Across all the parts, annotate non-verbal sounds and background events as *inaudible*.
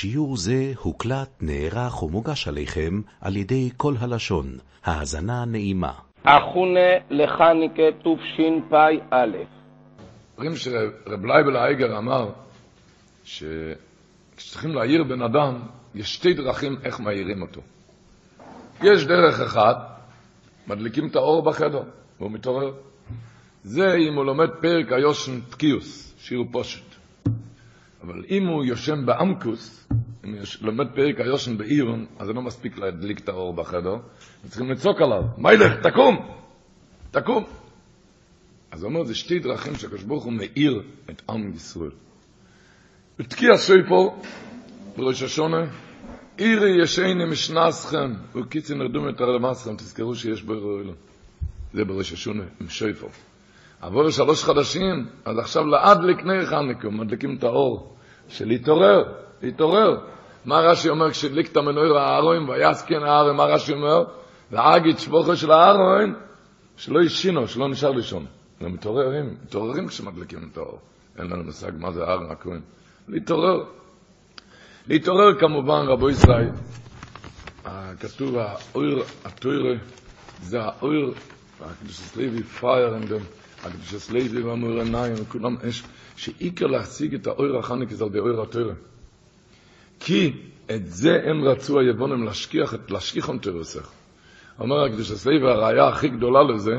שיעור זה הוקלט, נערך ומוגש עליכם על ידי קול הלשון. האזנה נעימה. הכנה לחנוכה תשפ"א אומרים שרב לייבל אייגר אמר שכשצריכים להעיר בן אדם, יש שתי דרכים איך מעירים אותו. יש דרך אחת, מדליקים את האור בחדר, והוא מתעורר. זה אם הוא לומד פרק היושן פקיוס, שיר פושט. אבל אם הוא יושן באמקוס, אם הוא לומד פרק היושן בעירון, אז זה לא מספיק להדליק את האור בחדר, צריכים לצעוק עליו, מיילך, תקום! תקום! אז הוא אומר, זה שתי דרכים שהקדוש ברוך הוא מאיר את עם ישראל. בתקיע סויפו, בראש השונה, עירי ישני משנסכם, וקיצי נרדום את הרמסכם, תזכרו שיש בו אלו. זה בראש השונה, עם שויפו. עבור שלוש חדשים, אז עכשיו לעד לקני חניקו, מדליקים את האור, של להתעורר, להתעורר. מה רש"י אומר כשהדליק את המנוער הארון, ויסכן הארון, מה רש"י אומר? להגיד שבוכו של הארון, שלא ישינו, שלא נשאר לישון. הם מתעוררים, מתעוררים כשמדליקים את האור. אין לנו מושג מה זה ארון הכהן. להתעורר. להתעורר כמובן, רבו ישראל. כתוב, האור התוירה, זה האור, הקדושת לוי, פייר אנדם, הקדושת לוי והמור עיניים, וכולם אש, שעיקר להשיג את האור החנק זה על אור התוירה. כי את זה הם רצו היבונים להשכיח, להשכיח on תרסך. אומר הקדושת לוי, והראיה הכי גדולה לזה,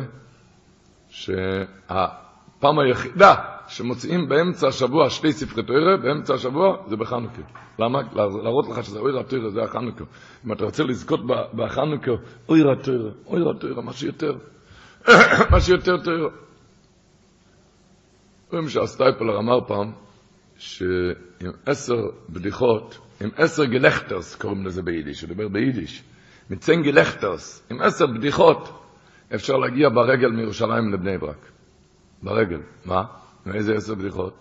שהפעם היחידה שמוצאים באמצע השבוע שתי ספרי תוירה, באמצע השבוע זה בחנוכה. למה? להראות לך שזה אויר התוירה, זה החנוכה. אם אתה רוצה לזכות בחנוכה, אויר התוירה, אויר התוירה, מה שיותר, *clears throat* מה שיותר תוירה. רואים שהסטייפלר אמר פעם, שעם עשר בדיחות, עם עשר געלעכטערס, קוראים לזה ביידיש, הוא דיבר ביידיש, מצן גלכטרס, עם עשר בדיחות, אפשר להגיע ברגל מירושלים לבני ברק. ברגל. מה? מאיזה עשר בדיחות?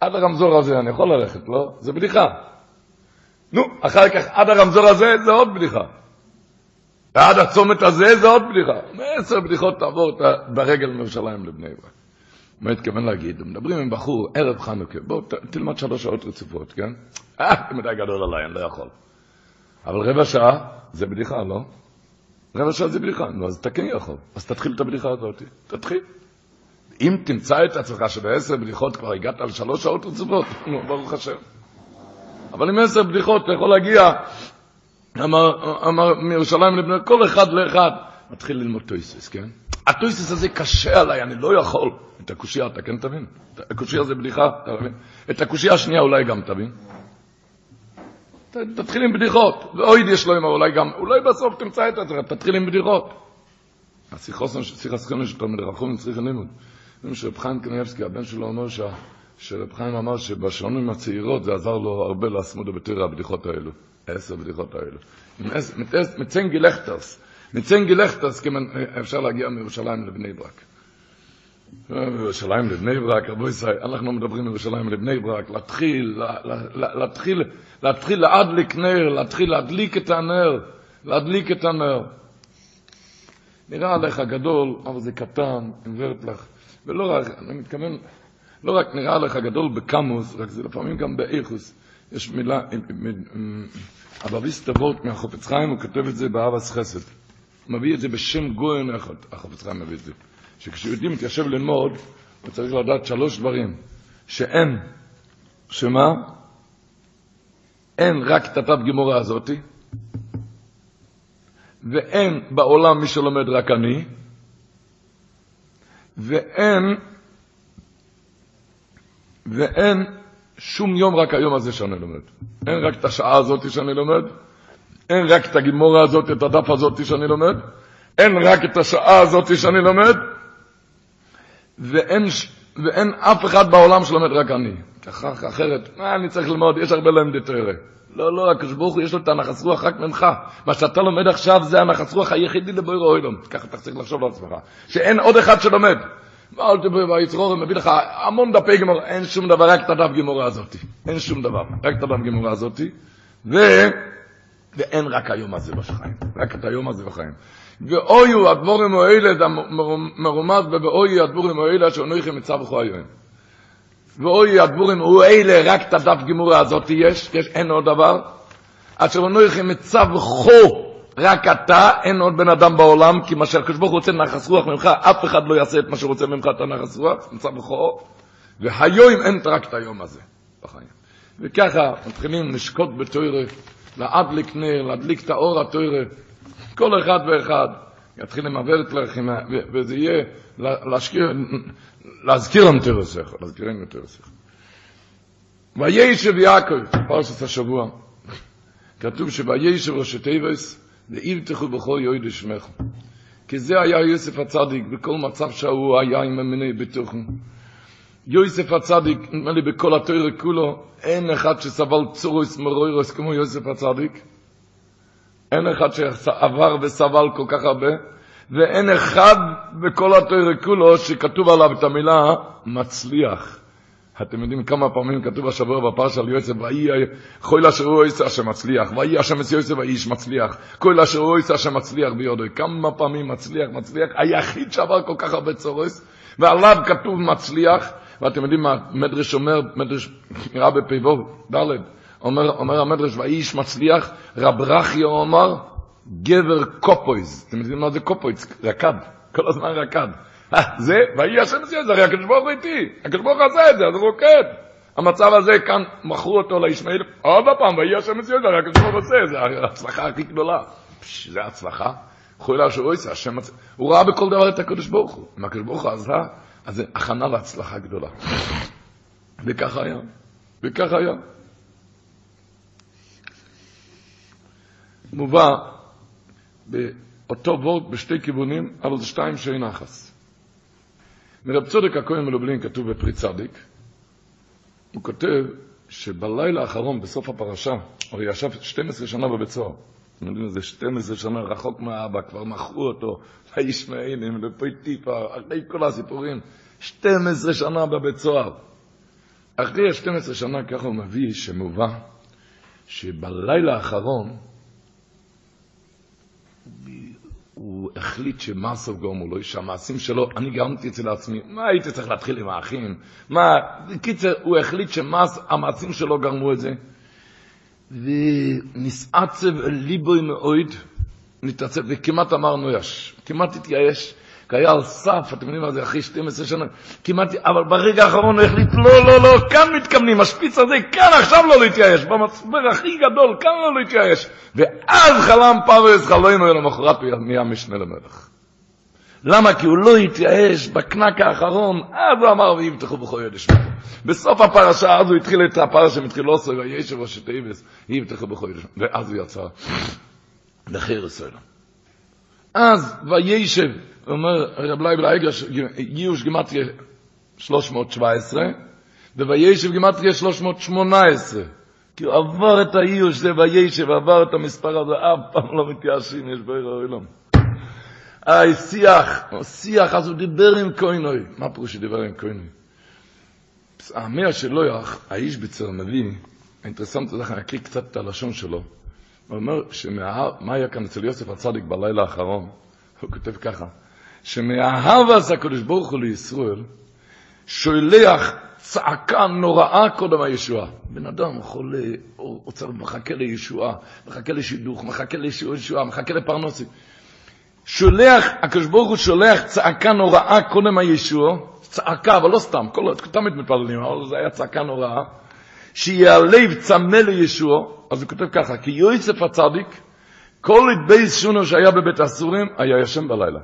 עד הרמזור הזה אני יכול ללכת, לא? זה בדיחה. נו, אחר כך עד הרמזור הזה זה עוד בדיחה. ועד הצומת הזה זה עוד בדיחה. מעשר בדיחות תעבור ברגל מירושלים לבני ברק. מה התכוון להגיד? מדברים עם בחור, ערב חנוכה, בוא תלמד שלוש שעות רצופות, כן? אה, זה מדי גדול עליי, אני לא יכול. אבל רבע שעה זה בדיחה, לא? רבע שעה זה בדיחה, נו, אז אתה כן יכול. אז תתחיל את הבדיחה הזאת, תתחיל. אם תמצא את עצמך שבעשר בדיחות כבר הגעת על שלוש שעות רצופות, נו, ברוך השם. אבל עם עשר בדיחות אתה יכול להגיע, אמר, אמר מירושלים לבני, כל אחד לאחד, מתחיל ללמוד טויסס, כן? הטויסס הזה קשה עליי, אני לא יכול. את הקושייה אתה כן תבין? הקושייה זה בדיחה, אתה מבין? את הקושייה השנייה אולי גם תבין. תתחיל עם בדיחות, ואוי יש לו אמר, אולי גם, אולי בסוף תמצא את עצמך, תתחיל עם בדיחות. השיחוסן של שיח הסכם של תלמיד רחום צריך לימוד. שרב חיים קניאבסקי, הבן שלו אומר שרב חיים אמר שבשעונים הצעירות זה עזר לו הרבה להסמוד בתרא הבדיחות האלו, העשר בדיחות האלו. מצן גילכטרס, מצן גילכטרס, אפשר להגיע מירושלים לבני ברק. מירושלים לבני ברק, רבו ישראל, אנחנו מדברים מירושלים לבני ברק, להתחיל, להתחיל, להתחיל להדליק נר, להתחיל להדליק את הנר, להדליק את הנר. נראה עליך גדול, אבל זה קטן, עם ורטלח. ולא רק, אני מתכוון, לא רק נראה לך גדול בקמוס, רק זה לפעמים גם באיכוס. יש מילה, אבביסטה וורט מהחופץ חיים, הוא כותב את זה באבס חסד. מביא את זה בשם גויין אחד, החופץ חיים מביא את זה. שכשיהודי מתיישב ללמוד, הוא צריך לדעת שלוש דברים. שאין, שמה? אין רק את התת גימורה הזאתי, ואין בעולם מי שלומד רק אני, ואין, ואין שום יום רק היום הזה שאני לומד. אין רק את השעה הזאת שאני לומד, אין רק את הגימורה הזאת, את הדף הזאת שאני לומד, אין רק את השעה הזאת שאני לומד, ואין, ואין אף אחד בעולם שלומד רק אני. ככה, אחרת, מה אני צריך ללמוד? יש הרבה למדי תראה. לא, לא, הקדוש ברוך הוא יש לו את הנחס רוח רק ממך. מה שאתה לומד עכשיו זה הנחס רוח היחידי לבויר אוילום. ככה אתה צריך לחשוב לעצמך. שאין עוד אחד שלומד. אל תבוא ביצרור, מביא לך המון דפי גמור, אין שום דבר, רק את הדף גמורה הזאת. אין שום דבר, רק את הדף גמורה הזאת. ו... ואין רק היום הזה בחיים, רק את היום הזה בחיים. ואויו הדבורים האלה, זה מרומז ב"ואויו הדבורים האלה אשר נויכם מצב בכל היום. ואוי הדבורים, הוא אלה, רק את הדף גמורה הזאת יש, יש, אין עוד דבר. אשר מצב חו, רק אתה, אין עוד בן אדם בעולם, כי מה שהקדוש ברוך הוא רוצה נחס רוח ממך, אף אחד לא יעשה את מה שהוא רוצה ממך, את הנחס רוח, מצב חו. והיום אין רק את היום הזה בחיים. וככה מתחילים לשקוט בתוירה, להדליק נר, להדליק את האור התוירה, כל אחד ואחד יתחיל למעבר את לרחים, וזה יהיה להשכיר, להזכיר להם תרסך, להזכיר להם תרסך. וישב יעקב, פרשת השבוע, כתוב שוישב ראשי תיבס, ויבטחו בכל יויד שמך. כי זה היה יוסף הצדיק, בכל מצב שהוא היה עם המיני ביטוחים. יוסף הצדיק, נדמה לי בכל התוירה כולו, אין אחד שסבל צורוס מרוירוס כמו יוסף הצדיק. אין אחד שעבר וסבל כל כך הרבה, ואין אחד בכל התוירה כולו שכתוב עליו את המילה מצליח. אתם יודעים כמה פעמים כתוב השבוע בפרשה על יוסף, ויהי כל אשר הוא יעשה השם מצליח, ויהי השם את יוסף והאיש מצליח, כל אשר הוא יעשה השם מצליח ביודו. כמה פעמים מצליח, מצליח, היחיד שעבר כל כך הרבה צורס, ועליו כתוב מצליח, ואתם יודעים מה מדרש אומר, מדרש נראה בפ"ו, ד', אומר, אומר המדרש, ואיש מצליח, רב רכיה אומר, גבר קופויז. אתם יודעים מה זה קופויז? רקד, כל הזמן רקד. אה, זה, ויהי השם עשי את זה, הרי הקדוש ברוך הוא איתי, הקדוש ברוך הוא עשה את זה, אז הוא רוקד. המצב הזה, כאן מכרו אותו לישמעאל, עוד פעם, ויהי השם עשי את זה, הרי הקדוש ברוך הוא עושה, זה ההצלחה הכי גדולה. זה הצלחה. חוילה שהוא עושה, השם הוא ראה בכל דבר את הקדוש ברוך הוא. אם הקדוש ברוך הוא עשה, אז זה הכנה להצלחה גדולה. וככה היה, וככה היה. מובא באותו וורט בשתי כיוונים, אבל זה שתיים שאין נחס. מרב צודק הכהן מלובלין כתוב בפרי צדיק, הוא כותב שבלילה האחרון, בסוף הפרשה, הוא ישב 12 שנה בבית סוהר. אתם יודעים, זה 12 שנה רחוק מהאבא, כבר מכרו אותו לישמעאלים, לפויטיפה, אחרי כל הסיפורים. 12 שנה בבית סוהר. אחרי ה-12 שנה, ככה הוא מביא, שמובא, שבלילה האחרון, הוא החליט שמאסוב גורמו לו, שהמעשים שלו, אני גרמתי אצל עצמי, מה הייתי צריך להתחיל עם האחים? מה, בקיצר, הוא החליט שהמעשים שלו גרמו את זה. ונסעצב ליבוי מאויד, נתעצב, וכמעט אמר נויש, כמעט התייאש, כי היה על סף, אתם יודעים מה זה, אחרי 12 שנה, כמעט, אבל ברגע האחרון הוא החליט, לא, לא, לא, כאן מתכוונים, השפיץ הזה, כאן עכשיו לא להתייאש, במצבר הכי גדול, כאן לא להתייאש. ואז חלם פרס חלונו למחרת הוא נהיה משנה למלך. למה? כי הוא לא התייאש בקנק האחרון, אז הוא אמר, ויבטחו בכל ידש בסוף הפרשה, אז הוא התחיל את הפרשה, מתחיל עושה, וישב ראשי תיבס, יבטחו בכל ידש ואז הוא יצא לחיר ישראל. אז וישב, אומר רב לייב לאייגר, גיוש גימטריה 317, ווישב גימטריה 318. כי הוא עבר את האיוש, זה וישב, עבר את המספר הזה, אף פעם לא מתייאשים, יש בעיר העולם. היי, שיח, שיח, אז הוא דיבר עם כהנוי. מה פירוש שדיבר עם כהנוי? המאה שלו, האיש בצר מביא, האינטרסנט, אני אקריא קצת את הלשון שלו. הוא אומר, מה היה כאן אצל יוסף הצדיק בלילה האחרון? *laughs* הוא כותב ככה, שמאהב הקדוש ברוך הוא לישראל, שולח צעקה נוראה קודם הישועה. בן אדם חולה, הוא מחכה לישועה, מחכה לשידוך, מחכה לישועה, מחכה לפרנסים. שולח, הקדוש ברוך הוא שולח צעקה נוראה קודם הישוע, צעקה, אבל לא סתם, כל, תמיד מתפללים, אבל זה היה צעקה נוראה, שיעלב צמא לישוע, אז הוא כותב ככה, כי יוסף הצדיק, כל בייס שונו שהיה בבית הסורים, היה ישן בלילה.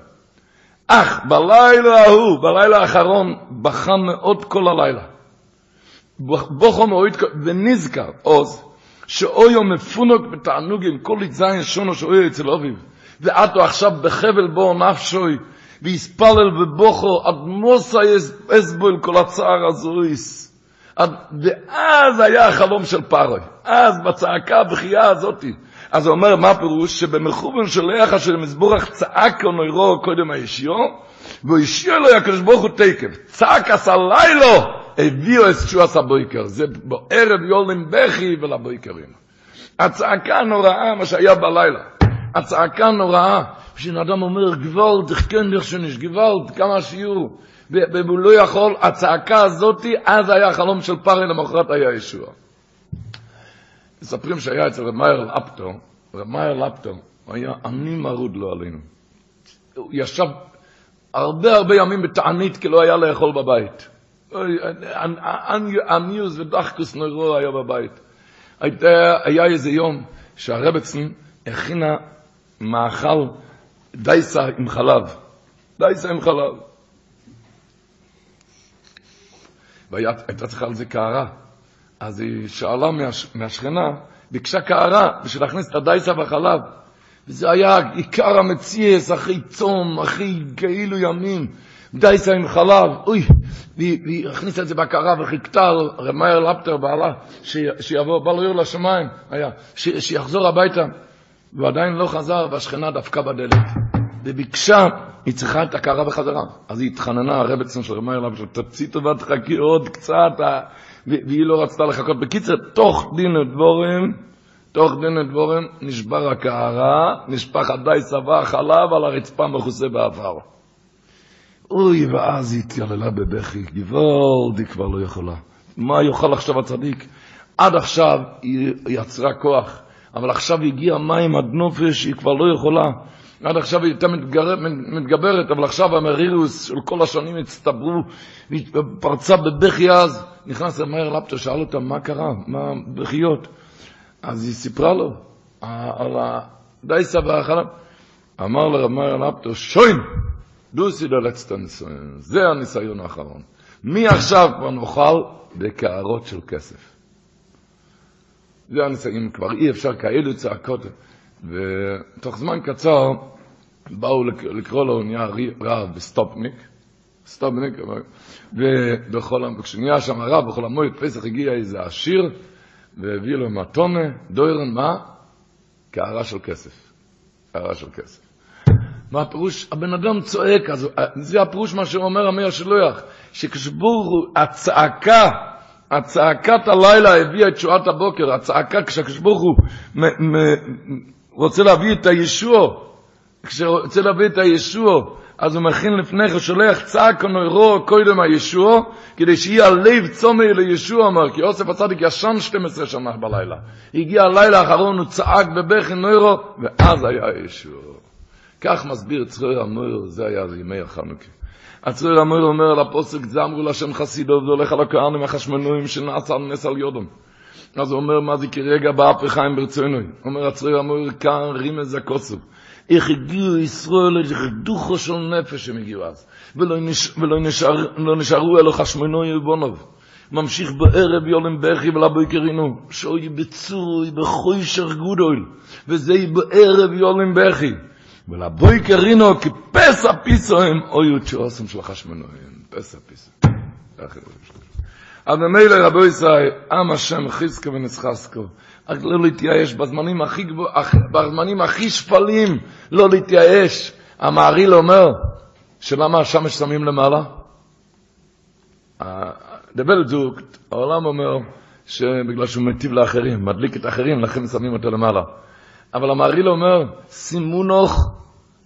אך בלילה ההוא, בלילה האחרון, בכה מאוד כל הלילה. בוכו מאוד, ונזכר עוז, שאויו מפונוק בתענוגים, כל יזיין שונו שאויו אצל אביו. ועטו עכשיו בחבל בו נפשוי, ויספלל ובוכו, עד מוסה אסבול כל הצער הזויס. ואז היה החלום של פרוי. אז בצעקה הבכייה הזאתי. אז הוא אומר, מה הפירוש? שבמכוון שולח אשר מזבורך צעק נוירו קודם הישיו, השאיר לו הקדוש ברוך הוא תקף. צעק עשה לילו, הביאו את תשועס הבויקר. זה בערב יולם בכי ולבויקרים. הצעקה הנוראה, מה שהיה בלילה. הצעקה הנוראה, כשאדם אומר גוואלד, כן דרך שניש, גוואלד, כמה שיעור, ו- והוא לא יכול, הצעקה הזאת, אז היה החלום של פרעה, למחרת היה ישוע. מספרים שהיה אצל רב מאיר לפטו, רב מאיר לפטו, היה עני מרוד לו עלינו. הוא ישב הרבה הרבה ימים בתענית כי לא היה לאכול בבית. עניוס ודחקוס נוירו היה בבית. היה איזה יום שהרבצן הכינה מאכל דייסה עם חלב. דייסה עם חלב. והייתה צריכה על זה קערה. אז היא שאלה מהש, מהשכנה, ביקשה קערה בשביל להכניס את הדייסה והחלב. וזה היה עיקר המציאס, אחרי צום, אחרי כאילו ימים. דייסה עם חלב, אוי, והיא הכניסה את זה בקרה וחיכתה על רב מאיר לפטר בעלה, שיבוא, בא לו לשמיים, היה, שיחזור הביתה. והוא עדיין לא חזר, והשכנה דפקה בדלת. וביקשה, היא צריכה את הקערה בחזרה. אז היא התחננה, הרבצן של לפטר, תוציא טובה, תחכי עוד קצת, והיא לא רצתה לחכות. בקיצר, תוך דין ודבורים, תוך דין ודבורים, נשבר הקערה, נשפך הדייסה והחלב על הרצפה מכוסה בעבר. אוי, ואז היא התייללה בבכי, היא כבר לא יכולה. מה יוכל עכשיו הצדיק? עד עכשיו היא יצרה כוח, אבל עכשיו הגיע מים עד נופש, היא כבר לא יכולה. עד עכשיו היא הייתה מתגבר, מתגברת, אבל עכשיו המרירוס של כל השנים הצטברו, והיא פרצה בבכי אז. נכנס למאיר לפטו, שאל אותה מה קרה, מה בכיות. אז היא סיפרה לו על הדייסה והחלב. אמר לרב מאיר לפטו, שוין! דוסי ללצת הניסיון, זה הניסיון האחרון. מעכשיו כבר נאכל בקערות של כסף. זה הניסיון, כבר אי אפשר כאלו צעקות. ותוך זמן קצר באו לקרוא לו, נהיה רב בסטופניק, סטופניק, ובכל, כשנהיה שם הרב, בכל המועד פסח הגיע איזה עשיר, והביא לו מתונה, דוירן, מה? קערה של כסף. קערה של כסף. מה הפירוש? הבן אדם צועק, אז זה הפירוש מה שאומר המאיר שלוח, שכשבור הצעקה, הצעקת הלילה הביאה את שועת הבוקר, הצעקה כשהקשבור הוא מ, מ, רוצה להביא את הישוע, כשרוצה להביא את הישוע, אז הוא מכין לפני כן, שולח צעק הנוירו קודם הישוע, כדי שיהיה הלב צומי לישוע, אמר, כי אוסף הצדיק ישן 12 שנה בלילה. הגיע הלילה האחרון, הוא צעק בבכי נוירו, ואז היה הישוע. כך מסביר צרור המויר, זה היה ימי החנוכה. הצרור המויר אומר על הפוסק, זה אמרו להשם חסידו, זה הולך על הכהנים החשמנויים שנעשה נס על יודום. אז הוא אומר, מה זה כרגע באף חיים ברצונוי? אומר הצרור המויר, כאן רימז הכוסו. איך הגיעו ישראל, איך דוחו של נפש הם הגיעו אז. ולא, נש, ולא נשאר, לא נשארו אלו חשמנוי ובונוב. ממשיך בערב יולם בכי ולבוי קרינו, שוי בצוי, בחוישר גודויל, וזה בערב יולם בכי. ולבוי קרינו כפסע פיסו הם אויו תשעוסם של החשמנויים, פסע פיסו. אז ממילא רבו ישראל, עם השם חזקו ונסחסקו, רק לא להתייאש בזמנים הכי, בזמנים הכי שפלים, לא להתייאש. המעריל אומר, שלמה השמש שמים למעלה? דבל זוג, העולם אומר שבגלל שהוא מטיב לאחרים, מדליק את האחרים, לכן שמים אותו למעלה. אבל המעריל אומר, סימונוך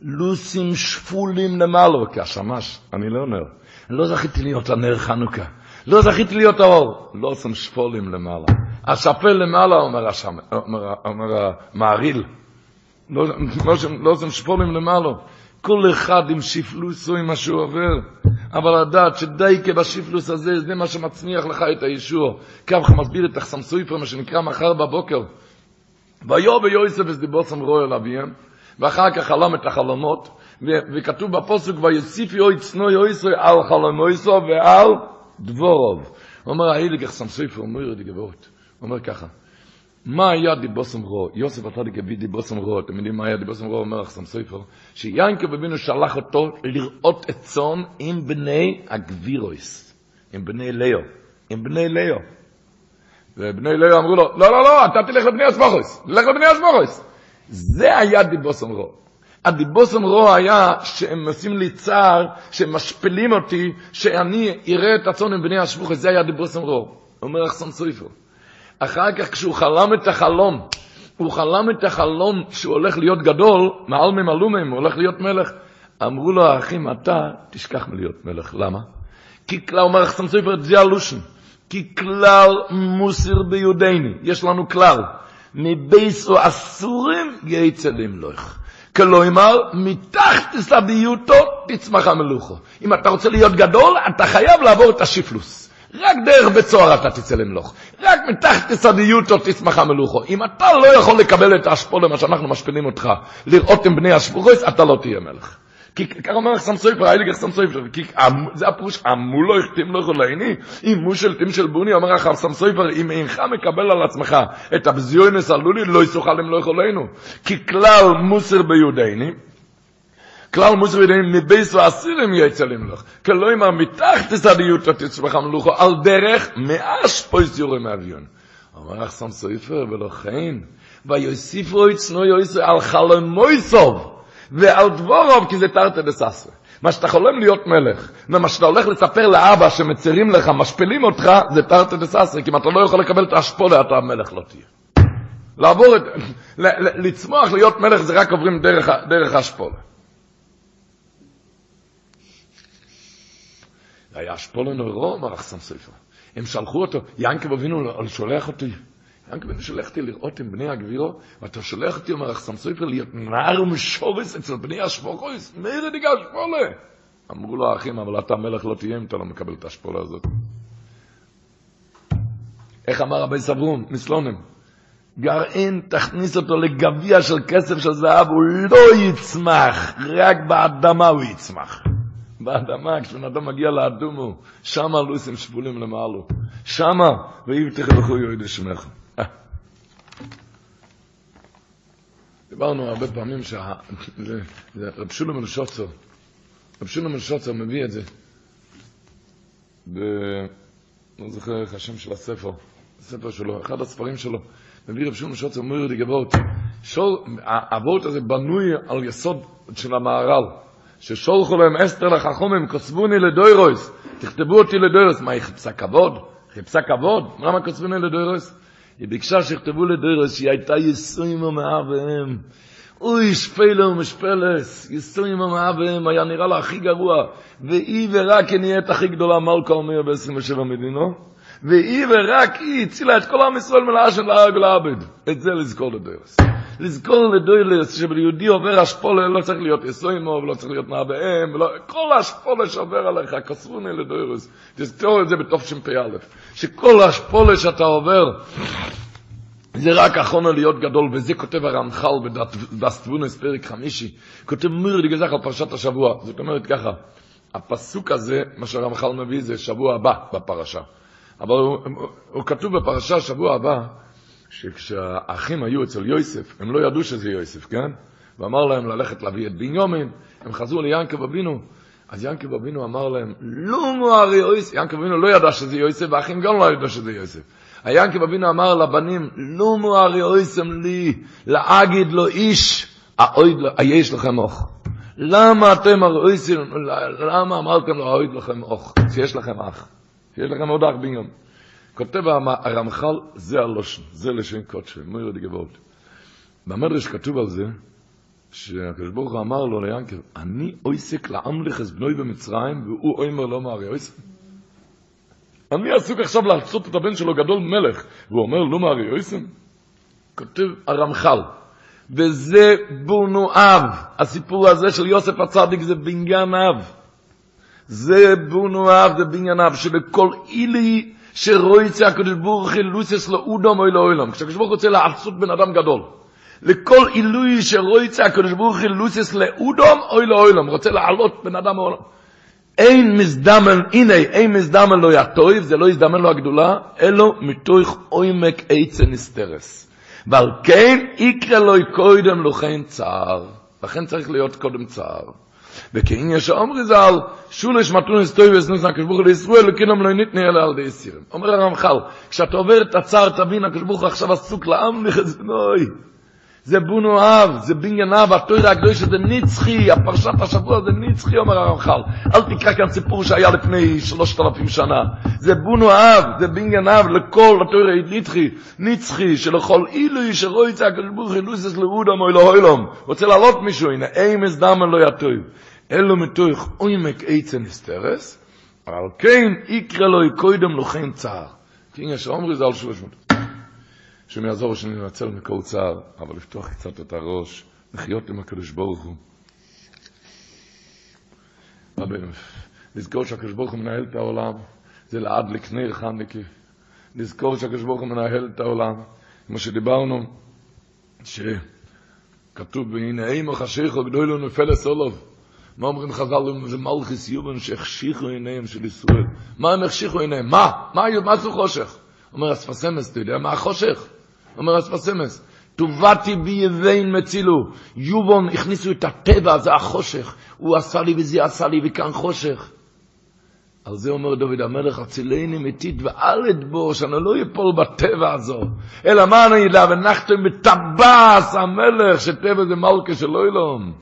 לוסים שפולים למעלה, כי השמש, אני לא אומר, לא זכיתי להיות הנר חנוכה, לא זכיתי להיות האור, עושים שפולים למעלה. השפל למעלה, אומר, השם, אומר, אומר המעריל, לא, לא, עושים שפולים למעלה. כל אחד עם שפלוסו, עם מה שהוא עובר. אבל לדעת שדייקה בשפלוס הזה, זה מה שמצמיח לך את הישוע. כך מסביר את החסמסויפר, מה שנקרא מחר בבוקר. ויו ביוסף וסדיבוסם רואה אל אביהם, ואחר כך חלם את החלומות, וכתוב בפוסק, ויוסיף יוי צנוי יויסוי על חלומויסו ועל דבורוב. אומר ההיליג החסמסויפר, אומר את הגבורת. אומר ככה, מה היה דיבוסם רו? יוסף הצדיק הביא דיבוסם רו, אתם יודעים מה היה דיבוסם רו? אומר אחסם סופר, שיינקב אבינו שלח אותו לראות את צאן עם בני הגבירויס, עם בני ליאו, עם בני ליאו. ובני ליאו אמרו לו, לא, לא, לא, אתה תלך לבני אסמוכוס, תלך לבני אסמוכוס. זה היה דיבוסם רו. הדיבוסם רו היה שהם עושים לי צער, שהם משפילים אותי, שאני אראה את הצאן עם בני אסמוכוס, זה היה דיבוסם רו. אומר אחסם סופר. אחר כך כשהוא חלם את החלום, הוא חלם את החלום שהוא הולך להיות גדול, מעל ממלומים, הוא הולך להיות מלך. אמרו לו האחים, אתה תשכח מלהיות מלך. למה? כי כלל, אומר החסם סופר, זה הלושן, כי כלל מוסר ביודעני, יש לנו כלל, מבייסו אסורים יצא למלוך. כלומר, מתחת לסביותו תצמח המלוכו. אם אתה רוצה להיות גדול, אתה חייב לעבור את השיפלוס. רק דרך בית סוהר אתה תצא למלוך. רק מתחת לסדיותו תצמח המלוכו. אם אתה לא יכול לקבל את האשפולה, מה שאנחנו משפילים אותך, לראות עם בני השבורויס, אתה לא תהיה מלך. כי ככה אומר לך סמסוי פרה, אין לי כך סמסוי פרה, כי זה הפרוש, אמו לא יחתים לך אולי איני, אם הוא של תים של בוני, אומר לך סמסוי פרה, אם אינך מקבל על עצמך, את הבזיונס נסלו לא יסוכל להם לא יכולנו, להינו, כי כלל מוסר ביהודי איני, כלל מוסר ביהודי איני, מבייס ועשיר אם יצא להם לך, כלא אם המתח תסדיות לתצבך המלוכו, על דרך מאש פה יורי מאביון. אומר לך סמסוי פרה, ולא חיין, ויוסיפו יצנו יויסו על חלמוי מויסוב, ועל דבורוב, כי זה תרתי דססרי. מה שאתה חולם להיות מלך, ומה שאתה הולך לספר לאבא שמצרים לך, משפילים אותך, זה תרתי דססרי, כי אם אתה לא יכול לקבל את האשפולה, אתה המלך לא תהיה. לעבור את, לצמוח להיות מלך זה רק עוברים דרך, דרך האשפולה. היה אשפולה נוירו, אמר אחסם ספר. הם שלחו אותו, ינקב אבינו שולח אותי. בן שלחתי לראות עם בני הגבירו, ואתה שולח אותי, אומר אחסם סופר, להיות נער ומשורס אצל בני השפורויס, מאיר דיגה השפולה. אמרו לו האחים, אבל אתה מלך לא תהיה אם אתה לא מקבל את השפולה הזאת. איך אמר רבי סברון, מסלונם? גרעין, תכניס אותו לגביע של כסף של זהב, הוא לא יצמח, רק באדמה הוא יצמח. באדמה, כשבן אדם מגיע לאדומו, שמה לוסים שבולים למעלו. שמה, ויבטח לכו יוידי שמך. דיברנו הרבה פעמים שרב שולם אלשוצר, רב שולם אלשוצר מביא את זה, ב... לא זוכר איך השם של הספר, הספר שלו, אחד הספרים שלו, מביא רב שולם אלשוצר, אומר לי גבות, האבות הזה בנוי על יסוד של המהר"ל, ששולחו להם אסתר לחכומים, כוסבוני לדוירויס, תכתבו אותי לדוירויס, מה, היא חיפשה כבוד? חיפשה כבוד? למה כוסבוני לדוירויס? היא ביקשה שיכתבו לדרס שהיא הייתה יסויים ומאביהם. אוי, שפלה ומשפלס, יסויים ומאביהם, היה נראה לה הכי גרוע. והיא ורק היא נהיית הכי גדולה, מלכה אומר ב-27 מדינו. והיא ורק היא הצילה את כל עם ישראל מלאה של להרג ולעבד. את זה לזכור לדרס. לזכור לדוילס שביהודי עובר השפולה, לא צריך להיות יסוימו, ולא צריך להיות נאביהם, ולא, כל השפולה שעובר עליך, כסרוני לדוילס. תזכור את זה בתשפ"א. שכל השפולה שאתה עובר, זה רק אחרונה להיות גדול, וזה כותב הרמח"ל בדסטבונס פרק חמישי, כותב מיר דגזך על פרשת השבוע, זאת אומרת ככה, הפסוק הזה, מה שהרמח"ל מביא, זה שבוע הבא בפרשה. אבל הוא, הוא כתוב בפרשה שבוע הבא, שכשהאחים היו אצל יוסף, הם לא ידעו שזה יוסף, כן? ואמר להם ללכת להביא את בניומין, הם חזרו ליענקב אבינו, אז יענקב אבינו אמר להם, לא מוארי יוסף, יענקב אבינו לא ידע שזה יוסף, והאחים גם לא ידעו שזה יוסף. היענקב אבינו אמר לבנים, לא מוארי יוסף לי, להגיד לו איש, היש לכם אוך. למה אתם הרויסים, למה אמרתם לו, האויד לכם אוך, שיש לכם אח, שיש לכם עוד אח בניומין. כותב הרמח"ל, זה הלושן, זה לשם קודשי, מויר דגבות. במדרש כתוב על זה, שהקדוש ברוך הוא אמר לו ליענקב, אני אויסק לאמלך בנוי במצרים, והוא אומר לא מארי אויסק. אני עסוק עכשיו לעשות את הבן שלו גדול מלך, והוא אומר לא מארי אויסק. כותב הרמח"ל, וזה בונו אב, הסיפור הזה של יוסף הצדיק זה בניין אב. זה בונו אב, זה בניין אב, שבכל אילי שרויצה הקדוש ברוך הוא לוסס לאודם אוי לאוילם. כשהקדוש ברוך רוצה לעשות בן אדם גדול. לכל עילוי שרויצה הקדוש ברוך הוא לוסס לאודם אוי לאוילם. רוצה לעלות בן אדם מעולם. אין מזדמן, הנה, אין מזדמן לא יטויב, זה לא יזדמן לו הגדולה, אלו מתוך עומק עצה נסתרס. ועל כן יקרא לו קודם לכן צער. לכן צריך להיות קודם צער. וכאין יש אומרי ז"ל, שולש מתונס טוי וסנוס הקשבוך לישראל, וכינם לא ניתני אלא על די. אומר הרמח"ל, כשאתה עובר את הצער תבין, הקשבוך עכשיו עסוק לעם לחזנוי. זה בונו אב, זה בניין אב, התוירה הקדושה זה נצחי, הפרשת השבוע זה נצחי, אומר הרמח"ל. אל תקרא כאן סיפור שהיה לפני שלושת אלפים שנה. זה בונו אב, זה בניין אב, לכל התוירה נצחי, נצחי, שלכל אילוי שרואי צעק הקדוש אילוסס לאודם או אלוהילום. רוצה לעלות מישהו, הנה, אימס דמן לא יטוי. אלו מתוך עומק עצה נסתרס, אבל כן, יקרא לו קודם לכן צער. כי הנה שאומרי זה על שלוש מאות. השם יעזור אנצל מכל צער, אבל לפתוח קצת את הראש, לחיות עם הקדוש ברוך הוא. לזכור שהקדוש ברוך הוא מנהל את העולם, זה לעד לקנר חנקי. לזכור שהקדוש ברוך הוא מנהל את העולם. כמו שדיברנו, שכתוב, והנה אימו חשיכו גדולו נופל לסולוב. מה אומרים חז"ל? זה מלכיס יובן שהחשיכו עיניהם של ישראל. מה הם החשיכו עיניהם? מה? מה, מה זה חושך? אומר אספסמס, אתה יודע מה החושך? אומר אספסמס, טובתי בי יבין מצילו. יובון הכניסו את הטבע, זה החושך. הוא עשה לי וזה עשה לי וכאן חושך. על זה אומר דוד המלך, הצילני מתית ואל אדבור, שאני לא אפול בטבע הזו. אלא מה אני יודע, ונחתם בטבעס המלך, שטבע זה מלכה של אילום.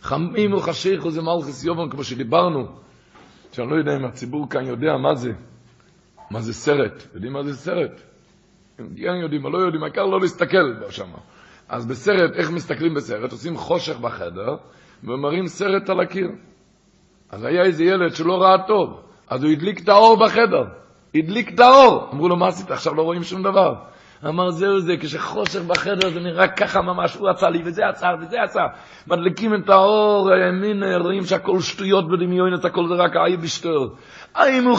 חמים וחשיך וזה מלכס יובן, כמו שדיברנו, שאני לא יודע אם הציבור כאן יודע מה זה, מה זה סרט. יודעים מה זה סרט? אם כן יודעים או לא יודעים, העיקר לא להסתכל שם. אז בסרט, איך מסתכלים בסרט? עושים חושך בחדר ומראים סרט על הקיר. אז היה איזה ילד שלא ראה טוב, אז הוא הדליק את האור בחדר. הדליק את האור. אמרו לו, מה עשית? עכשיו לא רואים שום דבר. אמר, זהו זה, כשחושך בחדר זה נראה ככה ממש, הוא עשה לי, וזה עשה, וזה עשה. מדליקים את האור, מין, רואים שהכל שטויות בדמיון, הכל זה רק האי בשטר. האם הוא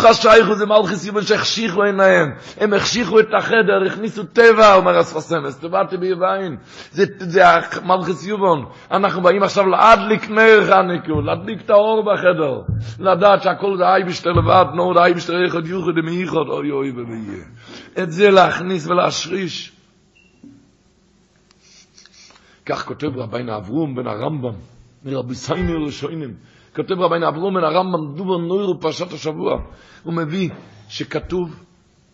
זה מלכיס יובן שהחשיכו עיניהם, הם החשיכו את החדר, הכניסו טבע, אומר אספסמס, טבעתי ביביים, זה, זה מלכיס יובן, אנחנו באים עכשיו להדליק נר חניקו, להדליק את האור בחדר, לדעת שהכל זה אי בשטר לבד, נו, זה אי בשטר אחד יוחד ומייחד, אוי אוי ויהיה. את זה להכניס ולהשריש. כך כותב רביין אברום בן הרמב"ם, מרבי סיימר ראשונים, כותב רביין אברום בן הרמב"ם, דובר נוירו פרשת השבוע, הוא מביא שכתוב,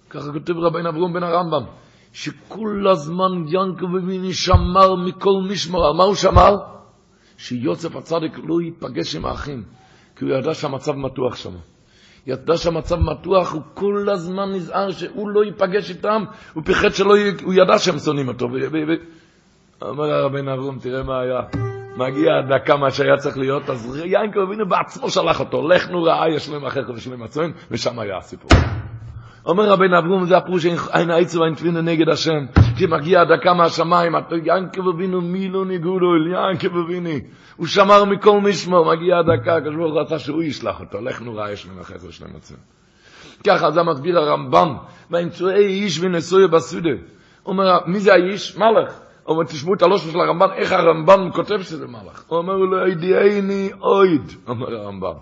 ככה כותב רביין אברום בן הרמב"ם, שכל הזמן ינקו אביני שמר מכל משמר, מה הוא שמר? שיוסף הצדיק לא ייפגש עם האחים, כי הוא ידע שהמצב מתוח שם. ידע שהמצב מתוח, הוא כל הזמן נזהר שהוא לא ייפגש איתם, הוא פיחד שלא, י... הוא ידע שהם שונאים אותו. ו... ו... ו... אומר הרבן אברום, תראה מה היה. מגיע הדקה מה שהיה צריך להיות, אז יינקו אבינו בעצמו שלח אותו, לך נו רעה, יש להם אחריך ויש להם עצוין, ושם היה הסיפור. אומר רבן אברום, זה הפירוש אין העצו ואין תפינה נגד השם, כי מגיע הדקה מהשמיים, ינקו אבינו מילו ניגודו, ינקו אביני. הוא שמר מכל משמור, מגיע הקדוש ברוך הוא רצה שהוא ישלח אותו, לך נורא יש אחרי יש להם עצמם. ככה זה מסביר הרמב"ם, באמצעי איש ונשוי בסודה. אומר, מי זה האיש? מלך. הוא אומר, תשמעו את הלושם של הרמב"ם, איך הרמב"ם כותב שזה מלך. הוא אומר לו, ידיעני אויד, אומר הרמב"ם.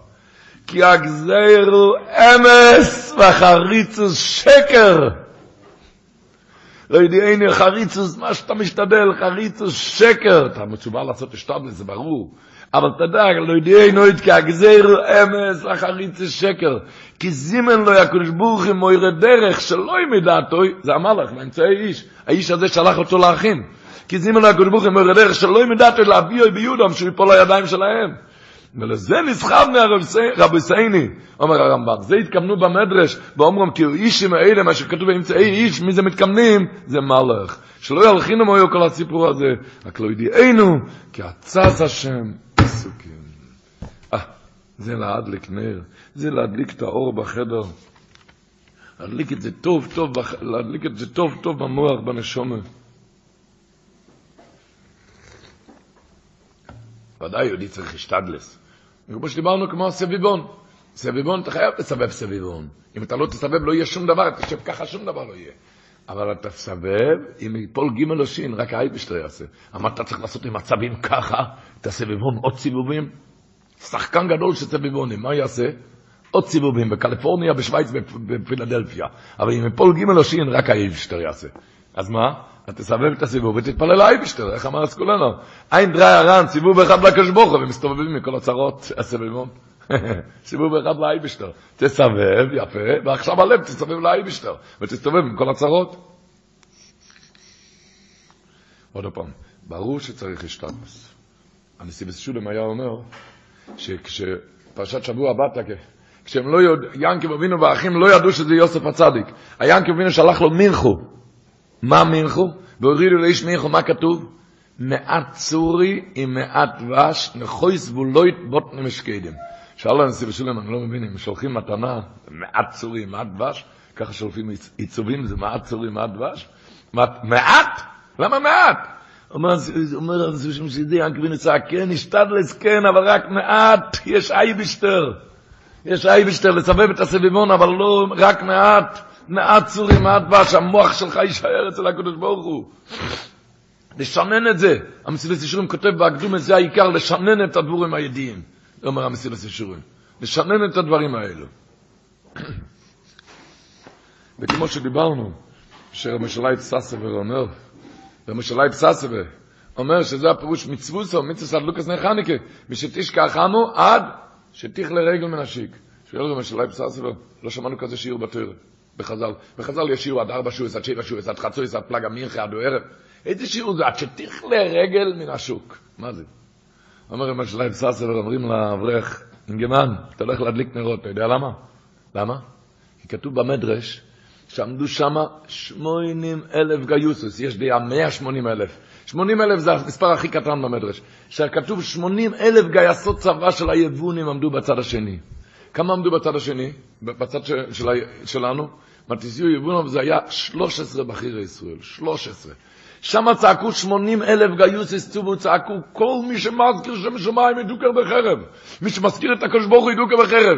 כי הגזיר הוא אמס והחריצוס שקר. לא ידיעני חריצוס, מה שאתה משתדל, חריצוס שקר. אתה מצובר לעשות השתדל, זה ברור. אבל אתה יודע, לא ידיעני אויד, כי הגזיר הוא אמס והחריצוס שקר. כי זימן הקדוש ברוך הוא מוירה דרך שלא ימידעתו, זה המלך, באמצעי איש. האיש הזה שלח אותו לאחים. כי זימן הקדוש ברוך הוא מוירה דרך שלא ימידעתו להביאו ביהודם, שהוא יפול לידיים שלהם. ולזה נסחב מהרבי סייני, אומר הרמב"ם. זה התכוונו במדרש, ואומרים כי אישים האלה, מה שכתוב באמצעי איש, מי זה מתכוונים? זה מלך. שלא ילכינו מויו כל הסיפור הזה, רק לא ידיענו, כי עצס השם עסוקים. אה, זה להדליק נר, זה להדליק את האור בחדר. להדליק את זה טוב טוב, להדליק את זה טוב טוב במוח, בנשומת. ודאי יהודי צריך להשתדלס. כמו שדיברנו כמו סביבון. סביבון, אתה חייב לסבב סביבון. אם אתה לא תסבב, לא יהיה שום דבר, תשב ככה, שום דבר לא יהיה. אבל אתה תסבב, אם יפול ג' או שין, רק האייבשטר יעשה. אמרת, אתה צריך לעשות עם מצבים ככה, את הסביבון עוד סיבובים. שחקן גדול של סביבונים, מה יעשה? עוד סיבובים, בקליפורניה, בשוויץ, בפילדלפיה. אבל אם יפול ג' או שין, רק האייבשטר יעשה. אז מה? אתה תסבב את הסיבוב ותתפלל לאייבשטר, איך אמר אסקולנו? אין דרי הרן, סיבוב אחד הוא, ומסתובבים מכל הצרות, הסביבון. *laughs* סיבוב אחד לאייבשטר. תסבב, יפה, ועכשיו הלב תסבב לאייבשטר, ותסתובב עם כל הצרות. עוד פעם, ברור שצריך השתתפוס. הנשיא בסשולם היה אומר, שכשפרשת שבוע הבאת, כשהם לא יודעים, ינקב אבינו והאחים לא ידעו שזה יוסף הצדיק. היאנקב אבינו שלח לו מנחו. מה מנחו? והורידו לאיש מנחו, מה כתוב? מעט צורי עם מעט דבש, נכוי סבולוית בוטנה משקדם. שאל הנשיא בשולם, אני לא מבין, אם שולחים מתנה, מעט צורים, מעט דבש, ככה שולחים עיצובים, זה מעט צורים, מעט דבש? מעט? למה מעט? אומר הנשיא בשולם שידי, אנקבין יצא, כן, השתדלס, כן, אבל רק מעט, יש אייבשטר. יש אייבשטר לסבב את הסביבון, אבל לא רק מעט, מעט צורים, מעט דבש, המוח שלך יישאר אצל הקדוש ברוך הוא. לשנן את זה. המסילס ישורים כותב בהקדומה, זה העיקר, לשנן את הדבורים הידיעים. זה אומר המסילס ישורים. לשנן את הדברים האלו. *coughs* וכמו שדיברנו, שרבי שלייב ססבר אומר, רבי שלייב ססבר אומר שזה הפירוש מצווסו, מצווס עד לוקס נחניקה, משתשכח עמו עד שתכלה רגל מן השיק. שואל רבי שלייב ססבר, לא שמענו כזה שיעור בתורה, בחז"ל. בחז"ל יש שיעור עד ארבע שועס, עד שבע שועס, עד חצויס, עד פלג המירחה, עד ערב. איזה שיעור זה? עד שתכלה רגל מן השוק. מה זה? אומר אמא שלהם ססר, אומרים לאברך, אינגמן, אתה הולך להדליק נרות, אתה יודע למה? למה? כי כתוב במדרש, שעמדו שם 80 אלף גיוסוס, יש דעה 180 אלף. 80 אלף זה המספר הכי קטן במדרש. שכתוב 80 אלף גייסות צבא של היבונים עמדו בצד השני. כמה עמדו בצד השני? בצד של, של, שלנו? מתיסיו יבונוב זה היה 13 בחירי ישראל, 13. שם צעקו 80 אלף גיוס הסצובו, צעקו כל מי שמזכיר שם שמיים ידוקר בחרב. מי שמזכיר את הקדוש ברוך הוא ידוקר בחרב.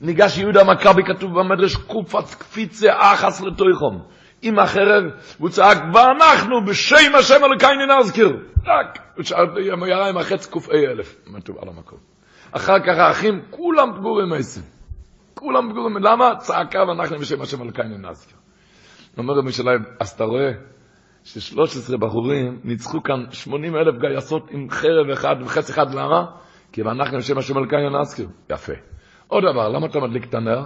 ניגש יהודה המכבי, כתוב במדרש, קופץ קפיצה אחס לתויכום. עם החרב, והוא צעק, ואנחנו בשם השם אלוקינו נזכיר. רק, הוא ירה עם החץ ק"א אלף, כתוב על המקום. אחר כך האחים, כולם פגורים עשר. כולם פגורים, למה? צעקה ואנחנו בשם השם אלוקינו נזכיר. אומר רבי שלהם, אז אתה רואה, ש-13 בחורים ניצחו כאן 80 אלף גייסות עם חרב אחד וחץ אחד, למה? כי אנחנו בשם השם אלוקינו נזכיר. יפה. עוד דבר, למה אתה מדליק את הנר?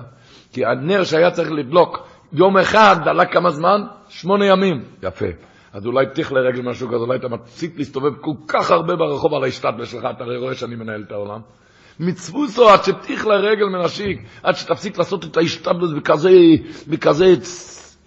כי הנר שהיה צריך לדלוק יום אחד, דלק כמה זמן? שמונה ימים. יפה. אז אולי תיך לרגל משהו כזה, אולי אתה מפסיק להסתובב כל כך הרבה ברחוב על ההשתתלה שלך, אתה הרי רואה שאני מנהל את העולם. מצווסו עד שתיך לרגל מנשיק, עד שתפסיק לעשות את ההשתתלות בכזה, בכזה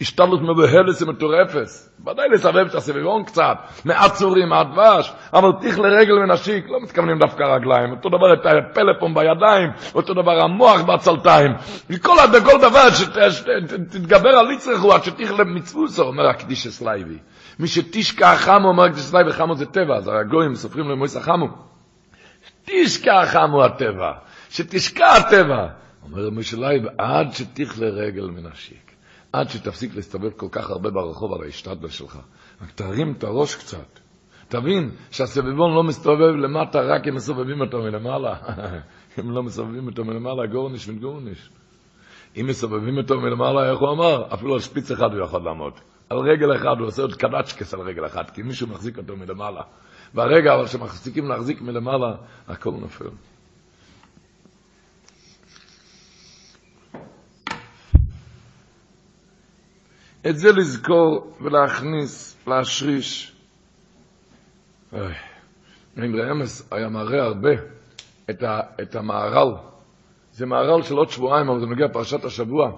השתלות מבוהלת ומטורפת. ודאי לסבב את הסביבון קצת, מעט צורים, מעט דבש, אבל תיך לרגל מנשיק, לא מתכוונים דווקא רגליים, אותו דבר את הפלאפון בידיים, אותו דבר המוח בעצלתיים, וכל, כל דבר שתתגבר על יצרכו עד שתיך למצווסו, אומר הקדיש אסלייבי. מי שתשכח חמו, אומר הקדיש אסלייבי, חמו זה טבע, אז הגויים סופרים למויס החמו. תשכח חמו הטבע, שתשכח הטבע. אומר מי שלייב, עד שתיך לרגל מנשיק. עד שתפסיק להסתובב כל כך הרבה ברחוב על ההשתדלה שלך. רק תרים את הראש קצת. תבין שהסביבון לא מסתובב למטה רק אם מסובבים אותו מלמעלה. *laughs* אם לא מסובבים אותו מלמעלה, גורניש וגורניש. אם מסובבים אותו מלמעלה, איך הוא אמר? אפילו על שפיץ אחד הוא יכול לעמוד. על רגל אחד, הוא עושה עוד קדצ'קס על רגל אחת, כי מישהו מחזיק אותו מלמעלה. והרגע אבל שמחזיקים להחזיק מלמעלה, הכל נופל. את זה לזכור ולהכניס, להשריש. אמרי אמס היה מראה הרבה את, ה, את המהר"ל. זה מהר"ל של עוד שבועיים, אבל זה נוגע פרשת השבוע,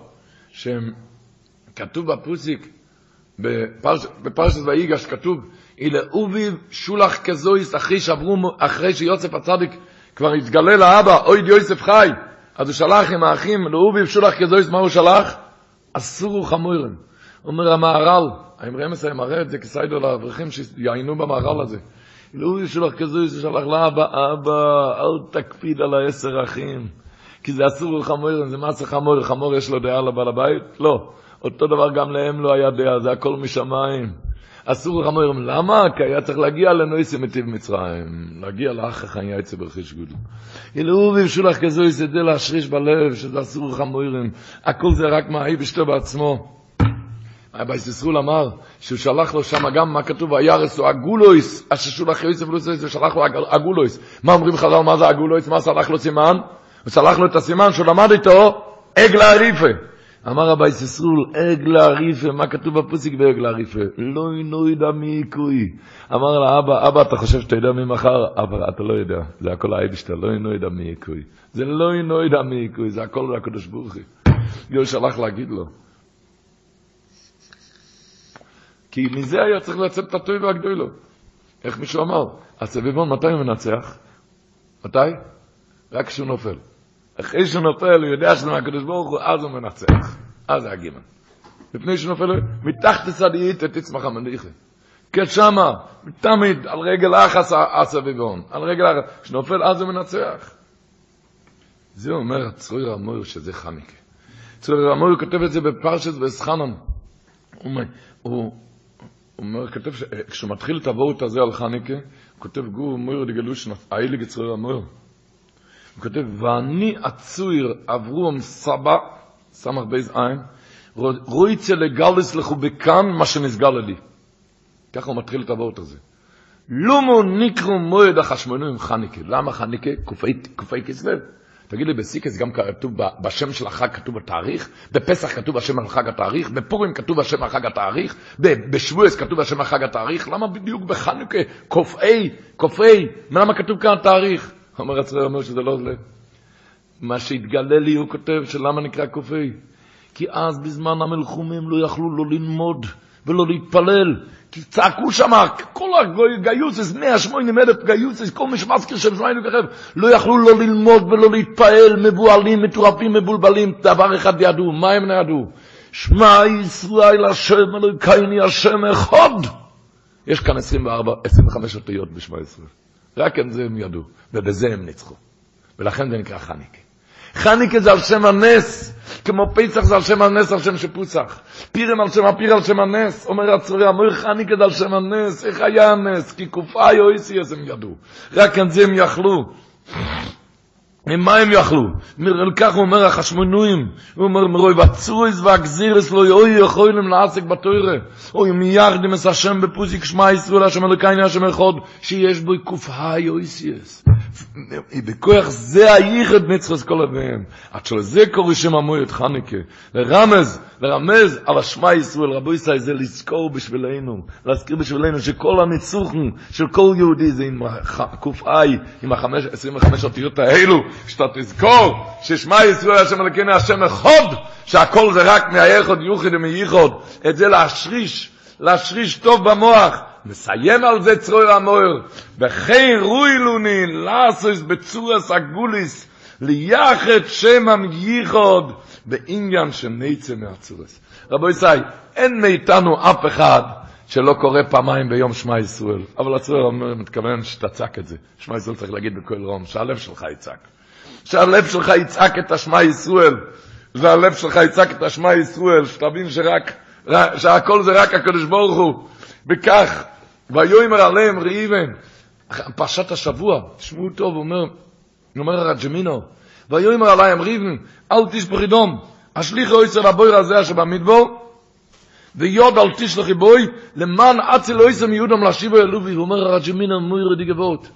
שכתוב בפוסיק, בפרש, בפרשת ויגש כתוב, אילה אוביב שולח כזויס אחרי שעברו, אחרי שיוסף הצדיק כבר התגלה לאבא, אוי יוסף חי, אז הוא שלח עם האחים, לאוביב שולח כזויס, מה הוא שלח? אסורו חמורים. אומר המהר"ל, האמרי אמס היה מראה את זה כסיידו לאברכים שיעיינו במהר"ל הזה. לא ישלח כזו, שלח לאבא, אבא, אל תקפיד על העשר אחים. כי זה אסור לחמור, זה מעשה חמור, חמור יש לו דעה לבעל הבית? לא. אותו דבר גם להם לא היה דעה, זה הכל משמיים. אסור לחמור, למה? כי היה צריך להגיע לנויסי מטיב מצרים, להגיע לאח החיים יצא ברכיש גודל. אילו וימשולח כזו יסדה להשריש בלב, שזה אסור לחמורים. הכל זה רק מהאי בשתו בעצמו. אבייס ישראל אמר שהוא שלח לו שם גם מה כתוב וירס או אגולויס אשר שולח יוסף לוסף ושלח לו אגולויס מה אומרים חז"ל מה זה אגולויס מה שלח לו סימן הוא שלח לו את הסימן שהוא למד איתו עגלה עריפה אמר אבייס ישראל עגלה עריפה מה כתוב בפוסיק בעגלה עריפה לא נוידע מיקוי אמר לה אבא אבא אתה חושב שאתה יודע מי מחר אבא אתה לא יודע זה הכל האייבשטר לא נוידע מיקוי זה לא נוידע מיקוי זה הכל הקדוש ברוך הוא שלח להגיד לו כי מזה היה צריך לצאת את הטוי והגדולו. איך מישהו אמר? הסביבון, מתי הוא מנצח? מתי? רק כשהוא נופל. אחרי שהוא נופל, הוא יודע שזה מהקדוש ברוך הוא, אז הוא מנצח. אז הגימן. לפני שהוא נופל, מתחת לצדיעית תצמח המניחה. כן שמה, תמיד, על רגל אחס הסביבון, על רגל אחס. כשנופל, אז הוא מנצח. זה אומר הצרוי רמור שזה חניקה. צרוי רמור כותב את זה בפרשת וסחנון. הוא, אומר, כותב, כשהוא מתחיל את הוורט הזה על חנוכה, הוא כותב גאר מוראדיגע לשון, הייליגער צרור המור. הוא כותב, ואני הצעיר אברהם סבע, סמך בית עין, רוצה לגלות לך בכאן מה שנתגלה לי. ככה הוא מתחיל את הוורט הזה. למה נקרא מועד החשמונאים חנוכה. למה חנוכה? כ"ה כסלו. תגיד לי, בסוכות גם כתוב, בשם של החג כתוב התאריך, בפסח כתוב השם על חג התאריך, בפורים כתוב השם על חג התאריך, בשבועות כתוב השם על חג התאריך, למה בדיוק בחנוכה, קופאי, קופאי, למה כתוב כאן התאריך? אומר הצרר אומר שזה לא זה. מה שהתגלה לי, הוא כותב, שלמה נקרא קופאי? כי אז בזמן המלחומים לא יכלו לא ללמוד ולא להתפלל, כי צעקו שם, כל הגיוסס, 180 אלף גיוסס, כל מי שמזכיר שם זמן וכחב, לא יכלו לא ללמוד ולא להתפעל, מבוהלים, מטורפים, מבולבלים, דבר אחד ידעו, מה הם ידעו? שמע ישראל השם אלוקיני השם אחד. יש כאן 24, 25 אותיות בשמע ישראל. רק את זה הם ידעו, ובזה הם ניצחו. ולכן זה נקרא חניקה. חניקה זה על שם הנס, כמו פסח זה על שם הנס, על שם שפוסח. פירם על שם הפיר, על שם הנס. אומר הצורי, אמר חניקה זה על שם הנס. איך היה הנס? כי קופאי או איסיאס הם ידעו. רק על זה הם יכלו. ממה הם יכלו? על כך הוא אומר החשמונויים, הוא אומר מרוי בצויס והגזירס לא יאוי יכולים לעסק בתוירה, אוי מייחדים את השם בפוסיק שמע ישראל השם אלוקייני השם אחד, שיש בו או איסיאס. בכוח זה הייחד מצחס כל אביהם. עד שלזה קורא שם המועד חניקה. לרמז, לרמז על השמע ישראל, רבו ישראל, זה לזכור בשבילנו, להזכיר בשבילנו שכל הניצוחן של כל יהודי זה עם קופאי, עם ה-25 אותיות האלו, שאתה תזכור ששמע ישראל השם אלוקינו השם אחד, שהכל זה רק מהיחוד יוחד ומייחוד, את זה להשריש, להשריש טוב במוח. מסיים על זה צרוי המויר, וכי רוי לוני לעשוס בצורס הגוליס, ליחד שם המייחוד, בעניין שנצא מהצורס. רבו ישראל, אין מאיתנו אף אחד שלא קורא פעמיים ביום שמע ישראל, אבל הצרוי המויר מתכוון שתצק את זה. שמע ישראל צריך להגיד בכל רום, שהלב שלך יצעק. שהלב שלך יצעק את השמע ישראל, והלב שלך יצעק את השמע ישראל, שתבין שרק, שהכל זה רק הקדוש ברוך הוא. וכך, ויאמר עליהם ראיבן, פרשת השבוע, תשמעו טוב, אומר, אומר הרג'מינו, ויאמר עליהם ראיבן, אל תשפכי דום, השליחו יצר הבויר הזה אשר במדבור, ויוד אל תשלחי בוי, למען אצל יצר מיודם להשיבו ילובי, ואומר הרג'מינו, מויר די גבות.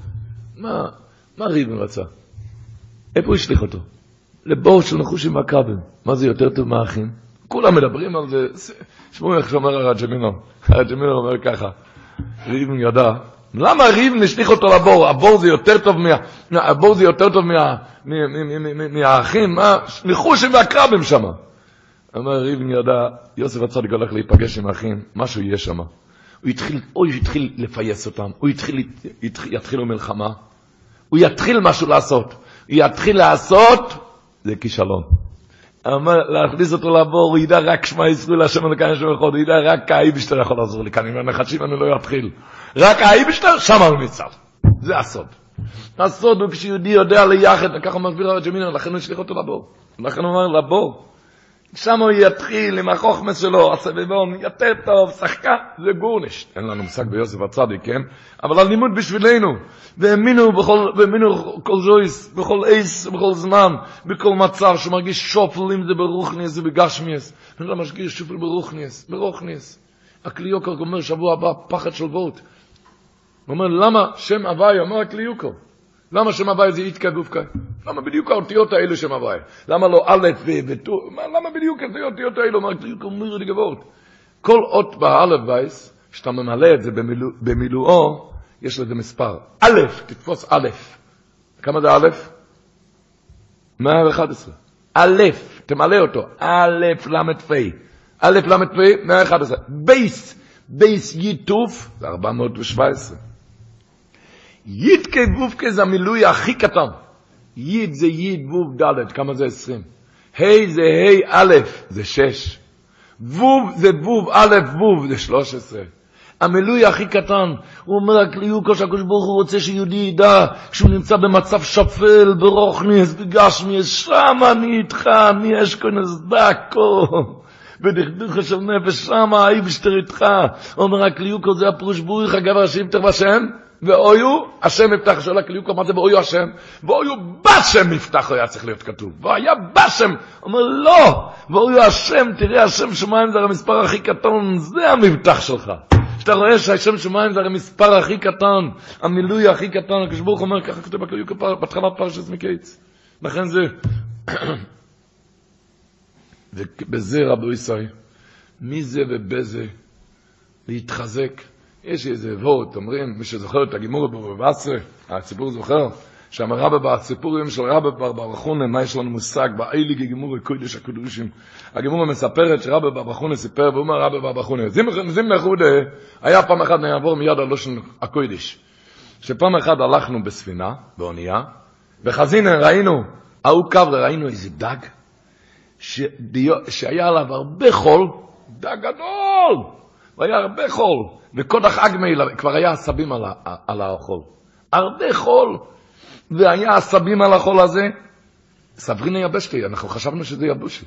מה, מה ראיבן רצה? איפה הוא אותו? לבור של נחושים והקרבים. מה זה יותר טוב מהאחים? כולם מדברים על זה. שמעו איך שאומר הרג'מינו. *laughs* הרג'מינו אומר ככה, ריבן ידע, למה ריבן השליך אותו לבור? הבור זה יותר טוב מה... הבור זה יותר טוב מה... מהאחים, מה? נחושים והקרבים שם. אומר ריבן ידע, יוסף הצדיק הולך להיפגש עם האחים, משהו יהיה שם. הוא יתחיל, או יתחיל לפייס אותם, הוא יתחיל, יתחילו מלחמה, הוא יתחיל משהו לעשות. יתחיל לעשות, זה כישלון. אמר, להכניס אותו לבור, הוא ידע רק שמע ישראל השם אלוקיין השם אחד, הוא ידע רק האייבשטר יכול לעזור לי, כאן עם הנחשים אני לא אתחיל. רק האייבשטר, שם הוא ניצב. זה הסוד. הסוד הוא כשיהודי יודע ליחד, ככה מסביר הרב ג'מינר, לכן הוא השליך אותו לבור. לכן הוא אומר לבור. שם הוא יתחיל עם החוכמס שלו, הסביבון, יותר טוב, שחקן, זה גורניש. אין לנו מושג ביוסף הצדיק, כן? אבל הלימוד בשבילנו. והאמינו בכל, והאמינו כל זויס, בכל עיס, בכל זמן, בכל מצב, שמרגיש שופל, אם זה ברוכניס, זה בגשמיאס. אני לא מרגיש שופל ברוכניס, ברוכניס. הקליוקר אומר שבוע הבא, פחד של וורט. הוא אומר, למה שם הוואי, אומר הקליוקר. למה שם הוואי זה איתקה גופקה? למה בדיוק האותיות האלה שם הוי"ה? למה לא א' וט"ו? למה בדיוק האותיות האלה? אומר הכלי יקר, אומר לי גבורת. כל אות באלף בית, כשאתה ממלא את זה במילוא, במילואו, יש לזה מספר. א', תתפוס א'. כמה זה א'? 111. א', תמלא אותו. א', ל', פ'. א', ל', פ', 111. בית, בית יוד תיו, זה 417. ייתקה גופקה זה המילוי הכי קטן. י' זה י' ו' ד', כמה זה עשרים? ה' זה ה' א', זה שש. ו' זה ו' א' ו', זה שלוש עשרה. המילוי הכי קטן, הוא אומר הקליוקו שהקדוש ברוך הוא רוצה שיהודי ידע שהוא נמצא במצב שפל, ברוכניס, בגשמיס, שם אני איתך, אני אשכונס דקו. בדכדוך של נפש, שם האיבשטר איתך. אומר הקליוקו, זה הפירוש בוריך הגבר שיפתח בשם, ואויו, השם יפתח, שואל הקליוקו, מה זה ואויו השם? ואויו בשם יפתח, היה צריך להיות כתוב. והיה בשם. אומר, לא, ואויו השם, תראה, השם שמיים זה המספר הכי קטן, זה המבטח שלך. שאתה רואה שהשם שמיים זה המספר הכי קטן, המילוי הכי קטן, הקדוש אומר, ככה כתוב בהתחלת פרשת מקיץ. לכן זה, *coughs* ובזה רבו ישראל, מי זה ובזה להתחזק. יש איזה וורט, אומרים, מי שזוכר את הגימור בבבסרה, הציבור זוכר, שם רבא בסיפורים של רבא בר ברחונה, מה יש לנו מושג, באיליגי גימור קודש הקדושים. הגימור מספרת שרבא בר ברחונה סיפר, והוא אומר רבא בר ברחונה, זים נחודה, היה פעם אחת נעבור מיד על לושן הקודש, שפעם אחת הלכנו בספינה, באונייה, וחזינה ראינו, ההוא קו ראינו איזה דג, שדיו, שהיה עליו הרבה חול, דג גדול, והיה הרבה חול, וקודח אגמי, כבר היה עשבים על, על החול. הרבה חול, והיה עשבים על החול הזה, סברינה יבשתי, אנחנו חשבנו שזה יבושי.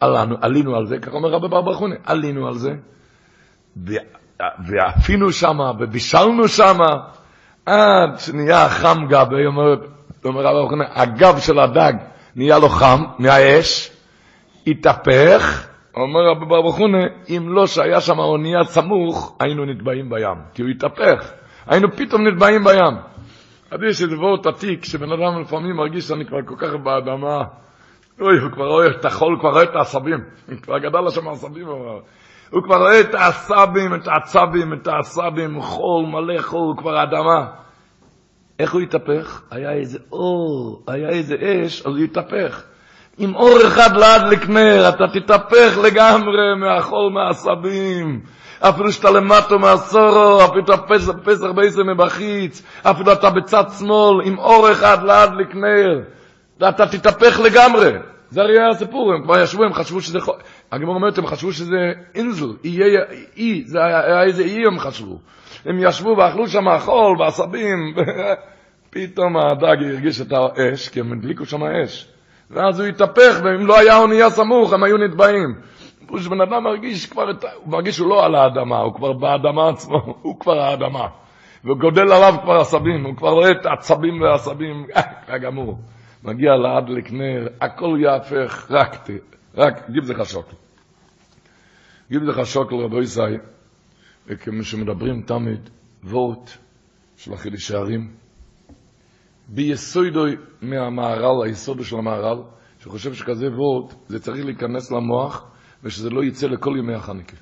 עלינו, עלינו על זה, ככה אומר רבי בר ברכוני, עלינו על זה, ואפינו שמה, ובישלנו שמה, עד שנהיה חם גבי, אומר, אומר רבי ברכוני, הגב של הדג נהיה לו חם מהאש, התהפך, אומר רבי בר ברכוני, אם לא שהיה שם אונייה סמוך, היינו נטבעים בים, כי הוא התהפך, היינו פתאום נטבעים בים. אז יש איזה וורט עתיק, שבן אדם לפעמים מרגיש שאני כבר כל כך באדמה, אוי, הוא כבר רואה את החול, כבר רואה את העשבים, *laughs* כבר גדל שם העשבים, הוא כבר רואה את העשבים, את העצבים, את העשבים, חול, מלא חול, כבר אדמה. איך הוא התהפך? היה איזה אור, היה איזה אש, אז הוא התהפך. עם אור אחד לעד לקנר, אתה תתהפך לגמרי מהחול, מהעשבים. אפילו שאתה למטו מהסורו, אפילו אתה פסח, פסח בעשר מבחיץ, אפילו אתה בצד שמאל, עם אור אחד לעד לקנר, ואתה תתהפך לגמרי. זה הרי היה הסיפור, הם כבר ישבו, הם חשבו שזה... הגמור אומרת, הם חשבו שזה אינזל, אי, אי, זה היה, איזה אי הם חשבו. הם ישבו ואכלו שם חול ועשבים, *laughs* פתאום הדג הרגיש את האש, כי הם הדליקו שם אש. ואז הוא התהפך, ואם לא היה אונייה סמוך, הם היו נטבעים. שבן אדם מרגיש כבר, הוא מרגיש שהוא לא על האדמה, הוא כבר באדמה עצמו, *laughs* הוא כבר האדמה. וגודל עליו כבר עשבים, הוא כבר רואה את העצבים והעשבים, רק גמור. מגיע לעד לקנר, הכל יהפך, רק, רק, גיב לך שוקל. גיב לך שוקל, רבו ישראל, וכמו שמדברים תמיד, וורט של החידוש הערים, ביסודוי מהמהר"ל, היסודו של המהר"ל, שחושב שכזה וורט, זה צריך להיכנס למוח, ושזה לא יצא לכל ימי החניקה.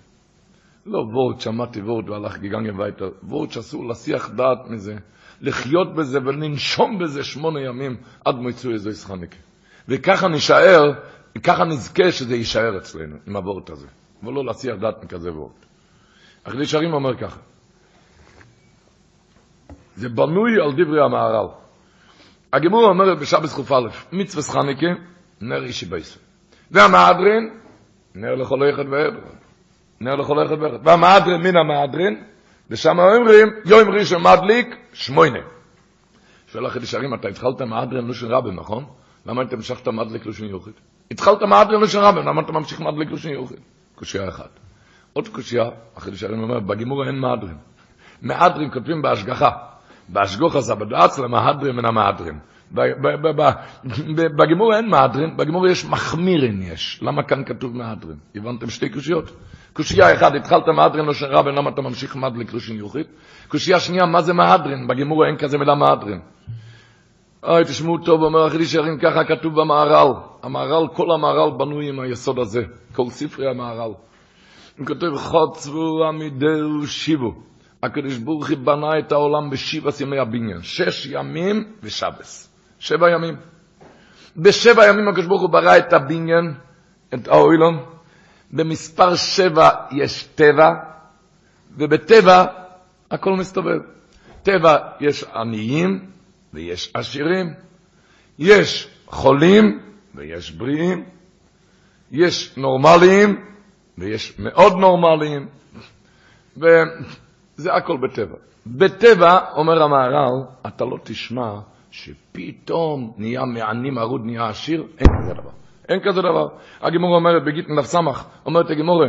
לא וורט, שמעתי וורט והלך גיגנגי הביתה, וורט שאסור להסיח דעת מזה, לחיות בזה ולנשום בזה שמונה ימים עד מועצו איזו חניקה. וככה נשאר, ככה נזכה שזה יישאר אצלנו, עם הוורט הזה, ולא להסיח דעת מכזה וורט. אחרי שרים אומר ככה, זה בנוי על דברי המהר"ל. הגמור אומרת בשבס ח"א, מצווה חניקה, נר אישי בייסר. והמהדרין, נר לכל אחד ואחד. נר לכל אחד ואחד. והמהדרין מן המהדרין, ושם אומרים, יום ראשון מדליק, שמונה. שואל אחרי שרים, אתה התחלת מהדרין לושן רבן, נכון? למה אתה המשכת מדליק לושן יוחד? התחלת מהדרין לושן רבן, למה אתה ממשיך מדליק לושן יוחד? קושייה אחת. עוד קושייה, אחרי שרים אומר, בגימור אין מהדרין. מהדרין כותבים בהשגחה. בהשגוחה זה בדעת למהדרין מן המהדרין. בגימור אין מהדרין, בגימור יש מחמירין יש. למה כאן כתוב מהדרין? הבנתם שתי קושיות? קושייה אחת, התחלת מהדרין לא שרבן, למה אתה ממשיך מדליק לושין יוחית? קושייה שנייה, מה זה מהדרין? בגימור אין כזה מילה מהדרין. אוי, תשמעו טוב, אומר אחרי שערים, ככה כתוב במהר"ל. המהר"ל, כל המהר"ל בנוי עם היסוד הזה. כל ספרי המהר"ל. הוא כותב, חוצבו עמידהו שיבו. הקדוש ברוך הוא בנה את העולם בשבע ימי הבניין. שש ימים ושבס. שבע ימים. בשבע ימים הקדוש ברוך הוא ברא את הבניין, את האוילון. במספר שבע יש טבע, ובטבע הכל מסתובב. טבע יש עניים ויש עשירים. יש חולים ויש בריאים, יש נורמליים ויש מאוד נורמליים, וזה הכל בטבע. בטבע, אומר המהר"ל, אתה לא תשמע שפתאום נהיה מעני מרוד, נהיה עשיר, אין כזה דבר. אין כזה דבר. הגימורה אומרת בגיטין דף סמך, אומרת הגימורה,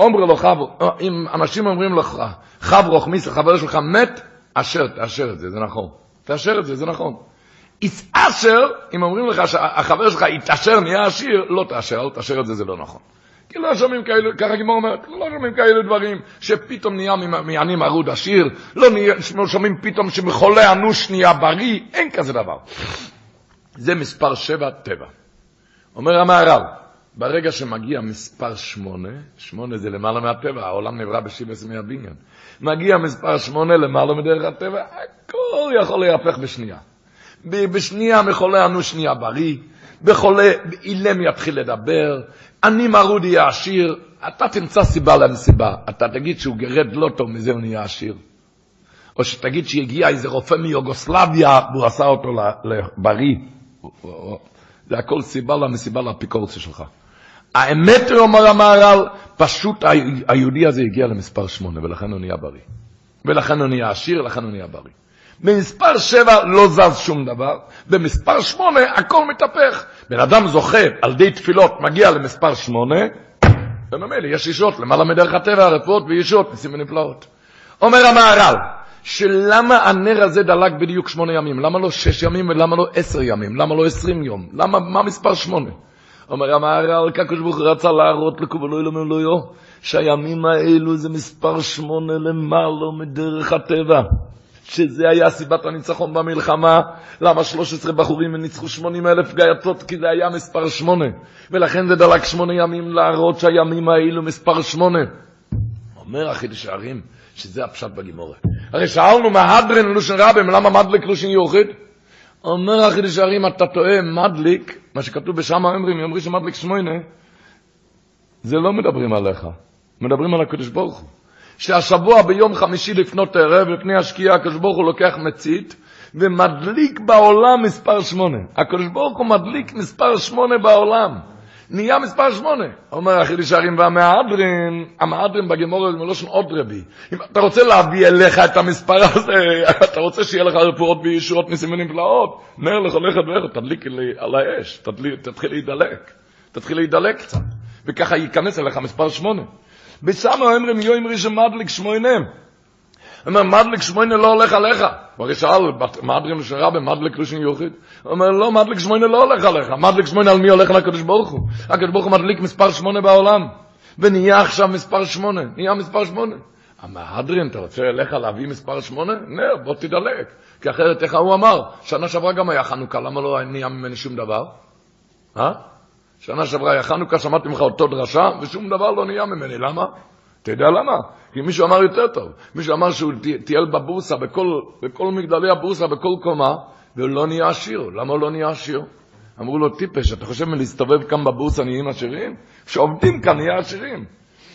אומר לו חבר, אם אנשים אומרים לך, חברוך מיס, החבר שלך מת, אשר, תאשר את זה, זה נכון. תאשר את זה, זה נכון. יתאשר, אם אומרים לך שהחבר שלך יתאשר, נהיה עשיר, לא תאשר, אל תאשר את זה, זה לא נכון. כי לא שומעים כאלה, ככה גימור אומרת, לא שומעים כאלה דברים, שפתאום נהיה מעני מרוד עשיר, לא, לא שומעים פתאום שמחולה אנוש נהיה בריא, אין כזה דבר. זה מספר שבע טבע. אומר המהר"ל, ברגע שמגיע מספר שמונה, שמונה זה למעלה מהטבע, העולם נברא בשיבס מהבניין. מגיע מספר שמונה למעלה מדרך הטבע, הכל יכול להיהפך בשנייה. בשנייה מחולה אנוש נהיה בריא, בחולה אילם יתחיל לדבר, אני מרוד יהיה עשיר, אתה תמצא סיבה למסיבה, אתה תגיד שהוא גרד לא טוב, מזה הוא נהיה עשיר. או שתגיד שהגיע איזה רופא מיוגוסלביה והוא עשה אותו לבריא. זה הכל סיבה למסיבה לאפיקורציה שלך. האמת, אומר המהר"ל, פשוט היהודי הזה הגיע למספר שמונה, ולכן הוא נהיה בריא. ולכן הוא נהיה עשיר, לכן הוא נהיה בריא. במספר שבע לא זז שום דבר, במספר שמונה הכל מתהפך. בן אדם זוכה על די תפילות, מגיע למספר שמונה, וממילא יש ישות למעלה מדרך הטבע, הרפואות וישות, ניסים ונפלאות. אומר המהר"ל, שלמה הנר הזה דלק בדיוק שמונה ימים? למה לא שש ימים ולמה לא עשר ימים? למה לא עשרים יום? למה, מה מספר שמונה? אומר המהר"ל, כקוש ברוך רצה להראות לקובלוי למילויו, שהימים האלו זה מספר שמונה למעלה מדרך הטבע. שזה היה סיבת הניצחון במלחמה, למה 13 בחורים ניצחו 80 אלף גייצות, כי זה היה מספר 8, ולכן זה דלק 8 ימים להראות שהימים האלו מספר 8. אומר החידוש הערים, שזה הפשט בגימורה. הרי שאלנו מהדרן לושן רבים, למה מדליק לושן יוחד? אומר החידוש הערים, אתה טועה, מדליק, מה שכתוב בשם האמרים, יאמרי שמדליק שמונה, זה לא מדברים עליך, מדברים על הקדוש ברוך הוא. שהשבוע ביום חמישי לפנות ערב, לפני השקיעה, הקדוש ברוך הוא לוקח מצית ומדליק בעולם מספר שמונה. הקדוש ברוך הוא מדליק מספר שמונה בעולם. נהיה מספר שמונה. אומר החידוש הרים והמהדרין, המהדרין בגמור זה מלושן עוד רבי. אם אתה רוצה להביא אליך את המספר הזה, *laughs* אתה רוצה שיהיה לך רפואות וישועות ניסים ונפלאות, נר לך לכת ואיך, תדליק לי על האש, תתחיל להידלק. תתחיל להידלק קצת. וככה ייכנס אליך מספר שמונה. בסמו אומרים יום ראשון מדליק שמונה. אומר, מדליק שמונה לא הולך עליך. כבר שאל, מדרים של רבי, מדליק ראשון יוחיד? אומר, לא, מדליק שמונה לא הולך עליך. מדליק שמונה על מי הולך לקדוש ברוך הוא? הקדוש ברוך הוא מדליק מספר שמונה בעולם. ונהיה עכשיו מספר שמונה. נהיה מספר שמונה. המהדרין, אתה רוצה אליך להביא מספר שמונה? נר, בוא תדלק. כי אחרת, איך הוא אמר? שנה שעברה גם היה חנוכה, למה לא נהיה ממני שום דבר? אה? שנה שעברה היה חנוכה, שמעתי ממך אותו דרשה, ושום דבר לא נהיה ממני. למה? אתה יודע למה? כי מישהו אמר יותר טוב. מישהו אמר שהוא טייל בבורסה, בכל, בכל מגדלי הבורסה, בכל קומה, ולא נהיה עשיר. למה הוא לא נהיה עשיר? אמרו לו, טיפש, אתה חושב מלהסתובב כאן בבורסה נהיים עשירים? כשעובדים כאן נהיה עשירים.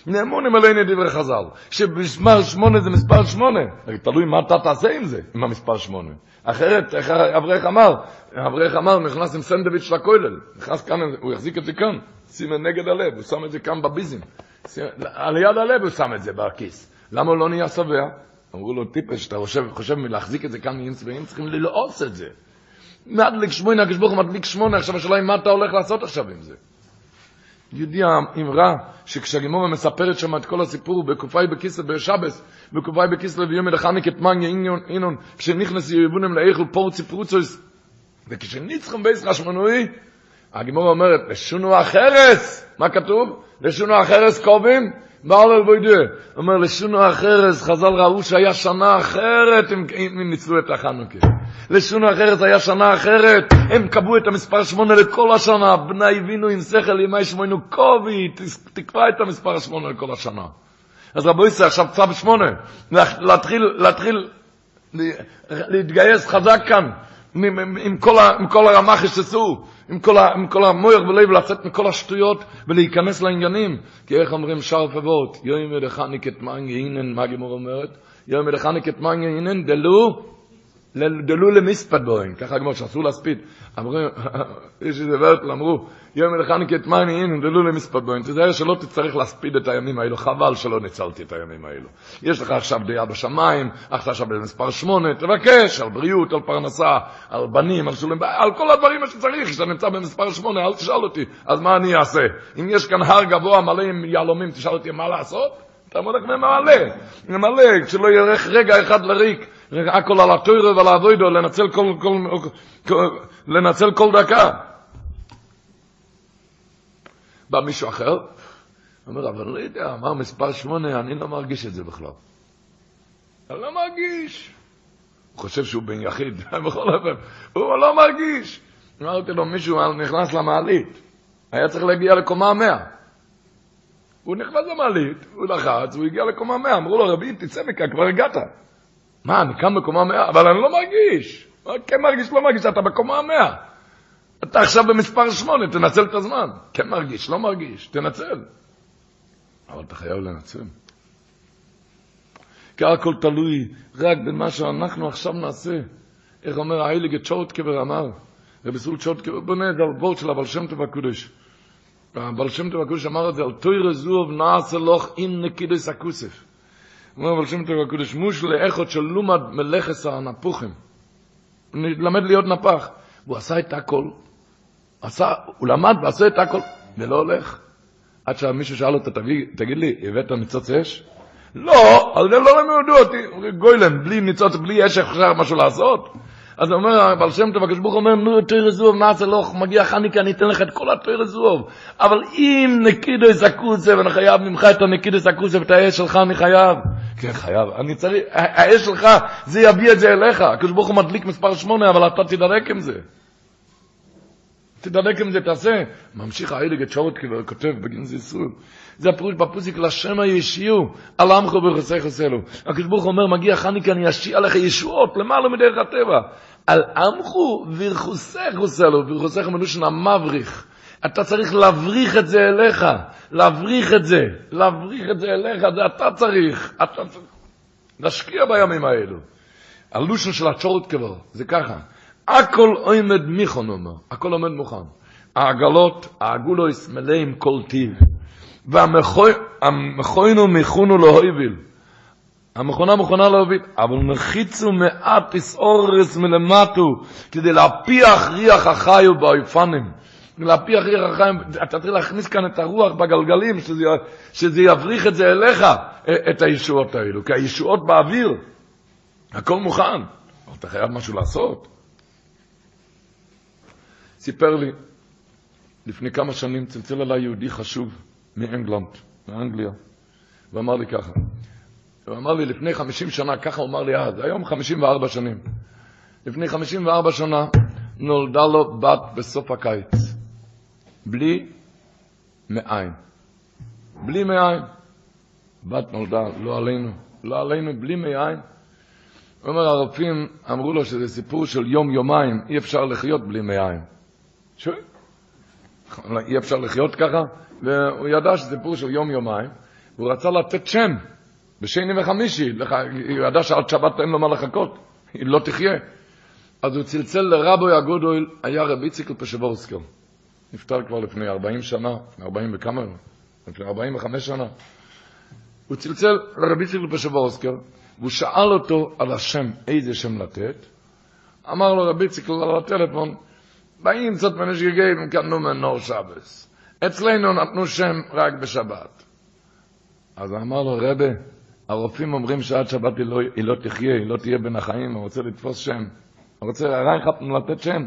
נאמונים עלינו דברי חז"ל, שמספר שמונה זה מספר שמונה. תלוי מה אתה תעשה עם זה, עם המספר שמונה. אחרת, אברך אמר? אברך אמר, נכנס עם סנדוויץ' לכולל. נכנס כאן, הוא יחזיק את זה כאן, שים נגד הלב, הוא שם את זה כאן בביזים. על יד הלב הוא שם את זה בכיס. למה הוא לא נהיה שבע? אמרו לו, טיפש, אתה חושב, חושב מלהחזיק את זה כאן מאינץ ואינץ, צריכים ללעוס את זה. מדליק שמונה, הוא מדליק שמונה, עכשיו השאלה היא מה אתה הולך לעשות עכשיו עם זה. יהודי האמרה, שכשהגימורה מספרת שם את כל הסיפור, בקופאי בכיסא בשבס, בקופאי בכיסא ויום דחניק את מניה אינון, כשנכנס יבונם לאיכל פורצי פרוצוס, וכשניצחם בייס חשמנוי, הגימורה אומרת, לשונו החרס, מה כתוב? לשונו החרס קובים, בעל אל בוידו. אומר, לשונו החרס, חז"ל ראו שהיה שנה אחרת אם, ניצלו את החנוכה. לשונו אחרת היה שנה אחרת, הם קבעו את המספר שמונה לכל השנה, בני הבינו עם שכל ימי שמונו קובי, תקבע את המספר שמונה לכל השנה. אז רבו ישראל, עכשיו צו שמונה, להתחיל, להתחיל להתגייס חזק כאן, עם כל, עם כל הרמ"ח שסעו, עם כל, עם כל המויר ולב לצאת מכל השטויות ולהיכנס לעניינים. כי איך אומרים שער פבות, יום ידחניק את מנגי אינן, מה גמור אומרת? יום ידחניק את מנגי דלו דלו למספד בוין, ככה כמו שאסור להספיד. אמרו, *laughs* יש איזה ורטל, אמרו, יום מלכניק את מייני הנה, דלו למספד בוין. תזהר שלא תצטרך להספיד את הימים האלו, חבל שלא ניצלתי את הימים האלו. יש לך עכשיו דעה בשמיים, עכשיו במספר שמונה, תבקש על בריאות, על פרנסה, על בנים, על שולים, על כל הדברים שצריך, כשאתה נמצא במספר שמונה, אל תשאל אותי, אז מה אני אעשה? אם יש כאן הר גבוה מלא עם יהלומים, תשאל אותי מה לעשות? אתה מולך ממלא, ממלא, כשלא ירך רגע אחד לריק. הכל על התוירה ועל האבוידו, לנצל כל, כל, כל, לנצל כל דקה. בא מישהו אחר, אומר, אבל לא יודע, אמר מספר שמונה, אני לא מרגיש את זה בכלל. אני לא מרגיש. הוא חושב שהוא בן יחיד, *laughs* בכל אופן, הוא לא מרגיש. אמרתי לו, מישהו נכנס למעלית, היה צריך להגיע לקומה המאה. הוא נכנס למעלית, הוא לחץ, הוא הגיע לקומה המאה, אמרו לו, רבי, תצא מכאן, כבר הגעת. מה, אני קם בקומה מאה, אבל אני לא מרגיש. כן מרגיש, לא מרגיש, אתה בקומה מאה. אתה עכשיו במספר שמונה, תנצל את הזמן. כן מרגיש, לא מרגיש, תנצל. אבל אתה חייב לנצל. כי הכל תלוי רק במה שאנחנו עכשיו נעשה. איך אומר האיליגה צ'ורטקבר אמר, רבי סול צ'ורטקבר בונה את זה על וורד של הבעל שם טוב הקודש. הבעל שם טוב הקודש אמר את זה על תוירה זוב נעשה לוך אין נקידס הכוסף. אומר אבל שם טוב הקודש, מוש לאחות של לומד מלכס הנפוחים. הוא למד להיות נפח. והוא עשה את הכל. עשה, הוא למד ועשה את הכל, ולא הולך. עד שמישהו שאל אותו, תגיד, תגיד לי, הבאת ניצוץ אש? לא, על זה לא למדו אותי. גוילם, בלי ניצוץ, בלי אש, אפשר משהו לעשות? אז אומר, בעל שם טוב, הקדוש ברוך אומר, נו, תויר זוב, נעשה לא, מגיע חניקה, אני אתן לך את כל התויר זוב. אבל אם נקידו יסקוסה, ואני חייב ממך את הנקידו יסקוסה, ואת האש שלך אני חייב. כן, חייב. אני צריך, האש שלך, זה יביא את זה אליך. הקדוש ברוך הוא מדליק מספר שמונה, אבל אתה תדלק עם זה. תדלק עם זה, תעשה. ממשיך האיליג את שורת כותב בגין זה ישראל. זה הפירוש בפוסיק, לשם הישיעו, על עמך ובחוסי חוסלו. הקדוש ברוך אומר, מגיע חניקה, אני אשיע לך ישועות, למעלה מדרך הטבע. על עמכו ורכוסך חוסלו, ורכוסך מלושן המבריך. אתה צריך להבריך את זה אליך, להבריך את זה, להבריך את זה אליך, זה אתה צריך, אתה צריך להשקיע בימים האלו. הלושן של הצ'ורת כבר, זה ככה, הכל עומד מיכון אומר, הכל עומד מוכן. העגלות, העגולויס מלאים כל טיב, והמכוינו מיכונו להויביל. המכונה מכונה להוביל, אבל נחיצו מעט תסעורס מלמטו, כדי להפיח ריח החיו באופנים. להפיח ריח החיים, אתה צריך להכניס כאן את הרוח בגלגלים, שזה, שזה יבריך את זה אליך, את הישועות האלו, כי הישועות באוויר, הכל מוכן, אבל אתה חייב משהו לעשות. סיפר לי, לפני כמה שנים צלצל אליי יהודי חשוב מאנגלנד, מאנגליה, ואמר לי ככה, הוא אמר לי לפני 50 שנה, ככה הוא אמר לי אז, היום 54 שנים. לפני 54 שנה נולדה לו בת בסוף הקיץ, בלי מאין. בלי מאין. בת נולדה, לא עלינו, לא עלינו, בלי מאין. הוא אומר, הרופאים אמרו לו שזה סיפור של יום-יומיים, אי אפשר לחיות בלי מאין. שואל, אי אפשר לחיות ככה? והוא ידע שזה סיפור של יום-יומיים, והוא רצה לתת שם. בשני וחמישי, הוא ידע שעד שבת אין לו מה לחכות, היא לא תחיה. אז הוא צלצל לרבוי הגודל, היה רבי ציקל פשבורסקר. נפטר כבר לפני 40 שנה, 40 וכמה, לפני 45 שנה. הוא צלצל לרבי ציקל פשבורסקר, והוא שאל אותו על השם, איזה שם לתת. אמר לו רבי ציקל על הטלפון, באים קצת מנשגגים, קנו מנור שבס. אצלנו נתנו שם רק בשבת. אז אמר לו, רבי, הרופאים אומרים שעד שבת היא לא, היא לא תחיה, היא לא תהיה בין החיים, הוא רוצה לתפוס שם. הוא רוצה, רייכפנו לתת שם.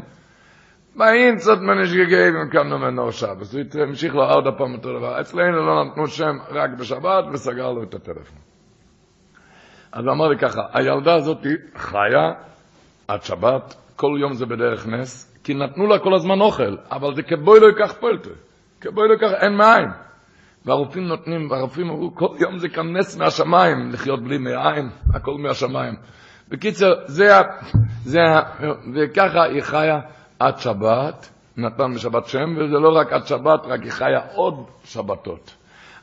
באים קצת מנשגגי וקמנו ממנו שבס. הוא המשיך לו עוד הפעם אותו דבר. אצלנו לא נתנו שם רק בשבת וסגר לו את הטלפון. אז הוא אמר לי ככה, הילדה הזאת חיה עד שבת, כל יום זה בדרך נס, כי נתנו לה כל הזמן אוכל, אבל זה כבוי לא ייקח פולטו. כבוי לא ייקח, אין מים. והרופאים נותנים, והרופאים אמרו, כל יום זה כאן נס מהשמיים, לחיות בלי מעיים, הכל מהשמיים. בקיצר, זה, זה, וככה היא חיה עד שבת, נתן בשבת שם, וזה לא רק עד שבת, רק היא חיה עוד שבתות.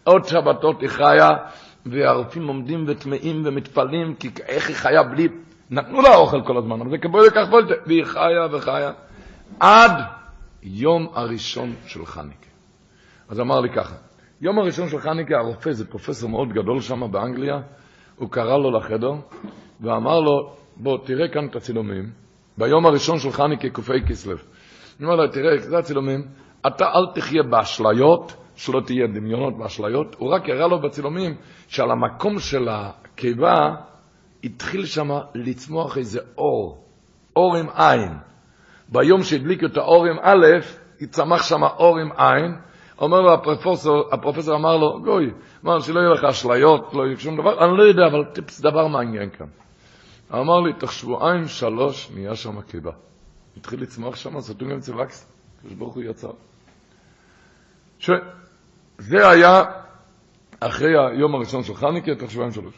עוד שבתות היא חיה, והרופאים עומדים וטמאים ומתפלאים, כי איך היא חיה בלי, נתנו לה אוכל כל הזמן, אבל זה כבוד לכך בולטה, והיא חיה וחיה, עד יום הראשון של חניקה. אז אמר לי ככה, יום הראשון של חניקה, הרופא, זה פרופסור מאוד גדול שם באנגליה, הוא קרא לו לחדר, ואמר לו, בוא, תראה כאן את הצילומים, ביום הראשון של חניקה, קופי כסלו. אני אומר לו, תראה, זה הצילומים, אתה אל תחיה באשליות, שלא תהיה דמיונות באשליות, הוא רק הראה לו בצילומים שעל המקום של הקיבה התחיל שם לצמוח איזה אור, אור עם עין. ביום שהדליקו את האור עם א', צמח שם אור עם עין, אומר לו הפרופסור, הפרופסור אמר לו, גוי, אמר שלא יהיו לך אשליות, לא יהיה שום דבר, אני לא יודע, אבל טיפס דבר מעניין כאן. אמר לי, תוך שבועיים, שלוש, נהיה שם קיבה. התחיל לצמוח שם, סתום גם אצל וקס, הקדוש ברוך הוא יצא. שזה היה אחרי היום הראשון של חניקה, תוך שבועיים שלוש.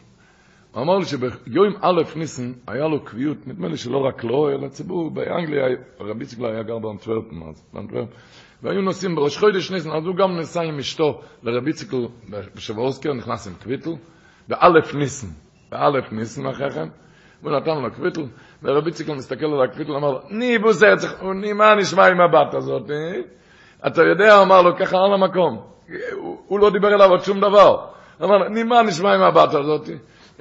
הוא אמר לי שביום א' ניסן היה לו קביעות, נדמה לי שלא רק לו, אלא ציבור, באנגליה, רבי ציקלה היה גר באנטוורפן אז, והיו נוסעים בראש חודש ניסן, אז הוא גם נסע עם אשתו לרבי ציקל בשבועוזקר, נכנס עם קביטל, באלף ניסן, באלף ניסן אחרי כן, הוא נתן לו קביטל, ורבי ציקל מסתכל על הקביטל, אמר לו, ני בוסר, ני, מה נשמע עם הבת הזאת? אתה יודע, אמר לו, ככה על המקום. הוא לא דיבר אליו עוד שום דבר. אמר לו, ני, מה נשמע עם הבת הזאת?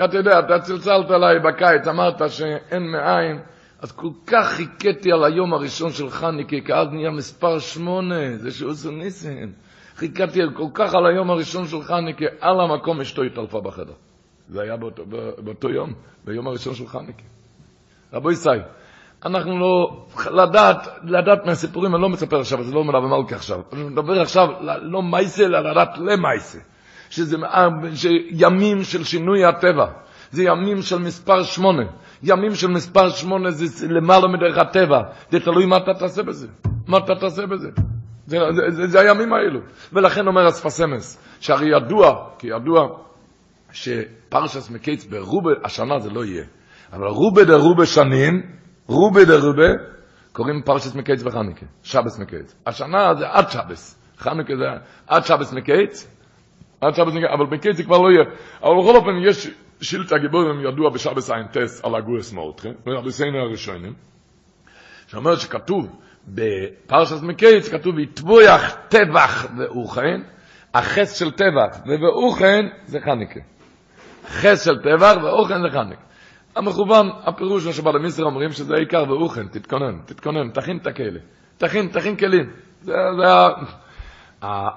אתה יודע, אתה צלצלת עליי בקיץ, אמרת שאין מאין, אז כל כך חיכיתי על היום הראשון של חניקה, כי אז נהיה מספר שמונה, זה שעושה ניסן. חיכיתי כל כך על היום הראשון של חניקה, על המקום אשתו התעלפה בחדר. זה היה באותו, באותו יום, ביום הראשון של חניקה. רבו ישראל, אנחנו לא, לדעת, לדעת מהסיפורים, אני לא מספר עכשיו, זה לא מלווה מלכה עכשיו. אני מדבר עכשיו, לא מייסה, אלא לדעת למייסה. שזה ימים של שינוי הטבע. זה ימים של מספר שמונה. ימים של מספר שמונה זה למעלה מדרך הטבע. זה תלוי מה אתה תעשה בזה. מה אתה תעשה בזה. זה, זה, זה, זה הימים האלו. ולכן אומר אספסמס, שהרי ידוע, כי ידוע שפרשס מקיץ ברובה, השנה זה לא יהיה. אבל רובה דה רובה שנים, רובה דה רובה, קוראים פרשס מקיץ וחנוכה, שבס מקיץ. השנה זה עד שבס. חנוכה זה עד שבס מקיץ, עד שבס מקיץ, אבל מקיץ זה כבר לא יהיה. אבל בכל אופן יש שילט הגיבורים ידוע בשבס איינטס על הגויס מולטרה, ובסיינו הראשונים, שאומרת שכתוב בפרשת מקייץ, כתוב יטבויח טבח ואוכן, החס של טבח ואוכן זה חניקה. חס של טבח ואוכן זה חניקה. המכוון, הפירוש שבעל המסר אומרים שזה העיקר ואוכן, תתכונן, תתכונן, תכין את הכלא, תכין, תכין כלים. זה, זה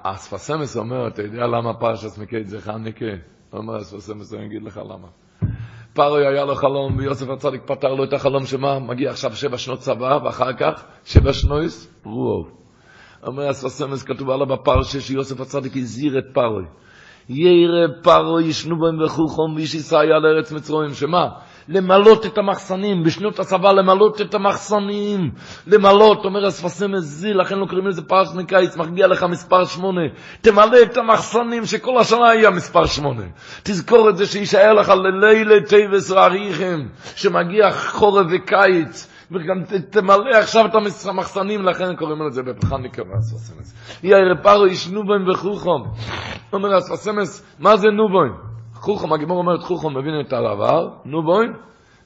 הספסמס אומר, אתה יודע למה פרשת מקייץ זה חניקה? אומר הספסמס, אני אגיד לך למה. פרוי היה לו חלום, ויוסף הצדיק פתר לו את החלום שמה, מגיע עכשיו שבע שנות צבא, ואחר כך שבע שנויס, רוח. אומר הספסמס, כתוב עליו בפרשה שיוסף הצדיק הזהיר את פרוי. ירא פרוי ישנו בהם וחוכום, ואיש ישראל לארץ מצרועים, שמה? למלות את המחסנים, בשנות הצבא למלות את המחסנים, למלות, אומר הספסם הזיל, לכן לא קוראים לזה פרש מקיץ, מגיע לך מספר שמונה, תמלא את המחסנים שכל השנה יהיה מספר שמונה, תזכור את זה שישאר לך ללילה טייבס ואריכם, שמגיע חורף וקיץ, וגם תמלא עכשיו את המחסנים, לכן קוראים לזה בפחניקה והספסמס. יאיר פרו ישנו בהם וחוכם. אומר הספסמס, מה זה נובוין? חוכם, הגימור אומרת חוכם מבין את העבר, נו בואי,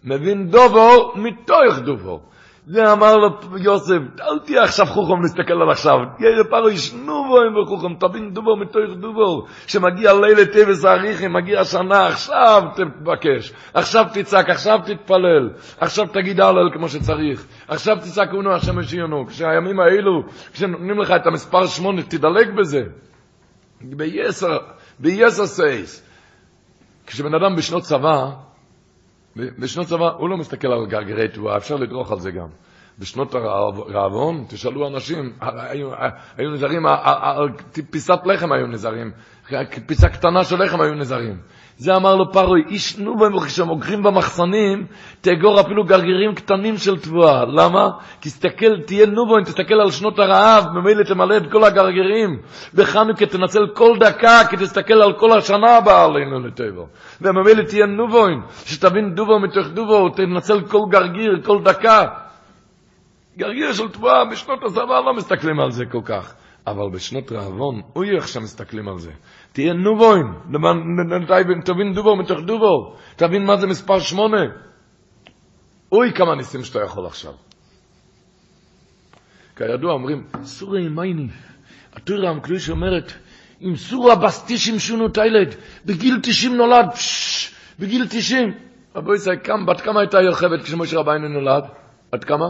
מבין דובו מתוך דובו. זה אמר לו יוסף, אל תהיה עכשיו חוכם להסתכל על עכשיו, ירא פרו ישנו בוים וחוכם, תבין דובו מתוך דובו, שמגיע לילה טבס האריכי, מגיע שנה, עכשיו תבקש, עכשיו תצעק, עכשיו תתפלל, עכשיו תגיד הלל כמו שצריך, עכשיו תצעק אונו השם משיונו, כשהימים האלו, כשנותנים לך את המספר שמונה, תדלק בזה. ביסר, ביסר סייס, כשבן אדם בשנות צבא, בשנות צבא הוא לא מסתכל על גרגרי תבואה, אפשר לדרוך על זה גם. בשנות הרעבון, תשאלו אנשים, היו, היו פיסת לחם היו נזרים, פיסה קטנה של לחם היו נזרים. זה אמר לו פרוי, איש נובוים, כשמוקחים במחסנים, תאגור אפילו גרגירים קטנים של תבואה. למה? כי תסתכל, תהיה נובוים, תסתכל על שנות הרעב, ממילא תמלא את כל הגרגירים. בחנוכה תנצל כל דקה, כי תסתכל על כל השנה הבאה עלינו לטבע. וממילא תהיה נובוים, שתבין דובו מתוך דובו, תנצל כל גרגיר, כל דקה. גרגיר של תבואה, בשנות הצבא לא מסתכלים על זה כל כך. אבל בשנות רעבון, אוי איך שמסתכלים על זה. תהיה נובוין, תבין דובור מתוך דובור, תבין מה זה מספר שמונה. אוי כמה ניסים שאתה יכול עכשיו. כידוע אומרים, סורה ימייני, התורה המקדוש אומרת, אם סורה בסטישים שונו תיילד, בגיל 90 נולד, בגיל 90. רבו ישראל, בת כמה הייתה יוכבת כשמשה רביינו נולד? עד כמה?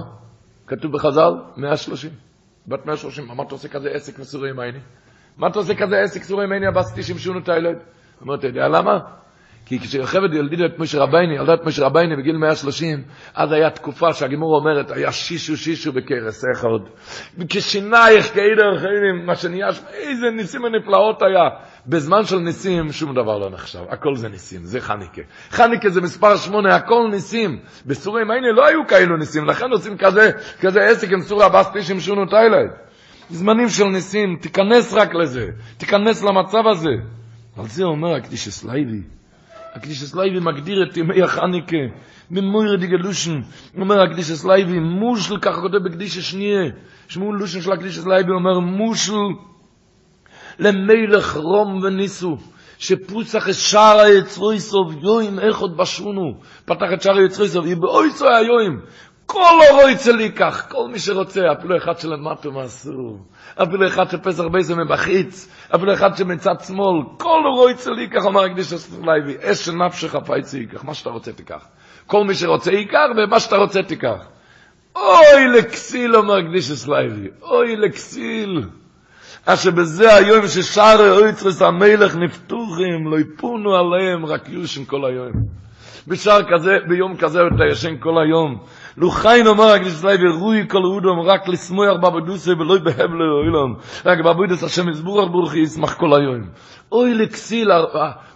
כתוב בחז"ל, 130. בת 130, מה אתה עושה כזה עסק מסורי ימייני? מה אתה עושה כזה עסק סורי ימייני הבסטישים שונו תיילד? אמר, אתה יודע למה? כי כשיוכבד ילדידה את משה רבייני, ילדה את משה רבייני בגיל 130, אז היה תקופה שהגימור אומרת, היה שישו שישו בקרס אחד. כשנייך כאידר חיילים, מה שנהיה, איזה ניסים הנפלאות היה. בזמן של ניסים שום דבר לא נחשב, הכל זה ניסים, זה חניקה. חניקה זה מספר שמונה, הכל ניסים. בסורי מייני לא היו כאלו ניסים, לכן עושים כזה, כזה עסק עם סורי הבאס פישים שונו תיילד. זמנים של ניסים, תיכנס רק לזה, תיכנס למצב הזה. על זה אומר הקדיש אסלייבי. הקדיש אסלייבי מגדיר את ימי החניקה, ממויר דיגלושן, אומר הקדיש אסלייבי, מושל, ככה כותב בקדיש השנייה, שמול לושן של הקדיש אסלייבי אומר, מושל למלך רום וניסו, שפוצח את שער היצרוי סוף יוים איכות בשונו, פתח את שער היצרוי סוף, יבואי סוי היוים, כל אורוי צלי כך, כל מי שרוצה, אפילו אחד שלמטו מאסור, אפילו אחד שפסח בייסו מבחיץ, אפילו אחד שמצד שמאל, כל הרוצה ליקח, אמר הקדושת לוי, אשר נפשו חפצה ייקח, מה שאתה רוצה תיקח. כל מי שרוצה ייקח, ומה שאתה רוצה תיקח. אוי לכסיל, אומר הקדושת לוי, אוי לכסיל. אשר בזה היום ששערי אוצרות המלך נפתחים, לא יפנה אליהם, רק ישן כל היום. בשער כזה, ביום כזה אתה ישן כל היום. לכן אומר הקדושת לוי ראוי כל אדם רק לשמוח בעבודתו ולא בהבלי עולם. רק בבודס השם יסבורך ברוכי ישמח כל היום. אוי לכסיל,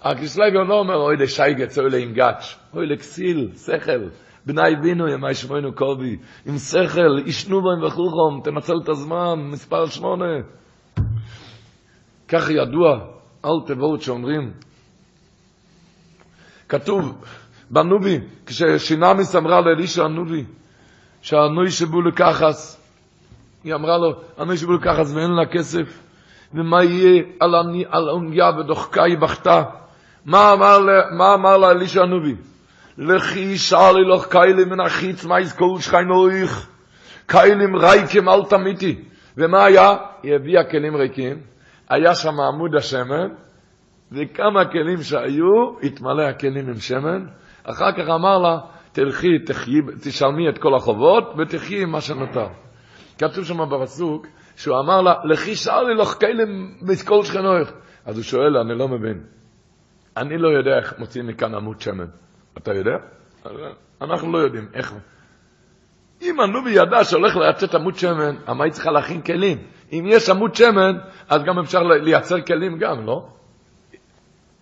הקדיש סלייבי לא אומר אוי לשייגץ אוי לאינגאץ'. אוי לכסיל, שכל. בני בינו ימי שמוינו קובי. עם שכל, ישנו בהם וחוכם, תנצל את הזמן, מספר שמונה. כך ידוע, אל תבואו שאומרים, כתוב בנובי, כששינמיס אמרה לאלישע הנובי, שהנוי שבו לקחס, היא אמרה לו, הנוי שבו לקחס ואין לה כסף, ומה יהיה על, אני, על עוניה ודוחקה היא בכתה? מה אמר, מה אמר לה אלישע הנובי? לכי שאלי לך קיילים מן החיץ יזכור שכינויך קיילים ריקים אל תמיתי ומה היה? היא הביאה כלים ריקים היה שם עמוד השמן וכמה כלים שהיו התמלא הכלים עם שמן אחר כך אמר לה תלכי תחי, תשלמי את כל החובות ותחי עם מה שנותר כתוב שם בפסוק שהוא אמר לה לכי שאלי לך כלים מכל שכנויך אז הוא שואל אני לא מבין אני לא יודע איך מוציאים מכאן עמוד שמן אתה יודע? אנחנו לא יודעים איך. אם הנובי ידע שהולך לייצאת עמוד שמן, מה היא צריכה להכין כלים? אם יש עמוד שמן, אז גם אפשר לייצר כלים גם, לא?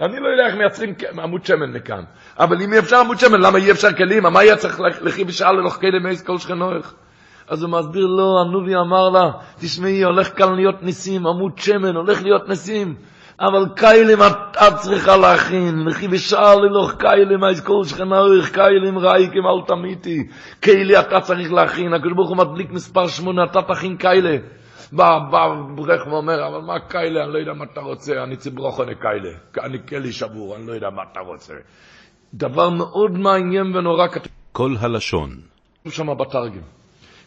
אני לא איך מייצרים עמוד שמן מכאן. אבל אם אפשר עמוד שמן, למה אי אפשר כלים? מה יהיה צריך לכי בשעה ללוך כלים מייס כל שכנוך? אז הוא מסביר לו, הנובי אמר לה, תשמעי, הולך כאן להיות ניסים, עמוד שמן, הולך להיות ניסים. אבל קיילים את צריכה להכין, לכי בשעה ללוך קיילים, אז כל שכנה אורך קיילים רייקים אל תמיתי, קיילי אתה צריך להכין, הקדוש ברוך הוא מדליק מספר שמונה, אתה תכין קיילה. בא, בא ברך ואומר, אבל מה קיילה, אני לא יודע מה אתה רוצה, אני ציברוך אני קיילה, אני כלי שבור, אני לא יודע מה אתה רוצה. דבר מאוד מעניין ונורא כתוב. כל הלשון. כתוב שם בתרגם.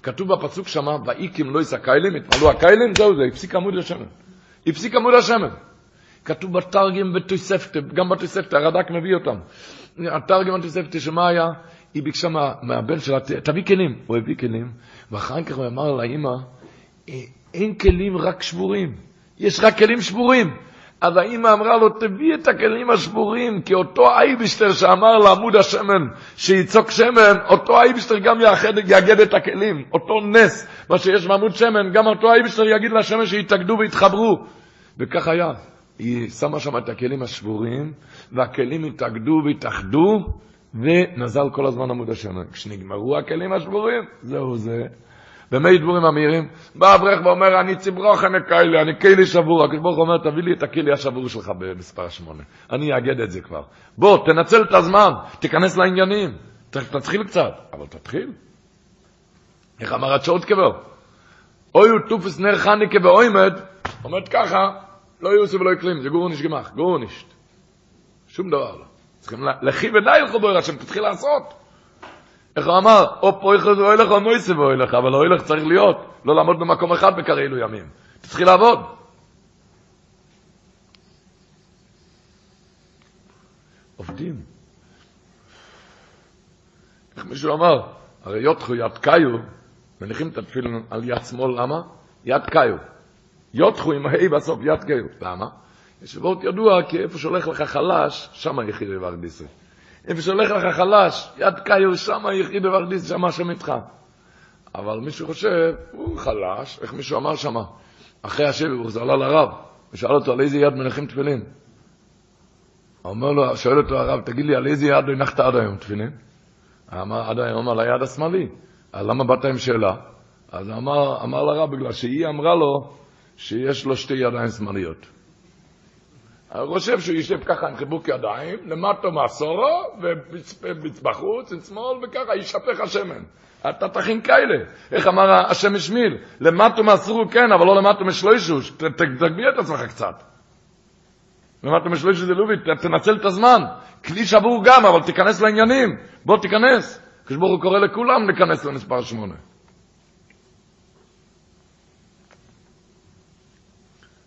כתוב בפסוק שם, ואיקים לא יסע קיילים, התמלאו הקיילים, זהו זה, הפסיק עמוד השמן. הפסיק עמוד השמן. כתוב בתרגם ותוספתא, גם בתוספתא, הרד"ק מביא אותם. התרגם ותוספתא, שמה היה? היא ביקשה מה, מהבן שלה, תביא כלים. הוא הביא כלים, ואחר כך הוא אמר לאמא, אין כלים רק שבורים, יש רק כלים שבורים. אז האמא אמרה לו, תביא את הכלים השבורים, כי אותו אייבשטר שאמר לעמוד השמן, שיצוק שמן, אותו אייבשטר גם יאחד, יאגד את הכלים, אותו נס, מה שיש בעמוד שמן, גם אותו אייבשטר יגיד לשמן שיתאגדו ויתחברו. וכך היה. היא שמה שם את הכלים השבורים, והכלים התאגדו והתאחדו, ונזל כל הזמן עמוד השמן. כשנגמרו הכלים השבורים, זהו זה. במי דבורים המהירים, בא אברך ואומר, אני ציברוך אני כאלה, אני כלי שבור. הקדוש אומר, תביא לי את הכלי השבור שלך במספר שמונה. אני אאגד את זה כבר. בוא, תנצל את הזמן, תיכנס לעניינים. תתחיל קצת, אבל תתחיל. איך אמר הצ'אות קבר? אוי הוא תופס נר חניקה באוימד, אומרת ככה, לא יוסף ולא יקלים, זה גורו נשגמח, גורו נשת. שום דבר לא. צריכים לכי ודי לך בויר השם, תתחיל לעשות. איך הוא אמר? או פויכוס ואוי לך או מויסה ואוי לך, אבל אוי לך צריך להיות, לא לעמוד במקום אחד בקראילו ימים. צריך לעבוד. עובדים. איך מישהו אמר? הרי יותחו יד קאיו, מניחים את התפילין על יד שמאל, למה? יד קאיו. יותחו עם ההי בסוף יד קאיו. למה? יש וורט ידוע, כי איפה שהולך לך חלש, שם היחיד ורדיסי. איפה שהולך לך חלש, יד קאיו, שם היחיד ורדיסי, שם השם איתך. אבל מישהו חושב, הוא חלש, איך מישהו אמר שם, אחרי השבי, הוא עלה לרב, ושאל אותו על איזה יד מניחים תפילין. אומר לו, שואל אותו הרב, תגיד לי, על איזה יד הנחת עד היום תפילין? אמר, עד היום על היד השמאלי. אז למה באת עם שאלה? אז אמר, אמר לרב, בגלל שהיא אמרה לו שיש לו שתי ידיים שמאליות. אני חושב שהוא יישב ככה עם חיבוק ידיים, למטה מעשורו, ובחוץ, עם שמאל, וככה ישפך השמן. אתה תכין כאלה. איך אמר השם משמיל? למטה מעשורו כן, אבל לא למטה משלושוש. תגביה את עצמך קצת. למטה משלושוש זה לובי, תנצל את הזמן. כלי שבור גם, אבל תיכנס לעניינים. בוא תיכנס. כשברוך הוא קורא לכולם להיכנס למספר שמונה.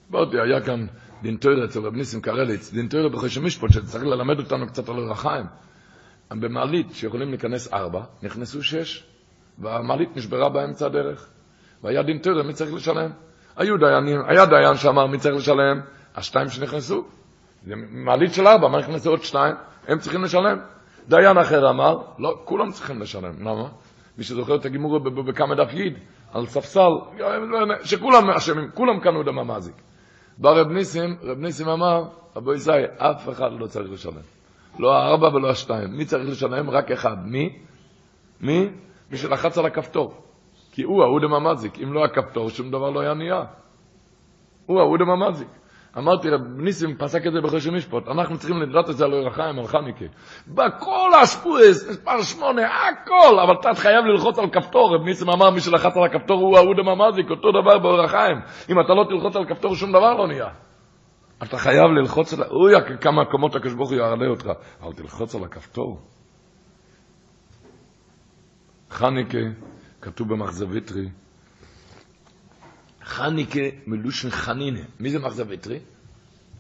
באותי, היה כאן דין תוירה אצל רב ניסים קרליץ, דין תוירה בחושי משפוט, שצריך ללמד אותנו קצת על אורחיים. במעלית שיכולים להיכנס ארבע, נכנסו שש, והמעלית נשברה באמצע הדרך. והיה דין תוירה, מי צריך לשלם? היו דיינים, היה דיין שאמר מי צריך לשלם? השתיים שנכנסו. זה מעלית של ארבע, מה נכנסו עוד שתיים? הם צריכים לשלם. דיין אחר אמר, לא, כולם צריכים לשלם. למה? מי שזוכר את הגימור בכמה דף יד, על ספסל, שכולם אשמים, כולם קנו דם המזיק. בא רב ניסים, רב ניסים אמר, אבו ישי, אף אחד לא צריך לשלם. לא הארבע ולא השתיים. מי צריך לשלם? רק אחד. מי? מי? מי שלחץ על הכפתור. כי הוא האודם המזיק. אם לא הכפתור, שום דבר לא היה נהיה. הוא האודם המזיק. אמרתי, רב ניסים פסק את זה בחושי משפוט, אנחנו צריכים לדעת את זה על אורחיים, על חניקה. בכל השפועס, מספר שמונה, הכל, אבל אתה חייב ללחוץ על כפתור, רב ניסים אמר, מי שלחץ על הכפתור הוא האודם המזיק, אותו דבר באורחיים. אם אתה לא תלחוץ על כפתור, שום דבר לא נהיה. אתה חייב ללחוץ על... אוי, כמה קומות הקדוש ברוך הוא יעלה אותך. אבל תלחוץ על הכפתור. חניקה, כתוב במחזביתרי, חניקה מלושן חנינה. מי זה מחזביתרי?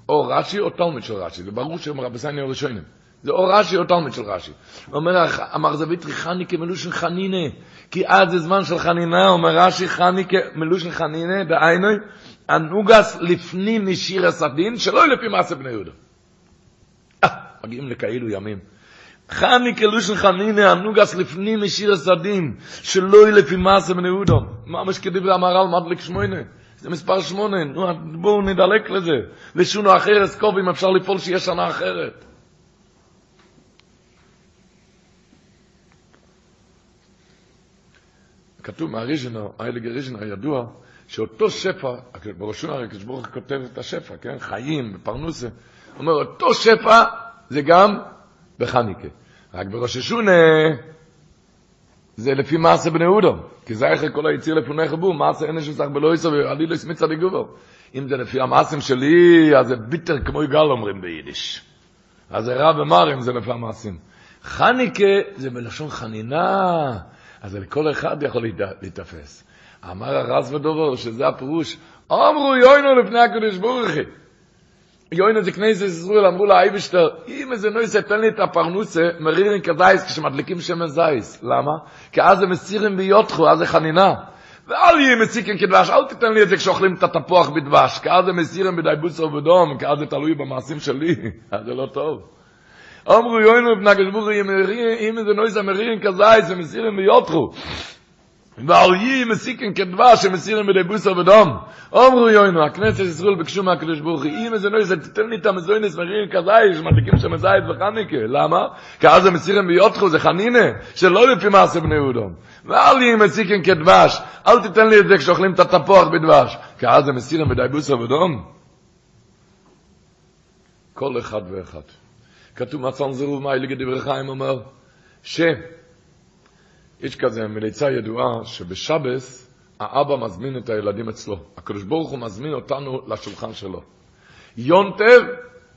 או רש"י או תלמיד של רש"י. זה ברור שהם רבסייני הראשונים. זה או רש"י או תלמיד של רש"י. אומר המחזביתרי חניקה מלושן חנינה. כי אז זה זמן של חנינה, אומר רש"י חניקה מלושן חנינה, דהיינו, הנוגס לפנים משיר הסדין, שלא לפי מעשה בני יהודה. מגיעים לכאלו ימים. חני כלושן חנינה, הנוגס לפנים משיר הסדין, שלא לפי מעשה בני יהודה. ממש כדברי המהר"ל מדליק שמונה. זה מספר שמונה, נו, בואו נדלק לזה. לשונו אחרת, קוב אם אפשר לפעול שיהיה שנה אחרת. כתוב מהריז'נר, האילג הריז'נר הידוע, שאותו שפע, בראשון הרי כשברוך כותב את השפע, כן? חיים, פרנוסה. אומר, אותו שפע זה גם בחניקה. רק בראש השונה זה לפי מעשה בני אודו. כי זה איך כל היציר לפונך בו, מעשה אין שסך בלא יסו ועלי לא יסמיץ עלי. אם זה לפי המעשים שלי, אז זה ביטר כמו יגל אומרים ביידיש. אז זה רע ומר אם זה לפי המעשים. חניקה זה בלשון חנינה, אז לכל אחד יכול להתאפס. אמר הרס ודובר, שזה הפירוש, אמרו יוינו לפני הקדוש ברוך הוא. יוינו זה כנסת ישראל, אמרו לה, אייבשטר, אם איזה נויס לי את הפרנוסה, מרירים כזייס כשמדליקים שמן זייס. למה? כי אז מסירים ביותחו, אז זה חנינה. ואל יהיה מציקים כדבש, אל תיתן לי את זה כשאוכלים את התפוח בדבש, כי אז הם מסירים בדי בוסר ובדום, כי אז זה תלוי במעשים שלי, *laughs* אז זה לא טוב. אמרו יוינו הוא, אם איזה נויס המרירים כזייס, הם מסירים ביותחו. ועל יי מסיקן כדבש שמסירים בידי בוסר ודום. אומרו יוינו, הכנסת ישראל ביקשו מהקדוש ברוך הוא, אם איזה נויס, תתן לי את המזוינס מרירים כזאי, שמדליקים שם זית וחניקה. למה? כי אז הם מסירים ביותחו, זה חנינה, שלא לפי מעשה בני יהודום. ועל יי מסיקן כדבש, אל תיתן לי את זה כשאוכלים את התפוח בדבש, כי אז הם מסירים בידי בוסר ודום. כל אחד ואחד. כתוב מצון זירוב מאי לגדברי חיים אומר, ש... יש כזה מליצה ידועה שבשבס האבא מזמין את הילדים אצלו. הקדוש ברוך הוא מזמין אותנו לשולחן שלו. יונטב,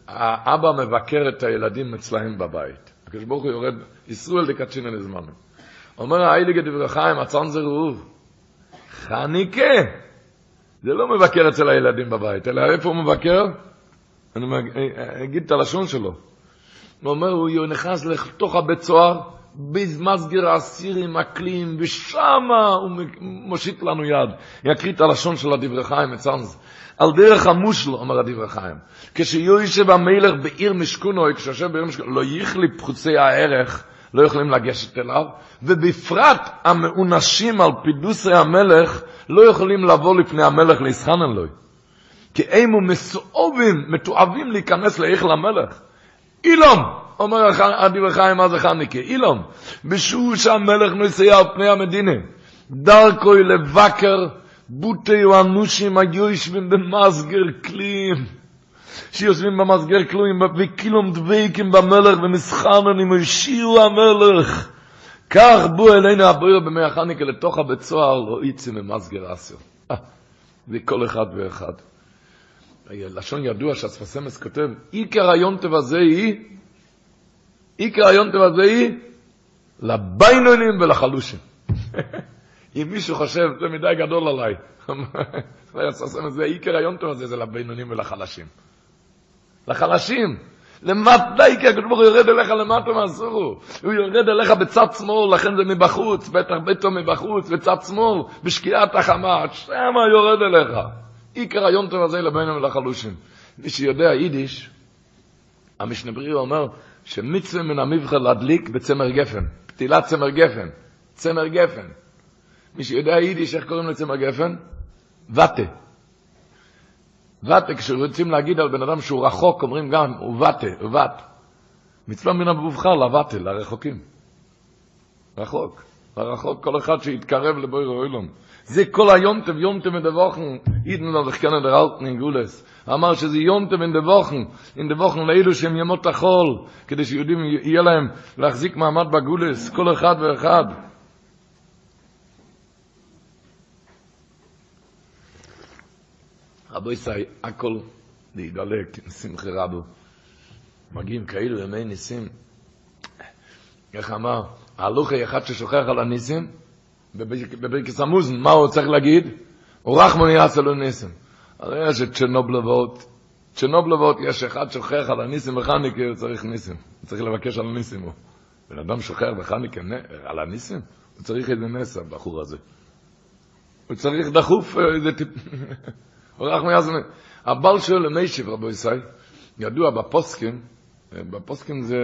האבא מבקר את הילדים אצלהם בבית. הקדוש ברוך הוא יורד, ישראל דקצ'ינא לזמנו. אומר האייליגה דברי חיים, זה רוב. חניקה. זה לא מבקר אצל הילדים בבית, אלא איפה הוא מבקר? אני אגיד את הלשון שלו. הוא אומר, הוא נכנס לתוך הבית סוהר, במסגר האסירים, הכלים, ושמה הוא מושיט לנו יד. יקריא את הלשון של הדברי חיים, אצלנו. על דרך המושל, אומר הדברי חיים. כשיושב המלך בעיר משכונו, כשיושב בעיר משכונו, לא יכלי פחוצי הערך, לא יכולים לגשת אליו, ובפרט המאונשים על פידוסי המלך, לא יכולים לבוא לפני המלך להסחנן לו. כי הם מסואבים, מתועבים להיכנס לאיך למלך. אילום, אומר הדברי חיים, מה זה חניקה? אילום, בשעו שהמלך נוסע על פני המדינה, דרכו לבקר, בוטי אנושים היושבים במסגר כלים, שיושבים במסגר כלים וכילום דבקים במלך ומסחרננים וישירו המלך. כך בוא אלינו הבויר במי החניקה לתוך הבית סוהר לא יצא ממסגר אסר. זה כל אחד ואחד. לשון ידוע שהספסמס כותב, עיקר היונטב הזה היא, עיקר הזה היא לביינונים ולחלושים. *laughs* אם מישהו חושב, זה מדי גדול עליי. *laughs* זה עיקר היונטב הזה, זה לבינונים ולחלשים. לחלשים. למטה, כי הקדוש ברוך הוא יורד אליך למטה מהסורו. הוא יורד אליך בצד שמאל, לכן זה מבחוץ, בטח ביתו מבחוץ, בצד שמאל, בשקיעת החמה, שמה יורד אליך. עיקר היונטב הזה לבינם ולחלושים. מי שיודע יידיש, המשנה בריא אומר שמצווה מן המבחר להדליק בצמר גפן, פתילת צמר גפן, צמר גפן. מי שיודע יידיש, איך קוראים לצמר גפן? וטה. וטה, כשרוצים להגיד על בן אדם שהוא רחוק, אומרים גם, הוא וטה, הוא וט. מצווה מן המובחר לוטה, לרחוקים. רחוק. לרחוק, כל אחד שיתקרב לבויר אוילום. זה כל היום טב, יום טב דבוכן, אידן לא דחקן את הרלטן אין גולס, אמר שזה יום טב דבוכן, אין דבוכן לאילו שהם ימות החול, כדי שיהודים יהיה להם להחזיק מעמד בגולס, כל אחד ואחד. רבו ישראל, הכל להידלק עם שמחי רבו, מגיעים כאילו ימי ניסים, איך אמר, ההלוכה היחד ששוכח על הניסים, בברקס המוזן, מה הוא צריך להגיד? הוא רחמן יעשה לו ניסים. הרי יש את צ'רנובלבות, צ'רנובלבות יש אחד שוכח על הניסים מכניקה, הוא צריך ניסים. הוא צריך לבקש על הניסים. בן אדם שוכח מכניקה על הניסים, הוא צריך איזה נס, הבחור הזה. הוא צריך דחוף איזה טיפ... *laughs* הוא רחמן יעשה הבעל שואל למיישיב, רבו ישראל, ידוע בפוסקים, בפוסקים זה...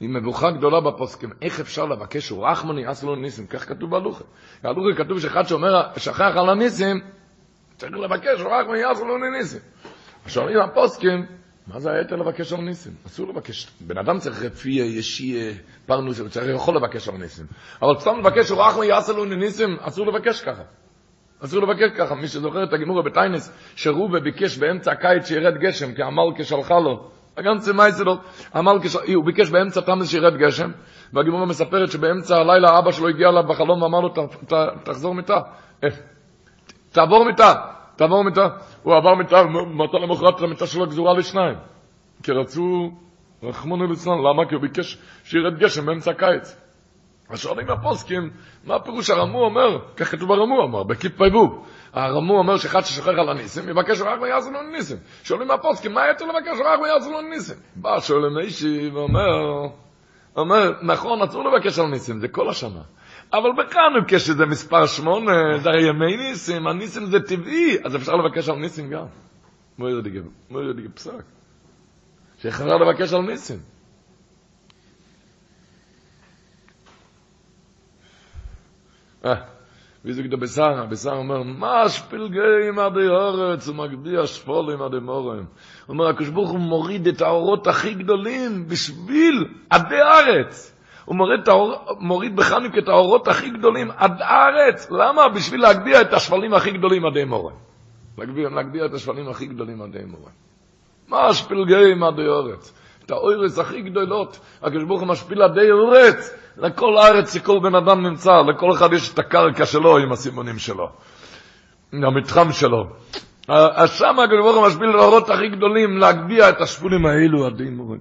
היא מבוכה גדולה בפוסקים. איך אפשר לבקש ורחמני יעשו לו ניסים? כך כתוב בהלוכה. בהלוכה כתוב שאחד שאומר, שכח על הניסים, צריך לבקש ורחמני יעשו לו ניסים. שואלים הפוסקים, מה זה היתר לבקש על ניסים? אסור לבקש. בן אדם צריך רפייה, ישיה, פרנוס, הוא צריך יכול לבקש על ניסים. אבל סתם לבקש ורחמני יעשו לו ניסים, אסור לבקש ככה. אסור לבקש ככה. מי שזוכר את הגמורה בטיינס, שרובה ביקש באמצע הקיץ שירד גשם, כי המלכה שלחה לו. הגנצה מייסלו, המלכה, הוא ביקש באמצע תמס שירד גשם, והגימורה מספרת שבאמצע הלילה אבא שלו הגיע אליו בחלום ואמר לו, תחזור מיטה, תעבור מיטה, תעבור מיטה. הוא עבר מיטה, ומתי למחרת המיטה שלו גזורה לשניים. כי רצו, רחמונו ליצלן, למה? כי הוא ביקש שירד גשם באמצע הקיץ. אז שואלים הפוסקים, מה הפירוש הרמו אומר? כך כתוב הרמו אומר, בקיפ פייבו. הרמו אומר שאחד ששוכח על הניסים, יבקש רק ויעשו לו ניסים. שואלים הפוסקים, מה יותר לבקש רק ויעשו לו ניסים? בא שואל מישהי ואומר, אומר, נכון, אסור לבקש על ניסים, זה כל השנה. אבל בחנוכה שזה מספר שמונה, זה הרי ימי ניסים, הניסים זה טבעי, אז אפשר לבקש על ניסים גם. מה יודעים פסק? שאפשר לבקש על ניסים. Wie sagt Besar, der Besar אומר, מה שפלגים עד הארץ ומגביה שפולים עד המורם. הוא אומר, הקשבוך הוא מוריד את האורות הכי גדולים בשביל עדי הארץ. הוא מוריד, האור, מוריד בחנוכה את האורות הכי גדולים עד הארץ. למה? בשביל להגביה את השפלים הכי גדולים עד המורם. להגביה, להגביה את השפלים הכי גדולים עד המורם. מה שפלגים עד הארץ. את האורץ הכי גדולות, הקשבוך הוא משפיל עדי הארץ. לכל הארץ שכל בן אדם נמצא, לכל אחד יש את הקרקע שלו עם הסימונים שלו, המתחם שלו. שם הקדוש ברוך הוא משפיל לאורות הכי גדולים להגביה את השפולים האלו הדין מורים.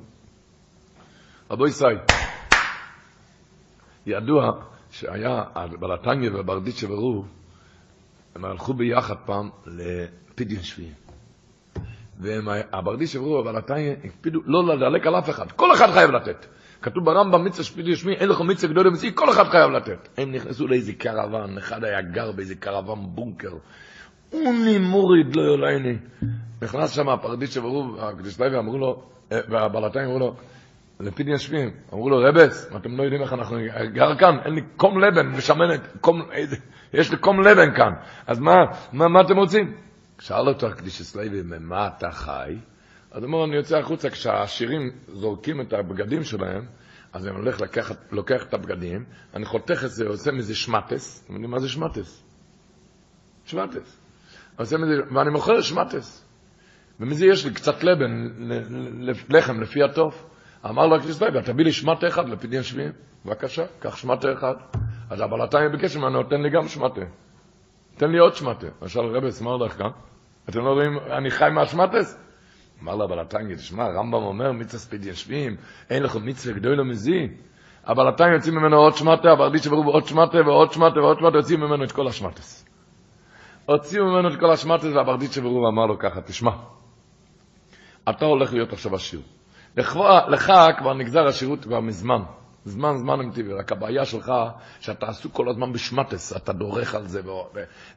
רבו ישראל, ידוע שהיה בלתניה וברדיצ'ה ורוב, הם הלכו ביחד פעם לפדיון שביעי. והברדיצ'ה ורוב ובלתניה הקפידו לא לדלק על אף אחד, כל אחד חייב לתת. כתוב ברמב"ם מצווה שפידי שמי, אין לך מצווה גדול ומציא, כל אחד חייב לתת. הם נכנסו לאיזה קרוון, אחד היה גר באיזה קרוון בונקר. אוני מוריד לא יולייני. נכנס שם הפרדיס שברוב, הקדיסטאי ואמרו לו, אה, והבלתיים אמרו לו, לפיד ישבים, אמרו לו, רבס, אתם לא יודעים איך אנחנו, גר כאן, אין לי קום לבן, משמנת, קום, איזה, יש לי קום לבן כאן, אז מה, מה, מה אתם רוצים? שאל אותו הקדיש סלייבי, ממה אתה חי? אז אמרו, אני יוצא החוצה, כשהעשירים זורקים את הבגדים שלהם, אז אני הולך לקחת, לוקח את הבגדים, אני חותך את זה, עושה מזה שמטס, אתם יודעים מה זה שמטס? שמטס. עושה מזה, ואני מוכר שמטס. ומזה יש לי קצת לבן, לחם לפי הטוב. אמר לו הקריסטאי, תביא לי שמטה אחד לפדיון שביעים. בבקשה, קח שמטה אחד. אז הבלתיים ביקש ממנו, תן לי גם שמטה. תן לי עוד שמטה. למשל, מה הולך כאן? אתם לא רואים, אני חי מהשמטס? אמר לה בלתנגי, תשמע, הרמב"ם אומר, מיצה ספיד ישבים, אין לכם מצווה גדול ומזי. הבלתנגי יוצאים ממנו עוד שמטה, הברדיש ברור עוד שמטה ועוד שמטה ועוד שמטה, יוצאים ממנו את כל השמטס. הוציאו ממנו את כל השמטס, והברדיש ברור אמר לו ככה, תשמע, אתה הולך להיות עכשיו עשיר. לך כבר נגזר השירות כבר מזמן. זמן זמן הם טבעי, רק הבעיה שלך שאתה עסוק כל הזמן בשמטס, אתה דורך על זה,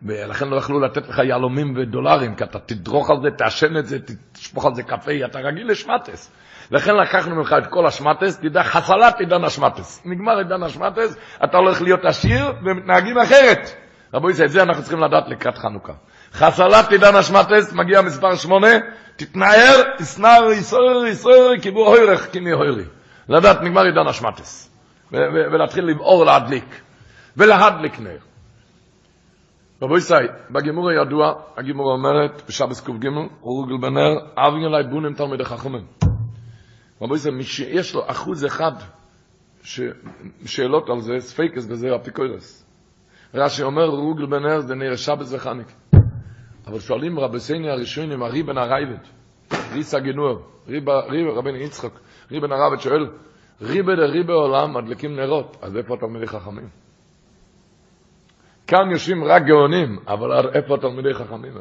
ולכן לא יכלו לתת לך יהלומים ודולרים, כי אתה תדרוך על זה, תעשן את זה, תשפוך על זה קפה, אתה רגיל לשמטס. לכן לקחנו ממך את כל השמטס, תדע, חסלת עידן השמטס. נגמר עידן השמטס, אתה הולך להיות עשיר ומתנהגים אחרת. רבו ישראל, את זה אנחנו צריכים לדעת לקראת חנוכה. חסלת עידן השמטס, מגיע מספר שמונה, תתנער, תסנר, יסור, יסור, קיבו הוירך, כמי הוירי. לדעת נגמר עידן השמטס, ולהתחיל לבעור להדליק, ולהדליק נר. רבו ישראל, בגימור הידוע, הגימור אומרת, בשבס ק"ג, רוגל בנר, אבין אליי בונים תלמידי חכמים. רבו ישראל, מי שיש לו אחוז אחד. שאלות על זה, ספייקס וזה אפיקוירס. רש"י אומר, רוגל בנר זה נר שבס וחניק. אבל שואלים רבי סייני הראשונים, הריבן הרייבד, ריסה גנור, רבן יצחק, ריבן הרייבד שואל, ריבה דריבה עולם מדליקים נרות, אז איפה תלמידי חכמים? כאן יושבים רק גאונים, אבל איפה תלמידי חכמים?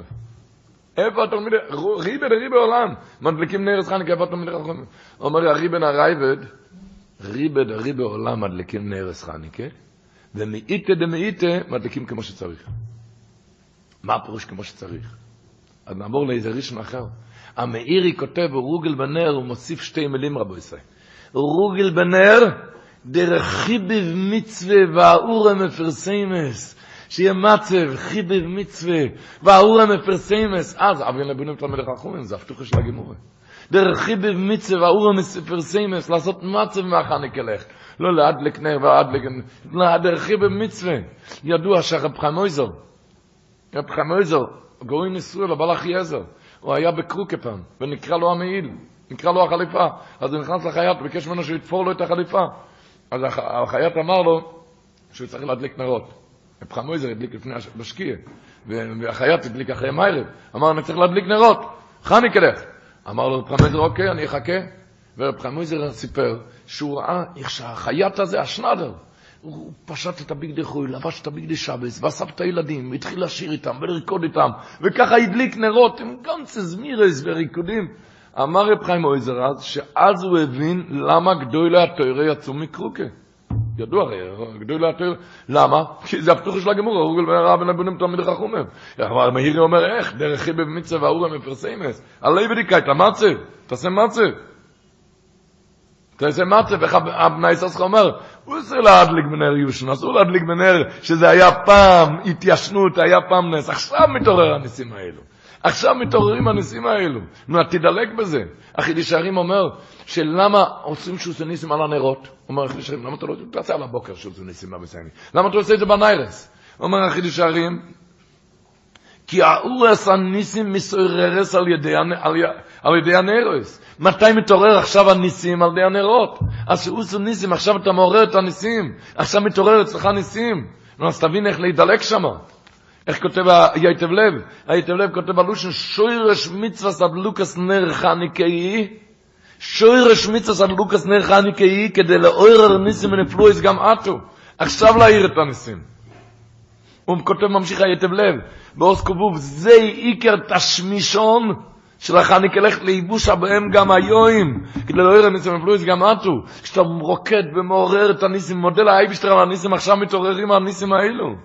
איפה התלמידי, ריבה דריבה עולם, מדליקים נר חנוכה, איפה תלמידי חכמים? אומר הריבן הרייבד, ריבה דריבה עולם מדליקים נר חנוכה, ומאיתה דמאיתה מדליקים כמו שצריך. מה הפירוש כמו שצריך? אז נעבור לאיזה ראשון אחר. המאירי כותב, רוגל בנר, הוא מוסיף שתי מילים רבו ישראל. רוגל בנר, דרך חיביב מצווה והאורה מפרסמס. שיהיה מצב, חיביב מצווה, והאורה מפרסמס. אז, אביון לבונים תלמיד החכומים, זה הפתוחה של הגימורה. דרך חיביב מצווה והאורה מפרסמס, לעשות מצב מהחניק אלך. לא להדלק נר והדלק, לא, דרך חיביב מצווה. ידוע שהרב חיים מויזר, רב חמוזר, גאוי ישראל, הבעל אחי עזר, הוא היה בקרוקה פעם, ונקרא לו המעיל, נקרא לו החליפה. אז הוא נכנס לחייט, ביקש ממנו שיתפור לו את החליפה. אז החייט אמר לו שהוא צריך להדליק נרות. רב חמוזר הדליק לפני המשקיע, והחייט הדליק אחרי מיירב. אמר, אני צריך להדליק נרות, חני כדך. אמר לו רב חמוזר, אוקיי, אני אחכה. ורב חמוזר סיפר שהוא ראה איך שהחייט הזה, השנדר, הוא פשט את הבגדי חוי, לבש את הבגדי שבס, ואסף את הילדים, והתחיל לשיר איתם ולרקוד איתם, וככה הדליק נרות עם גנצז מירס וריקודים. אמר רב חיים אויזר אז, שאז הוא הבין למה גדולי התוירה יצאו מקרוקה. ידוע הרי, גדולי התוירה, למה? כי זה הפתוח של הגמור, הרוגל בן הרב בן הבונים תלמיד חכומר. אבל מאירי אומר, איך? דרך חיבה במצווה והאורה מפרסמס. עלי בדיקה, את המצב, תעשה מצב. תעשה מצב, איך יששכר אומר, הוא אסור להדליק בנר יושן, אסור להדליק בנר שזה היה פעם התיישנות, היה פעם נס. עכשיו מתעורר הניסים האלו. עכשיו מתעוררים הניסים האלו. נו, תדלק בזה. החידיש הערים אומר, שלמה עושים שוסי ניסים על הנרות? אומר החידיש הערים, למה אתה לא תעשה על הבוקר שוסי ניסים בבסייני? למה אתה עושה את זה בניירס? אומר החידיש הערים, כי האורס הניסים מסוררס על ידי, על, על ידי הנרוס. מתי מתעורר עכשיו הניסים על ידי הנרות? אז שאוסו ניסים, עכשיו אתה מעורר את הניסים. עכשיו מתעורר אצלך ניסים. אז תבין איך להידלק שם. איך כותב היטב לב? היטב לב כותב בלושן, שוירש מצווה סדלוקס נר חניקאי, שוירש מצווה סדלוקס נר חניקאי, כדי לעורר ניסים ונפלויס גם עטו. עכשיו להעיר את הניסים. הוא כותב, ממשיך היטב לב, בעוז קובוב, זה עיקר תשמישון של החניק הלכת לייבוש הבהם גם היום, כדי לא יראה ניסים אפלויס גם עטו, כשאתה רוקד ומעורר את הניסים, מודה לאייבערשטער על הניסים, עכשיו מתעוררים הניסים האלו.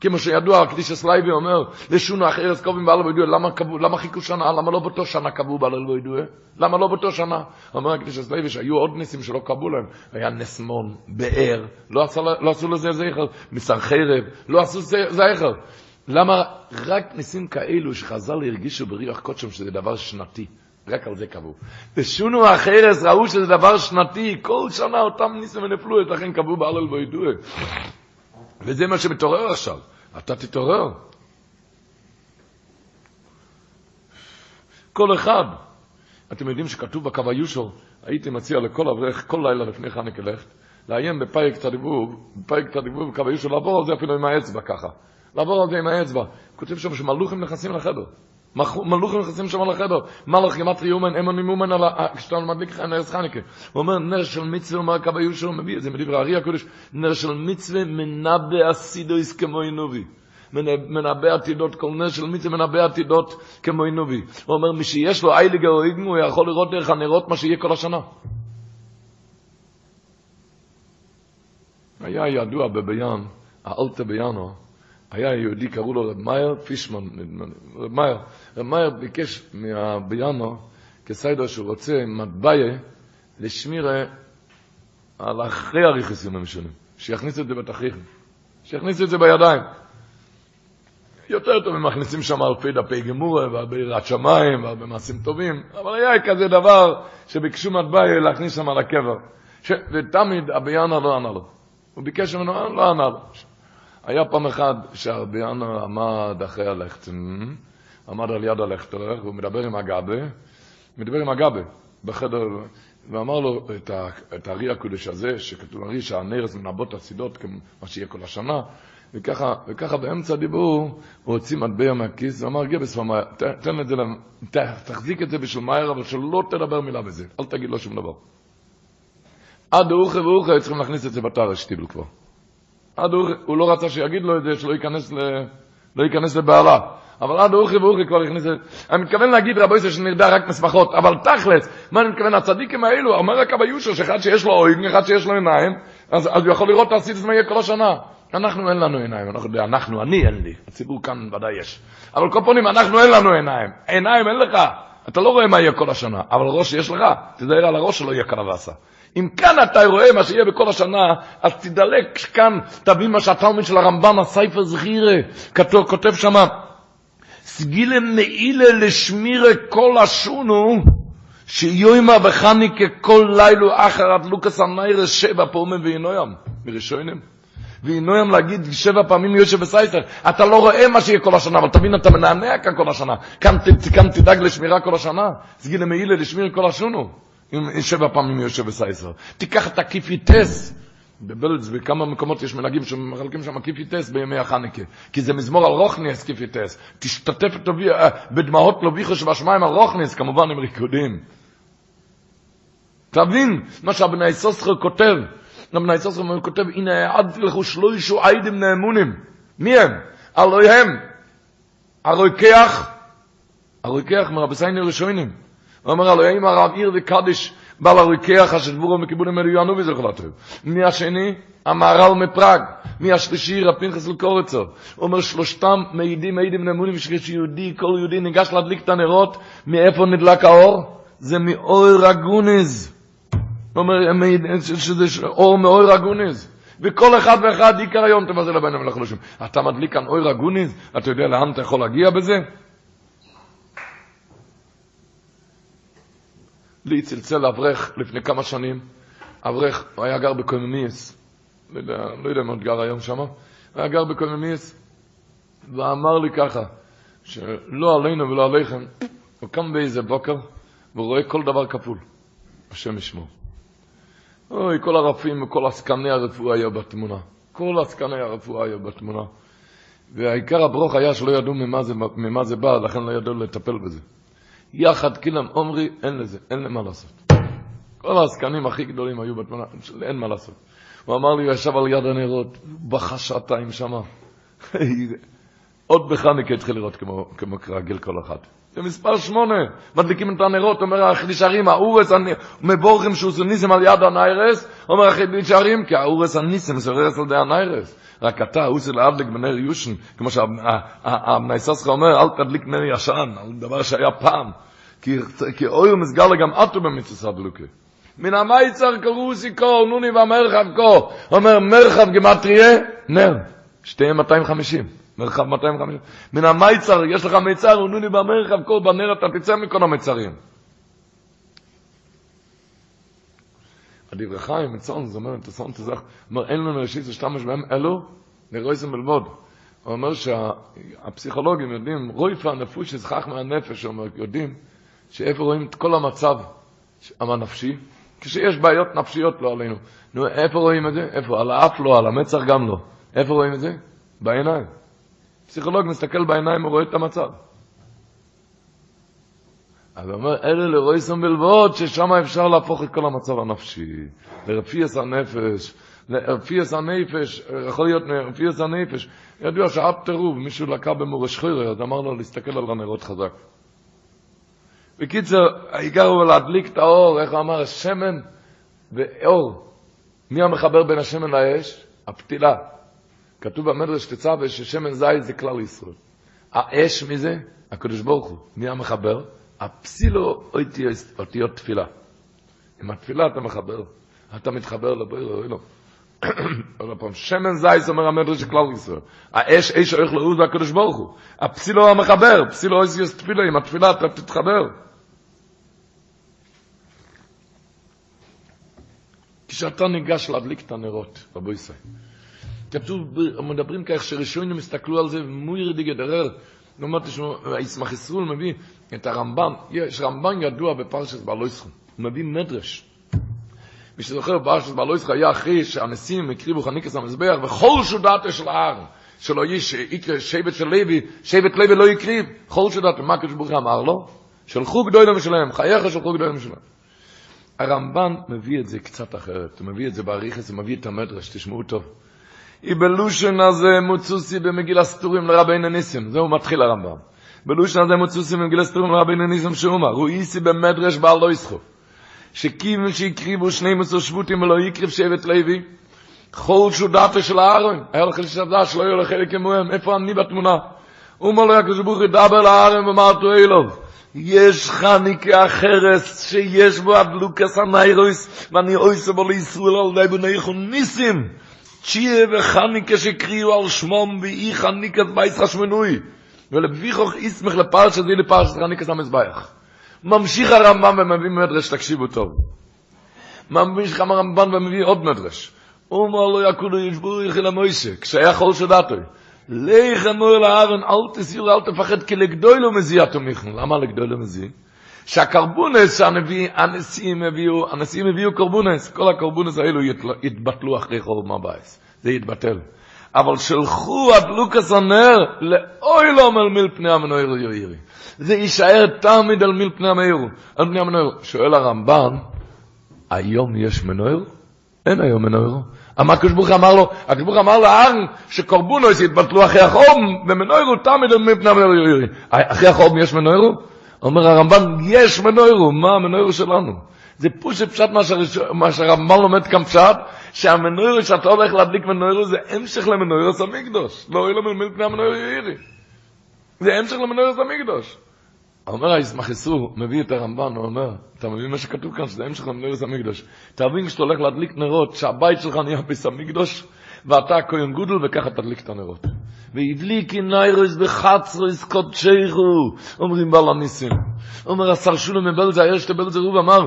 כמו שידוע, הקדושת לוי אומר, לשנה אחרת קבעום בהלל והודאה, למה, למה חיכו שנה? למה לא באותו שנה קבעו בהלל והודאה? למה לא באותו שנה? אומר הקדושת לוי שהיו עוד ניסים שלא קבעו להם. היה נס מן, באר, לא, עשו, לא עשו לזה זכר, סנחריב, לא עשו זכר. למה רק ניסים כאלו שחז"ל הרגישו ברוח קודשם שזה דבר שנתי? רק על זה קבעו. לשונו אחרס ראו שזה דבר שנתי, כל שנה אותם ניסים ונפלו, לכן קבעו בעל וידוע. וזה מה שמתעורר עכשיו. אתה תתעורר. כל אחד. אתם יודעים שכתוב בקו היושר, הייתי מציע לכל אברך, כל לילה לפני חנוכה לכת, לעיין בפייק תדיבוב, בפייק תדיבוב בקו היושר, לעבור על זה אפילו עם האצבע ככה. לעבור על זה עם האצבע. כותב שם שמלוכים נכנסים לחדר. מלוכים נכנסים שם לחדר. מלאך גמטרי יומן, אמון ממומן על כשאתה מדליק נרס חניקה. הוא אומר, נר של מצווה, אומר קו היושר, מביא זה מדברי הארי הקודש, נר של מצווה מנבא אסידויס כמו אינובי. מנבא עתידות, כל נר של מצווה מנבא עתידות כמו אינובי. הוא אומר, מי שיש לו אייליג האויגן, הוא יכול לראות דרך הנרות מה שיהיה כל השנה. היה ידוע בביאן, האלטה ביאנו, היה יהודי, קראו לו רב מאיר פישמן, רב מאיר. רב מאיר ביקש מהביאנו, כסיידר שהוא רוצה, מטבעיה, לשמירה על אחרי הריכסים המשונים. שיכניס את זה בתכריכים. שיכניס את זה בידיים. יותר טוב הם מכניסים שם אלפי דפי גמורה והרבה יראת שמיים והרבה מעשים טובים, אבל היה כזה דבר שביקשו מטבעיה להכניס שם על הקבר. ש... ותמיד הביאנה לא ענה לו. הוא ביקש ממנו, לא ענה לו. היה פעם אחד שהרביאנו עמד אחרי הלכת, עמד על יד הלכת, והוא מדבר עם הגבה, מדבר עם הגבה בחדר, ואמר לו את, את הארי הקודש הזה, שכתוב הארי שהנרס מנבות הצידות, כמו שיהיה כל השנה, וככה, וככה באמצע הדיבור הוא הוציא מטבע מהכיס ואמר, גבס, ת, תן את זה, ת, תחזיק את זה בשביל מאיר, אבל שלא תדבר מילה בזה, אל תגיד לו שום דבר. עד אוכל ואוכל צריכים להכניס את זה בתאר, שתיבלו כבר. עד הוא, הוא לא רצה שיגיד לו את זה, שלא ייכנס, ל, לא ייכנס לבעלה. אבל עד אוכי ואוכי כבר הכניס את זה. אני מתכוון להגיד רבו ישראל שנרדה רק מסמכות, אבל תכלס, מה אני מתכוון? הצדיקים האלו, אומר רק אבא יושר, שאחד שיש לו אויגן, אחד שיש לו עיניים, אז, אז הוא יכול לראות את הסידס מה יהיה כל השנה. אנחנו אין לנו עיניים, אנחנו, אנחנו, אני אין לי, הציבור כאן ודאי יש. אבל כל פונים, אנחנו אין לנו עיניים. עיניים אין לך, אתה לא רואה מה יהיה כל השנה, אבל ראש יש לך, תזהר על הראש שלא יהיה קלווסה. אם כאן אתה רואה מה שיהיה בכל השנה, אז תדלק כאן, תבין מה שהתלמיד של הרמב"ם, הסייפר זכירה, כותב שמה, סגילה מעילה לשמירה כל השונו, שיוימה וחניקה כל לילו אחר עד לוקס המיירס שבע פעמים ואינוים, מראשונים. ואינוים להגיד שבע פעמים יושב בסייסר, אתה לא רואה מה שיהיה כל השנה, אבל תבין, אתה מנענע כאן כל השנה. כאן, כאן תדאג לשמירה כל השנה, סגילה מעילה לשמיר כל השונו. שבע פעמים יושב בסייסר. תיקח את הקיפיטס, בבלץ, בכמה מקומות יש מנהגים שמחלקים שם קיפיטס בימי החניקה. כי זה מזמור על רוכניס קיפיטס. תשתתף בדמעות לוביכו שבשמיים על רוכניס, כמובן עם ריקודים. תבין מה שהבני סוסחר כותב. הבני סוסחר כותב, הנה העדתי לכו שלוישו עיידים נאמונים. מי הם? אלוהיהם. הרוקח, הרוקח מרבסייני ראשונים. אומר אלוהים הרב עיר וקדיש בעל הרוקח השדבורו מקיבולים אלו יענו וזה יכול לטוב. מי השני? המהר"ל מפראג. מי השלישי? רב פנחס לקורצו. הוא אומר שלושתם מעידים, מעידים נאמונים שיהודי, כל יהודי ניגש להדליק את הנרות, מאיפה נדלק האור? זה מאור הגונז. הוא אומר שזה אור מאור הגונז. וכל אחד ואחד עיקר היום לבן המלך הלושים. אתה מדליק כאן אור הגונז? אתה יודע לאן אתה יכול להגיע בזה? לי צלצל אברך לפני כמה שנים, אברך, הוא היה גר בקולמיס, לא יודע, לא יודע אם עוד גר היום שם, הוא היה גר בקולמיס, ואמר לי ככה, שלא עלינו ולא עליכם, הוא קם באיזה בוקר, והוא רואה כל דבר כפול, השם ישמור. אוי, כל הרפים וכל עסקני הרפואה היו בתמונה. כל עסקני הרפואה היו בתמונה. והעיקר הברוך היה שלא ידעו ממה זה, ממה זה בא, לכן לא ידעו לטפל בזה. יחד כילם עומרי, אין לזה, אין למה לעשות. כל העסקנים הכי גדולים היו בתמונה, אין מה לעשות. הוא אמר לי, הוא ישב על יד הנרות, בכה שעתיים שמה. עוד בחנוכה התחיל לראות כמו, כמו כרגיל כל אחד. זה מספר שמונה, מדליקים את הנרות, אומר החידשרים, האורס, מבורכים שהוא ניסם על יד הניירס, אומר החידשרים, כי האורס הניסם זה רס על ידי הניירס. רק אתה, זה להדליק בנר יושן, כמו שהמנייססך אומר, אל תדליק נר ישן, על דבר שהיה פעם. כי אויר מסגר גם אטו במצווה דלוקה. מן המייצר קראו סיכור, נוני והמרחב קור. אומר, מרחב גמטריה, נר. שתיהם 250. מרחב 250. מן המייצר, יש לך מיצר, נוני במרחב קור, בנר אתה תצא מכל המיצרים. הדברי חיים, מצון, זאת אומרת, תסון תזך, אומר, אין לנו ראשית להשתמש בהם, אלו, נרויסם בלבוד. הוא אומר שהפסיכולוגים יודעים, רויפה הנפוש שזכח מהנפש, הוא אומר, יודעים שאיפה רואים את כל המצב הנפשי, כשיש בעיות נפשיות לא עלינו. נו, איפה רואים את זה? איפה? על האף לא, על המצח גם לא. איפה רואים את זה? בעיניים. פסיכולוג מסתכל בעיניים ורואה את המצב. אז הוא אומר, אלה לרויסון בלבוד, ששם אפשר להפוך את כל המצב הנפשי. לרפיאס הנפש, לרפיאס הנפש, יכול להיות לרפיאס הנפש. ידוע שעד טירוב, מישהו לקה במורש חירה, אז אמר לו להסתכל על הנרות חזק. בקיצר, העיקר הוא להדליק את האור, איך הוא אמר, שמן ואור. מי המחבר בין השמן לאש? הפתילה. כתוב במדרש תצווה ששמן זית זה כלל ישראל. האש מזה? הקדוש ברוך הוא. מי המחבר? הפסילו אותיות תפילה. עם התפילה אתה מחבר. אתה מתחבר לבויר, אוי לו. *coughs* עוד פעם, שמן זייס אומר המדרש של כלל ישראל. האש, אש הולך לעוז והקדוש ברוך הוא. הפסילו המחבר, פסילו אויסיוס תפילה, עם התפילה אתה תתחבר. כשאתה ניגש להדליק את הנרות, רבו ישראל. כתוב, מדברים כך שראשונים הסתכלו על זה, מויר דיגדרר, לעומת הישמח ישראל מביא את הרמב"ן, יש רמב"ן ידוע בפרשת בעלויסכו, הוא מביא מדרש. מי שזוכר, פרשת בעלויסכו היה אחרי שהנשיאים הקריבו חניקס המזבח, וכל שודעתו של ההר, שלא יש שבט של לוי, שבט לוי לא יקריב, כל שודעתו, מה הקדוש ברוך אמר לו? שלחו גדולים שלהם, חייך שלחו גדולים שלהם. הרמב"ן מביא את זה קצת אחרת, הוא מביא את זה באריכס, הוא מביא את המדרש, תשמעו טוב. בלושן הזה מוצוסי במגיל הסתורים לרבי נניסים, זהו מתחיל הרמב"ם. בלושן הזה מוצוסי במגיל הסתורים לרבי נניסים שאומר, רואיסי במדרש בעל לא יסחו. שכיוון שהקריבו שני מסור שבותים ולא יקריב שבט לוי, כל שודתו של הארון, היה לך לשדה שלא יהיו לחלק כמוהם, איפה אני בתמונה? אומר לו, ברוך הוא ידבר לארון אלוב. יש חניקה החרס שיש בו הדלוקס הניירוס ואני אויסה בו לישראל על די בני ניסים צ'יה וחניקה שקריאו על שמום ואי חניקת בייס חשמנוי ולביכוך יסמך לפרשת זה לפרשת חניקת המזבח. ממשיך הרמב"ם ומביא מדרש תקשיבו טוב. ממשיך הרמב"ם ומביא עוד מדרש. אומר לו יקולו ישבו יחיל המויסה כשהיה חול שדתוי לך אמור לארן, אל תסיור, אל תפחד, כי לגדוי לא מזיע תומיכן. למה לגדוי לא מזיע? שהקרבונס שהנביא, הנשיאים הביאו, הנשיאים הביאו קרבונס, כל הקרבונס האלו יתבטלו אחרי חורב מבייס. זה יתבטל. אבל שלחו עד לוקס הנר לאוי לא אומר מיל פני המנויר יוירי. זה יישאר תמיד על מיל פני המנויר. על פני המנויר. שואל הרמב"ן, היום יש מנויר? אין היום מנויר. אמר ברוך אמר לו, הקדוש ברוך אמר לארן שקורבונוס יתבטלו אחרי החום, ומנוירו תמיד מפני המנוירו. אחרי החום יש מנוירו? אומר הרמב"ן, יש מנוירו, מה המנוירו שלנו? זה פושט פשט מה שהרמב"ן לומד כאן פשט, שהמנוירו שאתה הולך להדליק מנוירו זה המשך למנוירו סמיקדוש. לא יהיה לו מפני המנוירו יאירי. זה המשך למנוירו סמיקדוש. אומר הישמח איסור, מביא את הרמב"ן, הוא אומר, אתה מבין מה שכתוב כאן, שזה המשך למנוירס המקדוש. תבין כשאתה הולך להדליק נרות, שהבית שלך נהיה ביס המקדוש, ואתה כהן גודל, וככה תדליק את הנרות. והבליקי ניירוס בחצרוס קודשייכו, אומרים בעל הניסים. אומר השר שולם מבלזה, היה שתי בלזה רוב אמר,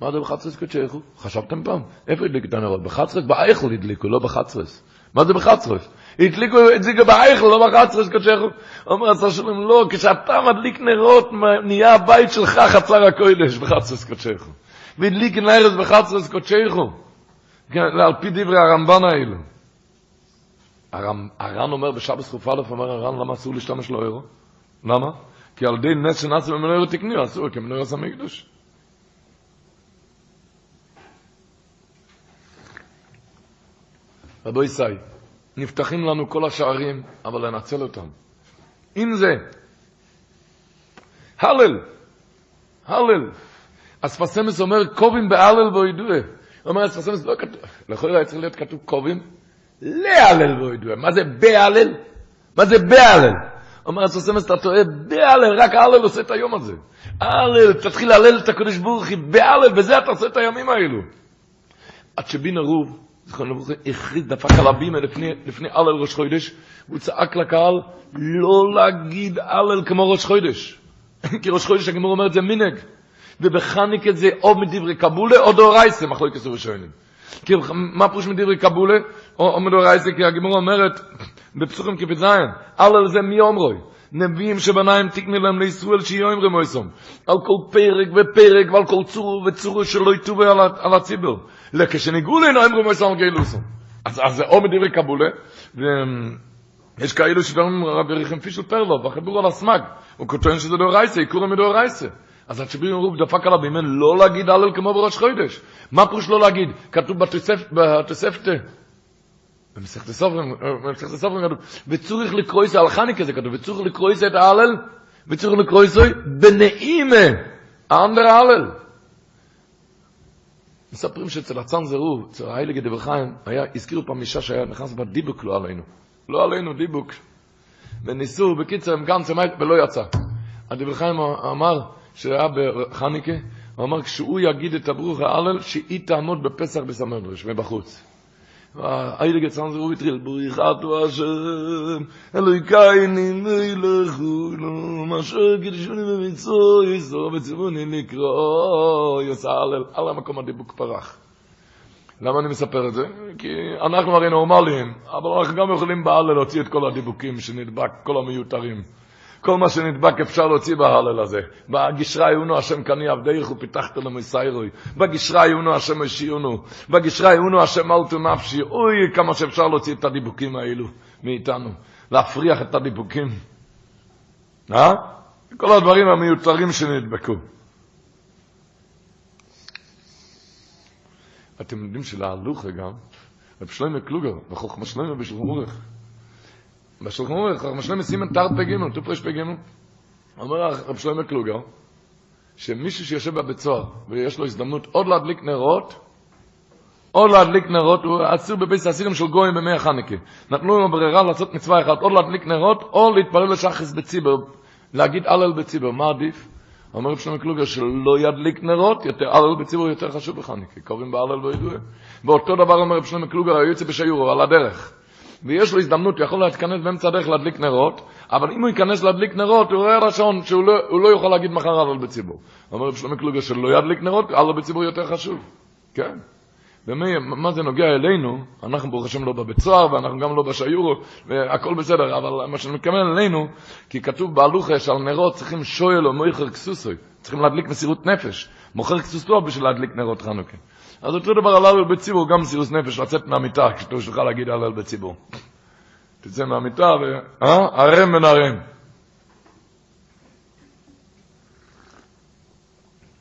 מה זה בחצרוס קודשייכו? חשבתם פעם? איפה הדליק את הנרות? בחצרוס? באייכל הדליקו, לא בחצרוס. מה זה בחצרוס? הדליקו את זה באייכל, לא בחצרוס קודשייכו. אומר השר שלום, לא, כשאתה מדליק נרות, נהיה הבית שלך חצר הקודש בחצרוס קודשייכו. והדליק נרס בחצרוס קודשייכו. על פי דברי הרמב"ן האלו. הר"ן אומר בשבס חוף א', אומר הר"ן, למה אסור להשתמש לו אירו? למה? כי על די נס שנעשה במנוירו תקניו, אסור כמנוירו סמי קדוש. רבו ישי, נפתחים לנו כל השערים, אבל לנצל אותם. אם זה הלל, הלל, אספסמס אומר קובים בהלל בו ידועה. הוא אומר אספסמס לא כתוב, לכאורה היה צריך להיות כתוב קובים להלל בו ידועה. מה זה בהלל? מה זה בהלל? אומר אספסמס אתה טועה, בהלל, רק ההלל עושה את היום הזה. הלל, תתחיל להלל את הקדוש ברוך הוא, בהלל, בזה אתה עושה את הימים האלו. עד שבין ערוב, זכרון לברכה, הכריז, דפק על הבימה לפני, לפני הלל ראש חודש, הוא צעק לקהל, לא להגיד הלל כמו ראש חודש. *laughs* כי ראש חודש הגמור אומר את זה מינג. ובחניק את זה או מדברי קבולה או דאורייסה, מחלוי כסור ושואלים. כי מה פרוש מדברי קבולה או, או מדאורייסה? כי הגמור אומרת *laughs* בפסוכים כפ"ז, הלל זה מי אומרוי. נביאים שבניים תקני להם לישראל שיהיו עם רמויסום. על כל פרק ופרק ועל כל צור וצור שלא יטובו על, על הציבור. לכשניגעו לנו עם רמויסום גאילוסום. אז, אז זה או מדברי קבולה, ויש כאלו שדברים רבי ריחם פישל פרלוב, החיבור על הסמג, הוא כותב שזה דאורייסה, עיקור מדאורייסה. אז הצ'בירים אמרו, דפק עליו בימן, לא להגיד הלל כמו בראש חודש. מה פירוש לא להגיד? כתוב בתוספתא, במסכת הסופרים, במסכת הסופרים כתוב, וצורך לקרוא איזה, על חניקה זה כתוב, וצורך לקרוא את ההלל, וצורך לקרוא איזה בנעימה, האנדר ההלל. מספרים שאצל הצאן זרוב, אצל האילה גדבר חיים, היה, הזכירו פעם אישה שהיה נכנס בדיבוק לא עלינו. לא עלינו, דיבוק. וניסו, בקיצר, הם גם צמאית ולא יצא. הדבר חיים אמר, שהיה בחניקה, הוא אמר, כשהוא יגיד את הברוך ההלל, שהיא תעמוד בפסח בסמרדרש, מבחוץ. האיילג יצאן זה הוא התחיל, בריחתו השם, אלוהיקי נימי לכולו, מאשר קידשוני במצוא, יסור וציווני לקרוא, יוסע הלל, על המקום הדיבוק פרח. למה אני מספר את זה? כי אנחנו הרי נורמליים, אבל אנחנו גם יכולים בהלל להוציא את כל הדיבוקים שנדבק, כל המיותרים. כל מה שנדבק אפשר להוציא בהלל הזה. בגשרה יאונו השם קני עבדייך ופיתחת למסיירוי. בגשרה יאונו השם השיעונו. בגשרה יאונו השם אלתו נפשי. אוי, כמה שאפשר להוציא את הדיבוקים האלו מאיתנו. להפריח את הדיבוקים. אה? כל הדברים המיותרים שנדבקו. אתם יודעים שלהלוכה גם, רב שלמה קלוגר, בחוכמה שלמה בשלום אורך, בשולחן ערוך, חכם שלמה סימן תרת פ"ג, תופרש פ"ג. אומר רב שלמה קלוגר, שמישהו שיושב בבית סוהר ויש לו הזדמנות עוד להדליק נרות, או להדליק נרות, הוא אסיר בבית האסירים של גויים במי החנקה. נתנו לו ברירה לעשות מצווה אחת, או להדליק נרות, או להתפלל לשחס בציבר, להגיד הלל בציבר. מה עדיף? אומר רב שלמה קלוגר שלא ידליק נרות, יותר הלל בציבור יותר חשוב בחנקה, קוראים בהלל וידוע. ואותו דבר אומר רב שלמה קלוגר, היו יוצא בשיעור, על הדרך. ויש לו הזדמנות, הוא יכול להתכנס באמצע הדרך להדליק נרות, אבל אם הוא ייכנס להדליק נרות, הוא רואה לשון שהוא לא, לא יכול להגיד מחר הלל בציבור. אומר רב שלמה קלוגר שלא ידליק נרות, הלל בציבור יותר חשוב. כן. ומי, מה זה נוגע אלינו, אנחנו ברוך השם לא בבית סוהר, ואנחנו גם לא בשיורו, והכל בסדר, אבל מה שאני מתכוון אלינו, כי כתוב בהלוכה שעל נרות צריכים שואל או מויכר כסוסוי, צריכים להדליק מסירות נפש, מוכר כסוסו בשביל להדליק נרות חנוכה. אז אותו דבר על הלל בציבור, גם מסירות נפש, לצאת מהמיטה, כשאתה שלך להגיד הלל בציבור. תצא מהמיטה ו... אה? הרם בן הרם.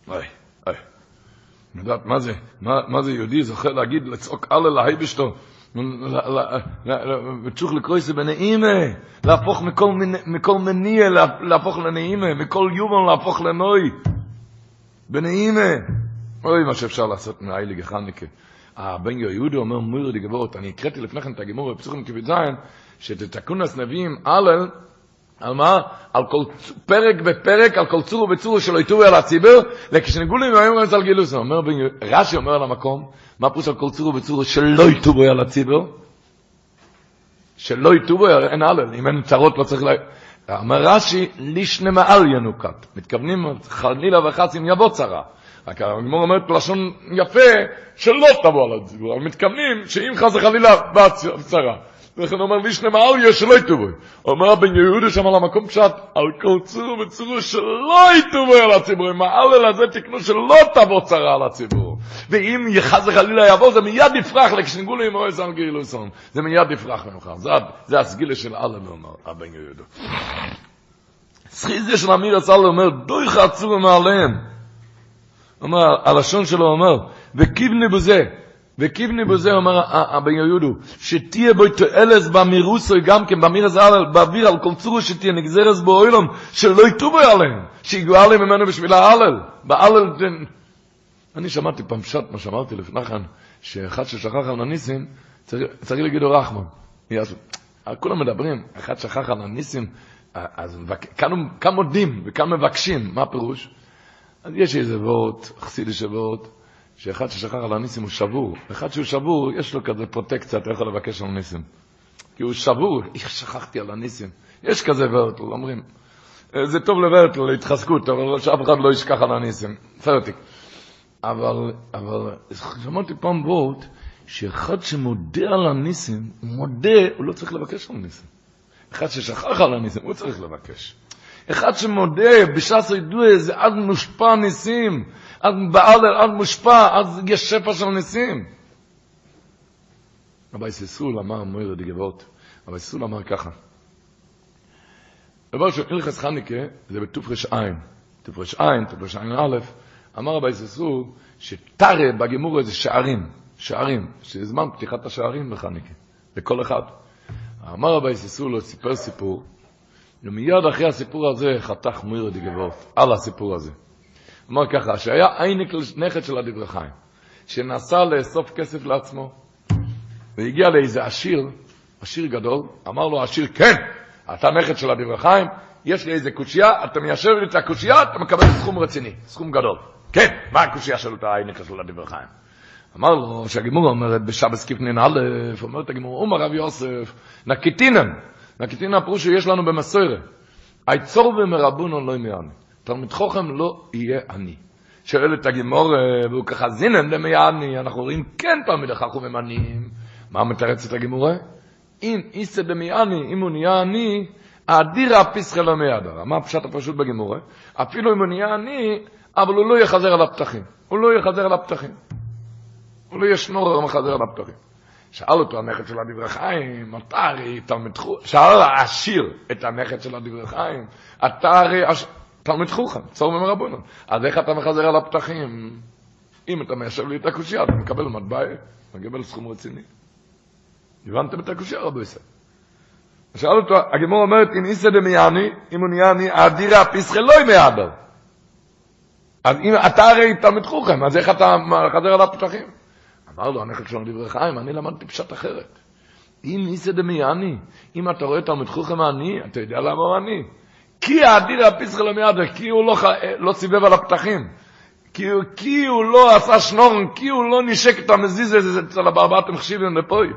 אוי, אוי. יודעת מה זה? מה, זה יהודי זוכר להגיד, לצעוק הלל להייבשתו? וצריך לקרוא את זה בנעימה, להפוך מכל, מניע, להפוך לנעימה, מכל יובל להפוך לנוי. בנעימה. אוי, מה שאפשר לעשות מהאילי גחניקה. הבן יהודה אומר מויר דגבורת, אני הקראתי לפני כן את הגימור בפסוכים זין, שתתקונס נביאים הלל, על מה? על כל פרק בפרק, על כל צור וצור שלא יטורי על הציבור, וכשנגעו לי מהיום רמז על גילוס, אומר בן רש"י אומר על המקום, מה פרוס על כל צור וצור שלא יטורי על הציבור? שלא יטורי, אין הלל, אם אין צרות לא צריך לה... אומר רש"י, לישנה מעל ינוקת. מתכוונים חלילה וחס אם יבוא צרה. רק הגמור אומרת לשון יפה, שלא תבוא על הציבור, אבל מתכוונים שאם חס וחלילה באה צרה. לכן אומר לישנה מעליה שלא יטובוי. אומר בן יהודה שם על המקום פשט, על כל צור וצורו שלא יטובוי על הציבור. עם העלל הזה תקנו שלא תבוא צרה על הציבור. ואם חס וחלילה יבוא, זה מיד יפרח לכשנגעו לי עם אוהס על גאילוסון. זה מיד יפרח ממך. זה, זה הסגילה של עלל, אומר הבן יהודה. סחיזה של אמיר הסל אומר, דוי חצור מעליהם. אומר, הלשון שלו אומר, וקיבני בזה, וקיבני בזה אומר הבן יהודו, שתהיה בו תועלס במירוסוי גם כן, במירס על, באוויר על כל צורו שתהיה נגזרס בו אילום, שלא יטובו עליהם, שיגעו עליהם ממנו בשביל ההלל, בהלל, אני שמעתי פעם שט, מה שאמרתי לפני כן, שאחד ששכח על הניסים, צריך, צריך להגיד לו רחמן. יעשו. כולם מדברים, אחד שכח על הניסים, אז כאן, כאן מודים וכאן מבקשים, מה הפירוש? אז יש איזה וורט, חסידי של וורט, שאחד ששכח על הניסים הוא שבור. אחד שהוא שבור, יש לו כזה פרוטקציה, אתה יכול לבקש על ניסים. כי הוא שבור, *laughs* איך שכחתי על הניסים. יש כזה ורטל, אומרים. זה טוב לוורטל, להתחזקות, אבל שאף אחד לא ישכח על הניסים. פרטיק. אבל, אבל שמעתי פעם וורט, שאחד שמודה על הניסים, הוא מודה, הוא לא צריך לבקש על הניסים. אחד ששכח על הניסים, הוא צריך לבקש. אחד שמודה בש"ס ידוע זה עד מושפע ניסים, עד בעל עד מושפע, אז יש שפע של ניסים. רבי סיסול אמר מויר דגבות, רבי סיסול אמר ככה. דבר של הלכס חניקה זה תופרש עין א', אמר רבי סיסול שטרה בגמור זה שערים, שערים, שזה זמן פתיחת השערים בחניקה, לכל אחד. אמר רבי סיסול, סיפר סיפור, ומיד אחרי הסיפור הזה חתך מויר דגבות, על הסיפור הזה. אמר ככה, שהיה עייניק נכד של הדברי חיים, שנסע לאסוף כסף לעצמו, והגיע לאיזה עשיר, עשיר גדול, אמר לו עשיר, כן, אתה נכד של הדברי חיים, יש לי איזה קושייה, אתה מיישב לי את הקושייה, אתה מקבל סכום רציני, סכום גדול. כן, מה הקושייה של אותה העייניק של הדברי חיים? אמר לו, שהגימור אומרת בשבס כפנין א', אומרת הגימור, אומר רב יוסף, נקיטינן, נקיטינן הפירוש שיש לנו במסורת, היצור ומרבונו לא ימיעני. תלמיד חוכם לא יהיה עני. את הגימור, והוא ככה זינן למי עני, אנחנו רואים כן תלמיד חכם הם עניים. מה מתרץ את הגימור? אם איסא דמי עני, אם הוא נהיה עני, האדירה פיסחה לא מידר. מה הפשט הפשוט בגימור? אפילו אם הוא נהיה עני, אבל הוא לא יחזר על הפתחים. הוא לא יחזר על הפתחים. הוא לא ישנור מחזר על הפתחים. שאל אותו הנכד של הדברי חיים, אתה הרי תלמיד חוכם, שאל העשיר את הנכד של הדברי חיים, אתה הרי תלמיד חוכם, צור ממרבונו. אז איך אתה מחזר על הפתחים? אם אתה מיישב לי את הקושייה, אתה מקבל מטבע, מקבל סכום רציני. הבנתם את הקושייה, רבו ישראל? שאל אותו, הגמור אומרת, אם איסא דמייני, אם הוא נהיה אני, אדירה לא ימי אז אם אתה הרי תלמיד חוכם, אז איך אתה מחזר על הפתחים? אמר לו, הנכד שלנו דברי חיים, אני למדתי פשט אחרת. אם איסא דמייני, אם אתה רואה תלמיד חוכם עני, אתה יודע למה הוא עני? כי האדיר הפיסחל המיאדר, כי הוא לא, לא סיבב על הפתחים. כי, כי הוא לא עשה שנורן, כי הוא לא נשק את המזיז הזה אצל הברברת מחשיבים לפוי.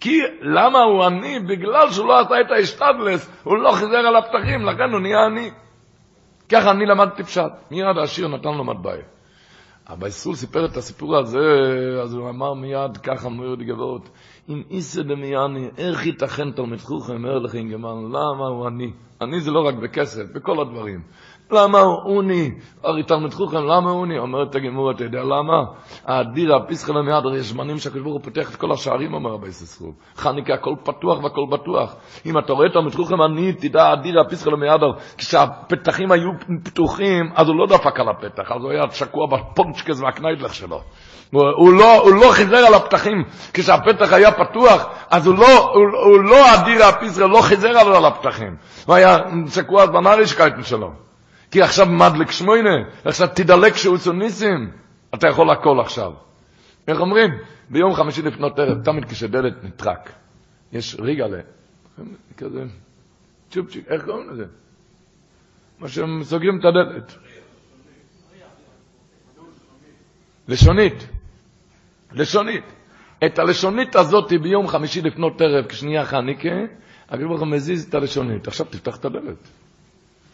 כי למה הוא עני? בגלל שהוא לא עשה את האשתדלס, הוא לא חיזר על הפתחים, לכן הוא נהיה עני. ככה אני למדתי פשט. מיד העשיר נתן לו מטבעי. אבל סול סיפר את הסיפור הזה, אז הוא אמר מיד ככה מורד גבוהות, אם איסא דמייני, איך ייתכן תלמיד חוכם, אומר לכם גמרנו, למה הוא עני? עני זה לא רק בכסף, בכל הדברים. למה הוא עוני? הרי תלמיד חוכם, למה הוא? אומרת הגמור, אתה יודע למה? האדיר, הפיסחל המיד, הרי יש זמנים שהקדוש ברוך הוא פותח את כל השערים, אומר רבי ססרוב. חניקה, הכל פתוח והכל בטוח. אם אתה רואה תלמיד חוכם עני, תדע, האדיר, הפיסחל המיד, כשהפתחים היו פתוחים, אז הוא לא דפק על הפתח, אז הוא היה שקוע בפונצ'קס והקניידלך שלו. הוא לא, הוא לא חיזר על הפתחים, כשהפתח היה פתוח, אז הוא לא, הוא, הוא לא אדיר הפיסרל, לא חיזר עליו על הפתחים. הוא היה שקוע בנרישקייטן שלו. כי עכשיו מדלק שמוינה, עכשיו תדלק שהוא ניסים, אתה יכול הכל עכשיו. איך אומרים? ביום חמישי לפנות ערב, תמיד כשדלת נטרק, יש ריגלה, כזה, צ'ופצ'יק, איך קוראים לזה? מה שהם סוגרים את הדלת. לשונית. לשונית. את הלשונית הזאת ביום חמישי לפנות ערב, כשנהיה חניקה, הקדוש ברוך מזיז את הלשונית. עכשיו תפתח את הדלת.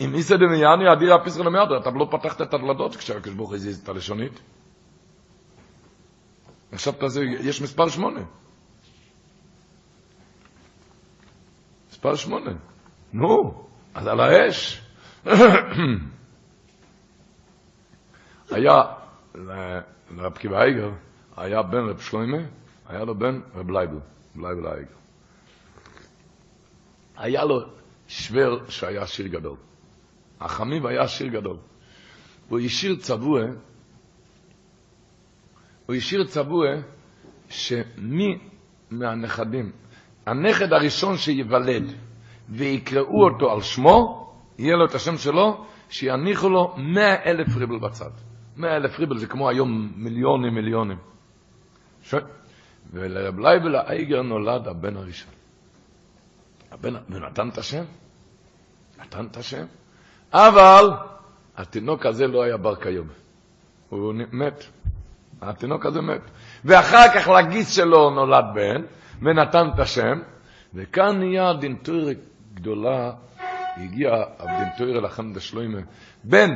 אם איסא דמיאני אדיר הפיסר למאדר, אתה לא פתחת את הדלתות כשהקדוש ברוך הוא הזיז את הלשונית. עכשיו תעשה, יש מספר שמונה. מספר שמונה. נו, אז על האש. *coughs* היה לרבי עקיבא איגר, היה בן רב שלמה, היה לו בן רב לייבל, לייבל האיגר. היה לו שווער שהיה עשיר גדול. החמיב היה עשיר גדול. הוא השאיר צבוע, הוא השאיר צבוע שמי מהנכדים, הנכד הראשון שייוולד ויקראו אותו על שמו, יהיה לו את השם שלו, שיניחו לו מאה אלף ריבל בצד. מאה אלף ריבל זה כמו היום מיליונים מיליונים. ש... ולרב לייבל האיגר נולד הבן הראשון. הבן, ונתן את השם? נתן את השם? אבל התינוק הזה לא היה בר כיום. הוא מת. התינוק הזה מת. ואחר כך לגיס שלו נולד בן, ונתן את השם, וכאן נהיה דינטורי גדולה, הגיע הדינטורי לכם דשלוימה, בן,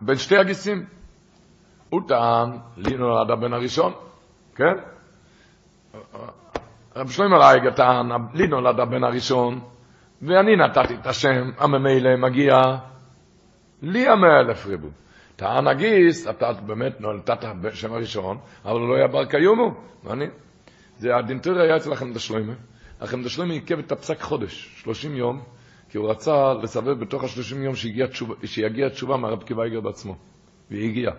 בין שתי הגיסים. הוא טען, לי נולד הבן הראשון, כן? רב שלמה רייגה טען, לי נולד הבן הראשון, ואני נתתי את השם, הממילא מגיע לי המאה אלף ריבו. טען הגיס, אתה באמת נולדת את השם הראשון, אבל לא היה בר קיומו. ואני, זה הדינטור היה אצל החמדה שלוימה. החמדה שלוימה עיכב את הפסק חודש, 30 יום, כי הוא רצה לסבב בתוך ה-30 יום שיגיע תשובה, שיגיע תשובה מהרב קיבייגר בעצמו. והיא הגיעה.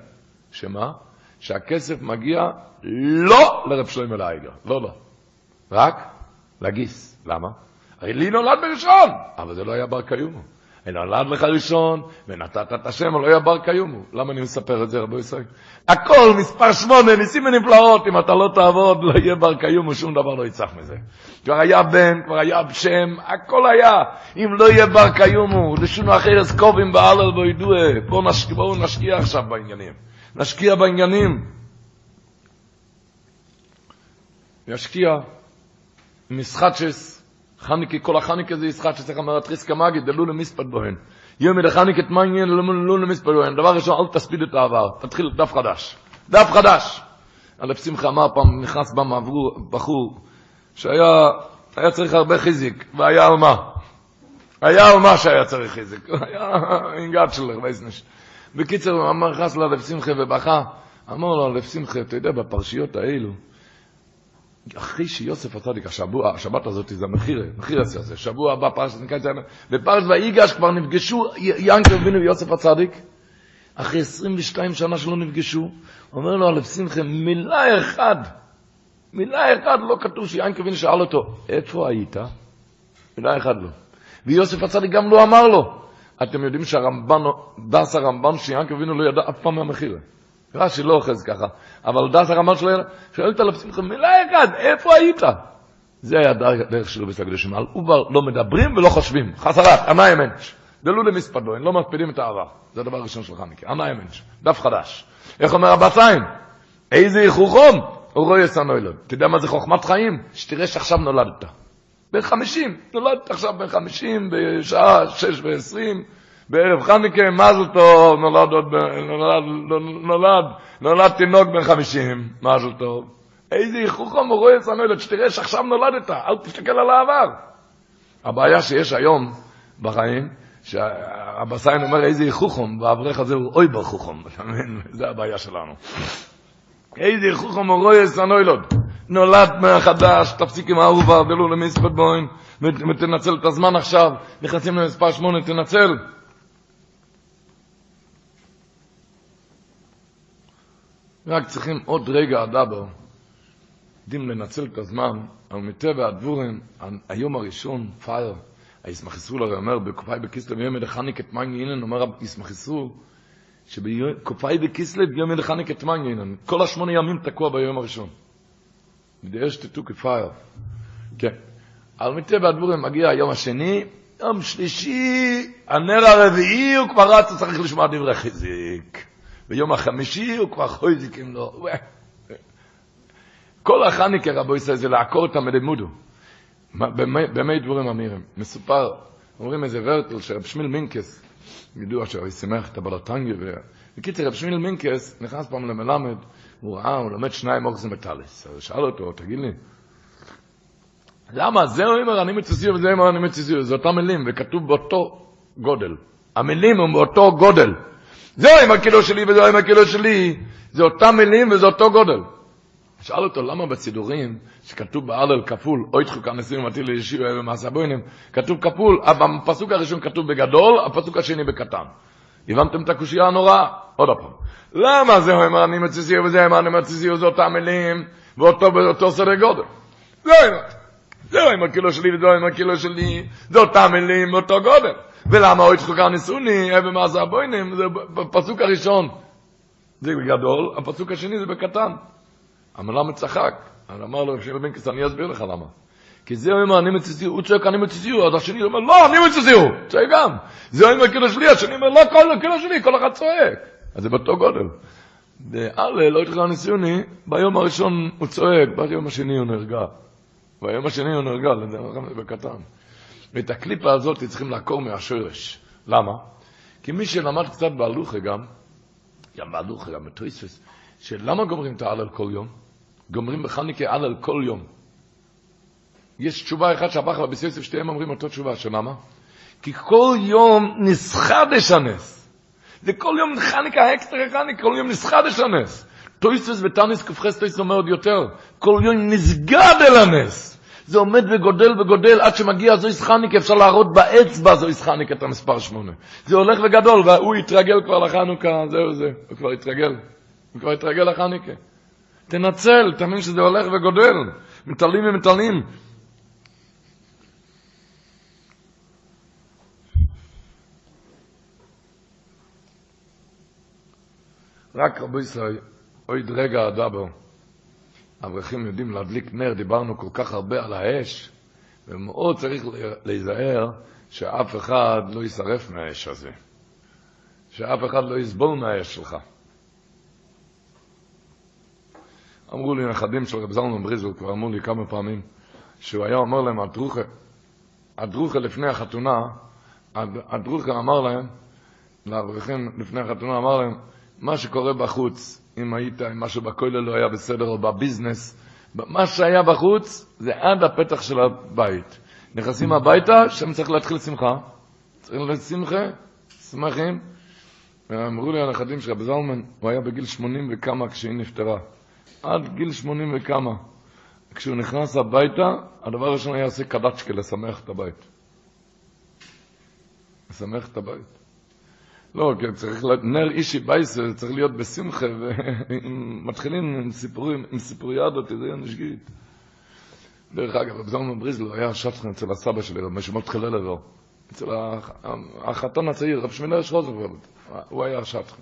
שמה? שהכסף מגיע לא לרב שלוימה לאייגר. לא, לא. רק לגיס. למה? לי נולד בראשון, אבל זה לא היה בר קיומו. נולד לך ראשון, ונתת את השם, לא היה בר קיומו. למה אני מספר את זה, רבו ישראל? הכל מספר שמונה, ניסים ונפלאות, אם אתה לא תעבוד, לא יהיה בר קיומו, שום דבר לא יצח מזה. כבר היה בן, כבר היה שם, הכל היה. אם לא יהיה בר קיומו, לשונו אחרת קובים בהלל בו ידועה. בואו נשקיע, בוא נשקיע עכשיו בעניינים. נשקיע בעניינים. נשקיע מסחטשס, חניקי, כל החניקי זה ישחט שצריך אמר התריסקה מגיד, דלו למספד בוהן. יום אלה חניקי את מעניין, דלו למספד בוהן. דבר ראשון, אל תספיד את העבר, תתחיל דף חדש. דף חדש! אלף שמחה אמר פעם, נכנס בם בחור, שהיה היה צריך הרבה חיזיק, והיה על מה? היה על מה שהיה צריך חיזיק. *laughs* היה אינגת שלך, וייסנש. בקיצר, הוא אמר, נכנס לאלף שמחה ובכה. אמר לו, אלף שמחה, אתה יודע, בפרשיות האלו, אחרי שיוסף הצדיק, השבוע, השבת הזאת זה המחיר, מחיר הזה, שבוע הבא פרשת נקרא את זה, בפרשת ויגש כבר נפגשו ינקר אבינו ויוסף הצדיק, אחרי 22 שנה שלא נפגשו, אומר לו אלף שמחה, מילה אחד, מילה אחד לא כתוב שיינקר אבינו שאל אותו, איפה היית? מילה אחד לא. ויוסף הצדיק גם לא אמר לו. אתם יודעים שהרמב"ן, דס הרמב"ן שיינקר אבינו לא ידע אף פעם מהמחיר. רש"י לא אוחז ככה, אבל דעת הרמב"ן שלו, שואלת עליו שמחה, מילה אחת, איפה היית? זה היה הדרך שלו בסקדושים, על עובר לא מדברים ולא חושבים, חסרת, ענאי מנש. דלו למספדו, הם לא מקפידים את העבר. זה הדבר הראשון של חניקה, ענאי מנש, דף חדש. איך אומר סיין? איזה איכוחום? הוא רואה סנוילוד. אתה יודע מה זה חוכמת חיים? שתראה שעכשיו נולדת. בן חמישים, נולדת עכשיו בן חמישים, בשעה שש ועשרים, בערב חניקה, מזל טוב, נולד נולד, נולד, נולד תינוק בן חמישים, מזל טוב. איזה איכוחו מרואה סנוילת, שתראה שעכשיו נולדת, אל תסתכל על העבר. הבעיה שיש היום בחיים, שהבסיין אומר איזה איכוחום, והאברך הזה הוא אוי ברכוחום, *laughs* זה הבעיה שלנו. איזה איכוחום רואה סנוילת, נולד מחדש, תפסיק עם האהובה, ולא למספד בוין, ותנצל את הזמן עכשיו, נכנסים למספר שמונה, תנצל. רק צריכים עוד רגע הדבר. יודעים לנצל את הזמן, אבל מטבע הדבורים, היום הראשון, פייר, הישמח ישראל הרי אומר, בקופאי בכסלב יום מלחניק את מן יינן, אומר ישמח ישראל, שבקופאי בכסלב יום מלחניק את מן יינן, כל השמונה ימים תקוע ביום הראשון. מדייש תתו כפייר. כן. אבל מטבע הדבורים מגיע היום השני, יום שלישי, הנר הרביעי, הוא כבר רץ, צריך לשמוע דברי חיזיק. ביום החמישי הוא כבר חויזיקים לו. כל החניקה, רבו ישראל, זה לעקור את המלימודו. במי דבורים אמירים. מסופר, אומרים איזה ורטל שרב שמיל מינקס, ידוע שהוא ישמח את הבלטנגי, בקיצר, רב שמיל מינקס נכנס פעם למלמד, הוא ראה, הוא לומד שניים אורסים מטאליס. אז שאל אותו, תגיד לי, למה? זה הוא אומר, אני מצוסיו וזה אומר, אני מצוסיו. זה אותם מילים, וכתוב באותו גודל. המילים הם באותו גודל. זה עם הקילו שלי וזה עם הקילו שלי, זה אותם מילים וזה אותו גודל. שאל אותו למה בסידורים שכתוב בהלל כפול, אוי תחוקה נשיאים ומטיל לישיבה ומעשה בוינים, כתוב כפול, בפסוק הראשון כתוב בגדול, הפסוק השני בקטן. הבנתם את הקושייה הנוראה? עוד פעם. למה זה אומר אני מציסיר וזה אומר אני מציסיר, זה אותם מילים, ואותו סדר גודל. לא הבנתי. זה לא עם הקילו שלי וזה לא עם הקילו שלי, זה אותם מילים באותו גודל. ולמה אוי צחוקה ניסוני, אבן מעשה הבוינים, זה בפסוק הראשון. זה בגדול, הפסוק השני זה בקטן. למה צחק? אמר לו, רב בן כסא, אני אסביר לך למה. כי זה אומר, אני מציסיר, הוא צועק, אני מציסיר, אז השני אומר, לא, אני מציסיר, צועק גם. זה אומר, כאילו שלי, השני אומר, לא, כאילו שלי, כל אחד צועק. אז זה באותו גודל. ואללה, לא התחילה ניסיוני, ביום הראשון הוא צועק, ביום השני הוא נרגע. ביום השני הוא נרגע, בקטן. ואת הקליפה הזאת צריכים לעקור מהשורש. למה? כי מי שלמד קצת בהלוכה גם, גם בהלוכה, גם בטויספס, שלמה גומרים את ההלל כל יום? גומרים בחניקה הלל כל יום. יש תשובה אחת שהבחר בסיסף שתיהם אומרים אותו תשובה, שלמה? כי כל יום נסחדש הנס. זה כל יום חניקה, אקסטרה חניקה, כל יום נסחדש הנס. טויספס וטניס קופחס טויספס אומר עוד יותר, כל יום נסגד אל הנס. זה עומד וגודל וגודל עד שמגיע זו ישחניק, אפשר להראות באצבע זו ישחניק את המספר שמונה. זה הולך וגדול, והוא יתרגל כבר לחנוכה, זהו זה, הוא כבר יתרגל. הוא כבר יתרגל לחנוכה. תנצל, תאמין שזה הולך וגודל. מטלים ומטלים. רק רבו ישראל, עוד רגע הדבר. אברכים יודעים להדליק נר, דיברנו כל כך הרבה על האש, ומאוד צריך להיזהר שאף אחד לא יישרף מהאש הזה, שאף אחד לא יסבול מהאש שלך. אמרו לי נכדים של רב זלמן בריזל, כבר אמרו לי כמה פעמים, שהוא היה אומר להם, הדרוכה, הדרוכה לפני החתונה, הדרוכה אמר להם, לאברכים לפני החתונה אמר להם, מה שקורה בחוץ, אם היית עם משהו בכולל לא היה בסדר, או בביזנס, מה שהיה בחוץ זה עד הפתח של הבית. נכנסים הביתה, שם צריך להתחיל שמחה. צריך לשמחה, שמחים. ואמרו לי הנכדים של רבי זלמן, הוא היה בגיל שמונים וכמה כשהיא נפטרה. עד גיל שמונים וכמה. כשהוא נכנס הביתה, הדבר הראשון היה עושה קדצ'קה, לשמח את הבית. לשמח את הבית. לא, כי צריך, נר אישי בייס צריך להיות בשמחה, ומתחילים עם סיפורים, עם סיפוריאדות, זה יהיה נשגית. דרך אגב, רב זלמן בריזלו היה שטחן אצל הסבא שלי, רב משמעות חללר, אצל החתון הצעיר, רב שמילה שרוזנפלד, הוא היה שטחן.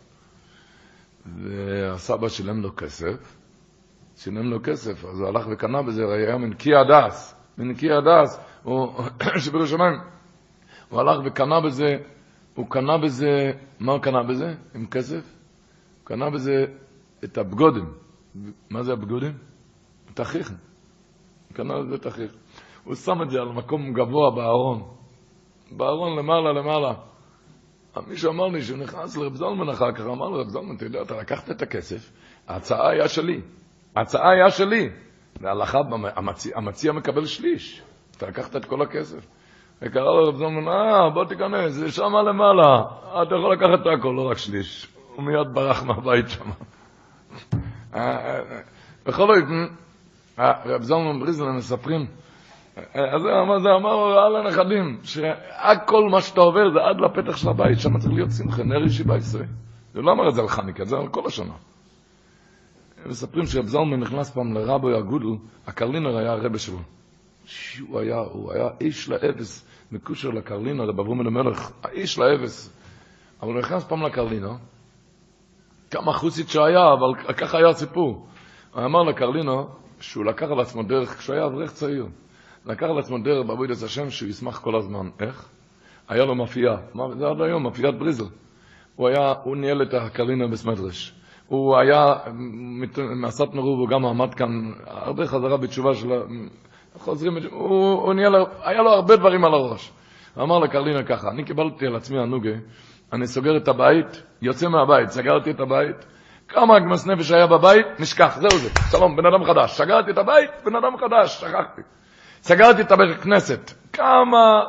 והסבא שילם לו כסף, שילם לו כסף, אז הוא הלך וקנה בזה, היה מנקי הדס, מנקי הדס, שבירושלים, הוא הלך וקנה בזה הוא קנה בזה, מה קנה בזה? עם כסף? הוא קנה בזה את הבגודם. מה זה הבגודם? תכריך. הוא קנה בזה תכריך. הוא שם את זה על מקום גבוה בארון. בארון למעלה למעלה. מישהו אמר לי שהוא נכנס לרב זלמן אחר כך, אמר לו, רב זלמן, אתה יודע, אתה לקחת את הכסף, ההצעה היה שלי. ההצעה היה שלי. והלכה, המציא, המציע מקבל שליש. אתה לקחת את כל הכסף. וקרא לו רב זלמן, אה, בוא תיכנס, זה שם למעלה, אתה יכול לקחת את הכל, לא רק שליש. הוא מיד ברח מהבית שם. בכל אופן, רב זלמן בריזלן מספרים, אז זה אמר על הנכדים, שהכל מה שאתה עובר זה עד לפתח של הבית, שם צריך להיות שמחה, נר ישיבה ישראל. זה לא אמר את זה על חניקה, זה על כל השנה. מספרים שרב זלמן נכנס פעם לרבו הגודל, הקרלינר היה הרבה שלו. שהוא היה, הוא היה איש לאבס, מקושר לקרלינה, רב אברום המלך, האיש לאבס. אבל הוא נכנס פעם לקרלינה, כמה חוסית שהיה, אבל ככה היה הסיפור. הוא אמר לקרלינה שהוא לקח על עצמו דרך, כשהוא היה אברך צעיר, לקח על עצמו דרך בעבודת השם שהוא ישמח כל הזמן. איך? היה לו מאפייה, זה עד היום, מאפיית בריזל. הוא היה, הוא ניהל את הקרלינה בסמדרש. הוא היה, מעשת מרוב, הוא גם עמד כאן, הרבה חזרה בתשובה של חוזרים, הוא, הוא לו, היה לו הרבה דברים על הראש. אמר לקרלינה ככה, אני קיבלתי על עצמי הנוגה, אני סוגר את הבית, יוצא מהבית, סגרתי את הבית, כמה הגמס נפש היה בבית, נשכח, זהו זה, שלום, בן אדם חדש. סגרתי את הבית, בן אדם חדש, שכחתי. סגרתי את הבית כנסת, כמה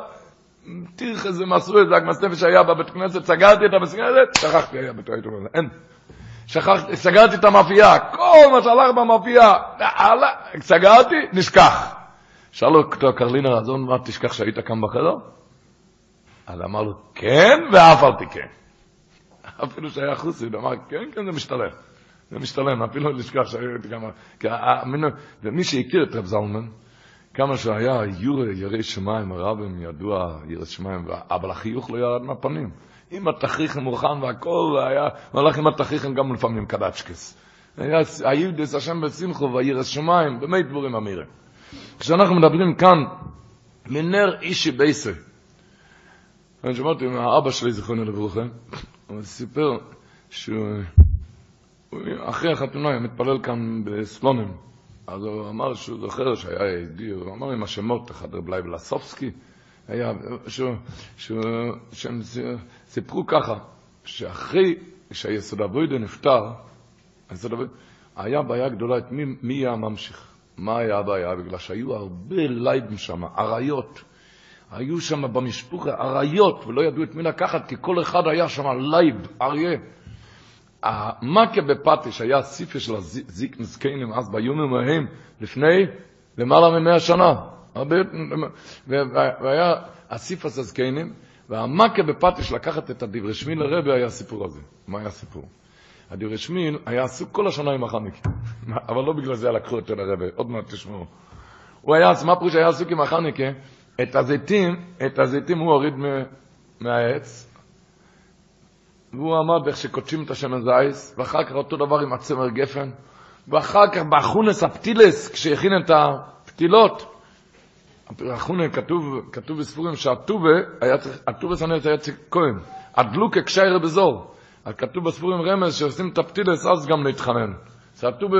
תירח איזה מסרו איזה הגמס נפש היה בבית כנסת, סגרתי את הבית שכחתי, היה בית כנסת, אין. שכחתי, סגרתי את המאפייה, כל מה שהלך במאפייה, סגרתי, נשכח. שאל אותו קרלינה רזון, מה תשכח שהיית כאן בחדר? אז אמר לו, כן, ואף על פי כן. אפילו שהיה חוסיד, אמר, כן, כן, זה משתלם. זה משתלם, אפילו לשכח שהייתי כמה... ומי שהכיר את רב זלמן, כמה שהיה יורה, ירא שמיים, הרבים ידוע ירא שמיים, אבל החיוך לא ירד מהפנים. עם התכריכם מוכן והכל, היה, הוא עם התכריכם גם לפעמים קדצ'קס. היה היודס השם בשמחו והירא שמיים, באמת דבורים אמירים. כשאנחנו מדברים כאן, מנר אישי בייסי, אני שמעתי מהאבא שלי, זיכרונו לברכה, הוא סיפר שהוא הוא- אחרי החתונה היה מתפלל כאן בסלונים. אז הוא אמר שהוא זוכר שהיה יהודי, הוא אמר עם השמות, אחד רב לייב לסופסקי, היה, שהוא, שהוא, שהם סיפרו ככה, שאחרי שהיסוד העבודה נפטר, היה בעיה גדולה את מי, מי יהיה הממשיך. מה היה הבעיה? בגלל שהיו הרבה לייבים שם, אריות. היו שם במשפחה אריות, ולא ידעו את מי לקחת, כי כל אחד היה שם לייב, אריה. המכה בפטיש היה סיפה של הזיק נזקנים אז בימים ההם, לפני למעלה ממאה שנה. הרבה, והיה הסיפס הזקנים, והמכה בפטיש לקחת את הדברי שמין לרבי היה הסיפור הזה. מה היה הסיפור? הדברי שמין היה עסוק כל השנה עם החניקים, *laughs* אבל לא בגלל זה לקחו אותו לרבי, עוד מעט תשמעו. הוא היה, מה פירוש היה עסוק עם החניקה? את הזיתים, את הזיתים הוא הוריד מהעץ, והוא עמד איך שקודשים את השמן זייס, ואחר כך אותו דבר עם הצמר גפן, ואחר כך באחונס הפטילס, כשהכין את הפתילות, החונה כתוב, כתוב בספורים שהטובה הטובה סנס היה כהן, הדלוקה קשיירה בזור. כתוב בספורים רמז שעושים את הפתילס אז גם להתחנן. זה הטובה,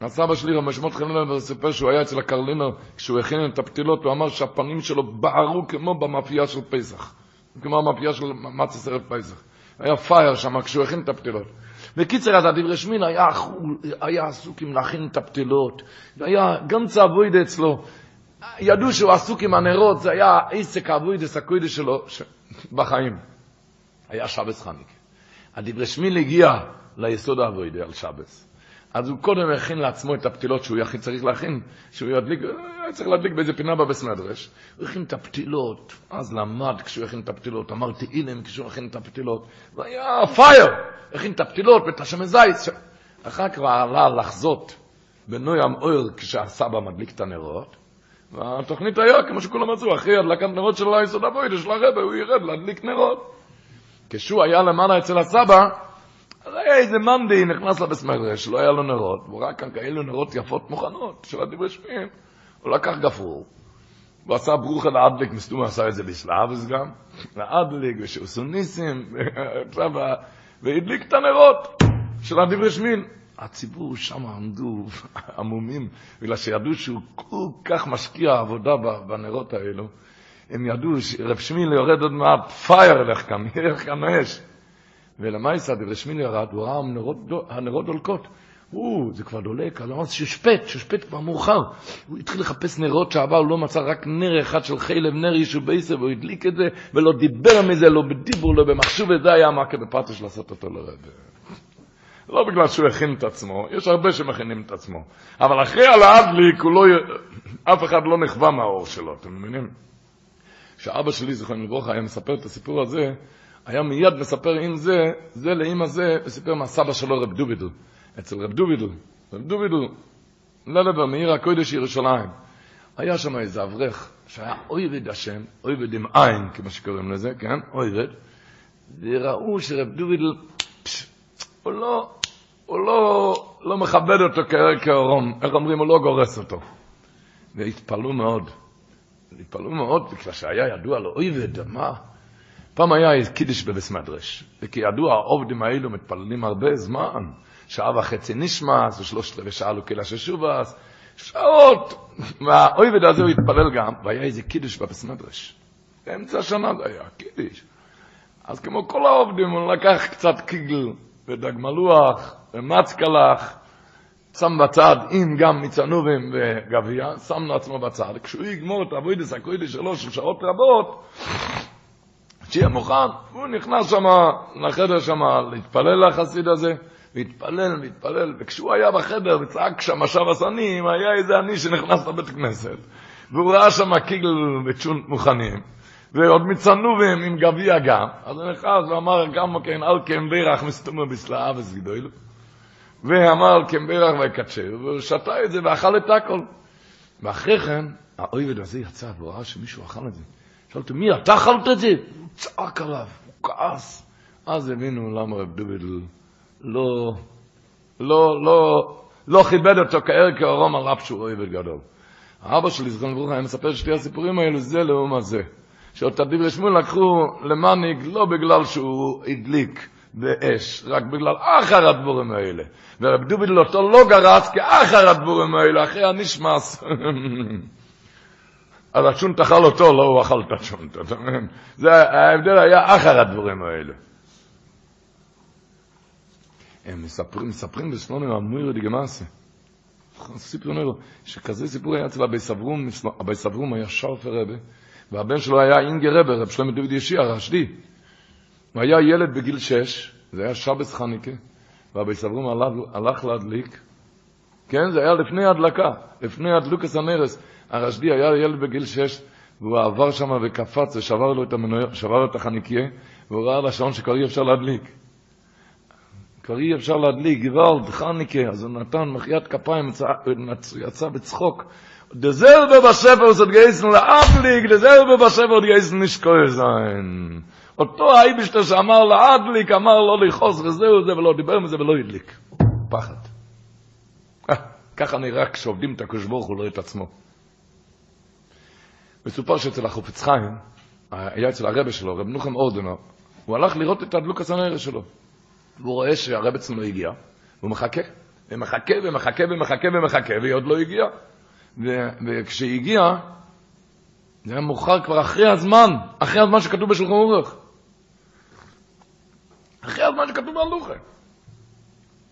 הסבא שלי רמשמות חנן סיפר שהוא היה אצל הקרלינר, כשהוא הכין את הפתילות, הוא אמר שהפנים שלו בערו כמו במאפייה של פסח. כמו המאפייה של מצס ערב פסח. היה פייר שם כשהוא הכין את הפתילות. בקיצר, אז הדברי שמין היה, היה עסוק עם להכין את הפתילות, והיה גם צעבוידה אצלו. ידעו שהוא עסוק עם הנרות, זה היה עסק האבוידס הקוידש שלו. בחיים. היה שבס חניק. הדברי שמין הגיע ליסוד האבוידה על שבס. אז הוא קודם הכין לעצמו את הפתילות שהוא הכי צריך להכין, שהוא ידליק, היה צריך להדליק באיזה פינה בבס מדרש. הוא הכין את הפתילות, אז למד כשהוא הכין את הפתילות, אמר תהילים כשהוא הכין את הפתילות, והיה פייר, הכין את הפתילות ואת השמן זית. אחר כך עלה לחזות בנוים אויר כשהסבא מדליק את הנרות, והתוכנית היה, כמו שכולם רצו, אחרי הדלקת נרות של היסוד אבוידה של הרבי, הוא ירד להדליק נרות. כשהוא היה למעלה אצל הסבא, אז היה איזה מנדי נכנס לבס מדרש, לא היה לו נרות, והוא ראה כאן כאלו נרות יפות מוכנות של הדברי שמיים. הוא לקח גפרור, הוא עשה ברוכה לאדליק, מסתום עשה את זה בשלאבס גם, לאדליק ושעשו ניסים, והדליק את הנרות של הדברי שמין. הציבור שם עמדו *laughs* עמומים, בגלל שידעו שהוא כל כך משקיע עבודה בנרות האלו. הם ידעו שרב שמיל יורד עוד מעט, פייר ילך כאן, ילך *laughs* כאן אש. ולמייסא דברי שמיל ירד, הוא ראה הנרות, דולקות. הוא, זה כבר דולק, אז אמר, שושפט, שושפט כבר מאוחר. הוא התחיל לחפש נרות שעבר, הוא לא מצא רק נר אחד של חילב, נר ישו בייסר, והוא הדליק את זה, ולא דיבר מזה, לא בדיבור, לא במחשוב, וזה היה המכה בפרטש לעשות אותו לרב. לא בגלל שהוא הכין את עצמו, יש הרבה שמכינים את עצמו. אבל אחרי על האדליק, לא, אף אחד לא נכווה מהאור שלו, אתם מבינים? כשאבא שלי, זכרנו לברכה, היה מספר את הסיפור הזה, היה מיד מספר עם זה, זה לאמא זה, וסיפר מהסבא שלו רב דובידל. אצל רב דובידל, רב דובידל, ללבר, מעיר הקודש ירושלים. היה שם איזה אברך שהיה אויבד השם, אויבד עם עין, כמו שקוראים לזה, כן? אויבד. וראו שרב דובידל, הוא לא, הוא לא, לא מכבד אותו כעורום, איך אומרים, הוא לא גורס אותו. והתפלאו מאוד. התפלאו מאוד, בגלל שהיה ידוע לו, אויבד, מה? פעם היה קידיש בבס מדרש, וכידוע העובדים האלו מתפללים הרבה זמן, שעה וחצי נשמס, ושלושת רבעי שעה לו קהילה ששובס, שעות, והאויבד הזה הוא התפלל גם, והיה איזה קידיש בבס מדרש. באמצע השנה זה היה, קידיש. אז כמו כל העובדים, הוא לקח קצת קיגל, ודג מלוח, ומצקלח, שם בצד עם גם מצנובים וגביע, שם לעצמו בצד. כשהוא יגמור את אבוידס הקוידש שלו של שעות רבות, שיהיה מוכן, הוא נכנס שם לחדר שם להתפלל לחסיד הזה, והתפלל והתפלל, וכשהוא היה בחדר וצעק שם שב הסנים, היה איזה עני שנכנס לבית כנסת, והוא ראה שם קיגל וצ'ונט מוכנים, ועוד מצנובים עם גביע גם. אז הוא נכנס ואמר גם כן, אל כן בירח מסתומו בסלעה וסגדוילו. ואמר אל כן בירח ויקדשהו, והוא שתה את זה ואכל את הכל. ואחרי כן, האויבד הזה יצא והוא ראה שמישהו אכל את זה. שאלתי, מי, אתה אכלת את זה? הוא צעק עליו, הוא כעס. אז הבינו למה רב דובידל לא, לא, לא, לא כיבד אותו כער כאורום על אף שהוא עובד גדול. האבא שלי, זכרון ברוך היה מספר שתי הסיפורים האלו, זה לאום הזה. שאותה דברי שמואל לקחו למנהיג לא בגלל שהוא הדליק באש, רק בגלל אחר הדבורים האלה. ורב דובידל אותו לא גרס כאחר הדבורים האלה, אחרי הנשמס. *laughs* אז השונט אכל אותו, לא הוא אכל את השונט? זה ההבדל היה אחר הדבורים האלה. הם מספרים, מספרים בסלונים המוירו דגמאסה. סיפור נוירו, שכזה סיפור היה אצל אבי סברום, אבי סברום היה שרפר רבה, והבן שלו היה אינגה רבה, רב שלמה דוד ישי, הרשדי. הוא היה ילד בגיל שש, זה היה שבס חניקה, ואבי סברום הלך להדליק, כן, זה היה לפני ההדלקה, לפני הדלוקס הנרס. הרשדי היה ילד בגיל שש, והוא עבר שם וקפץ ושבר לו את המנוע, שבר את החניקיה, והוא ראה על השעון שכבר אי אפשר להדליק. כבר אי אפשר להדליק, גוואלד, חניקה, אז הוא נתן מחיית כפיים, יצא בצחוק. דזרבה בספר זאת גייסן לאדליק, דזרבה בספר זאת גייסן נשקוי זין. אותו האיבשטר שאמר לאדליק, אמר לא לכעוס וזהו זה, ולא דיבר מזה ולא הדליק. פחד. ככה נראה כשעובדים את הקדוש ברוך הוא לא את עצמו. מסופר שאצל החופץ חיים, היה אצל הרבה שלו, רב נוחם אורדנר, הוא הלך לראות את הדלוקס הנרס שלו. והוא רואה שהרב אצלנו לא הגיע, והוא מחכה, ומחכה ומחכה ומחכה ומחכה, והיא עוד לא הגיעה. וכשהיא זה היה מאוחר כבר אחרי הזמן, אחרי הזמן שכתוב בשולחן ערוך. אחרי הזמן שכתוב בהלוכה.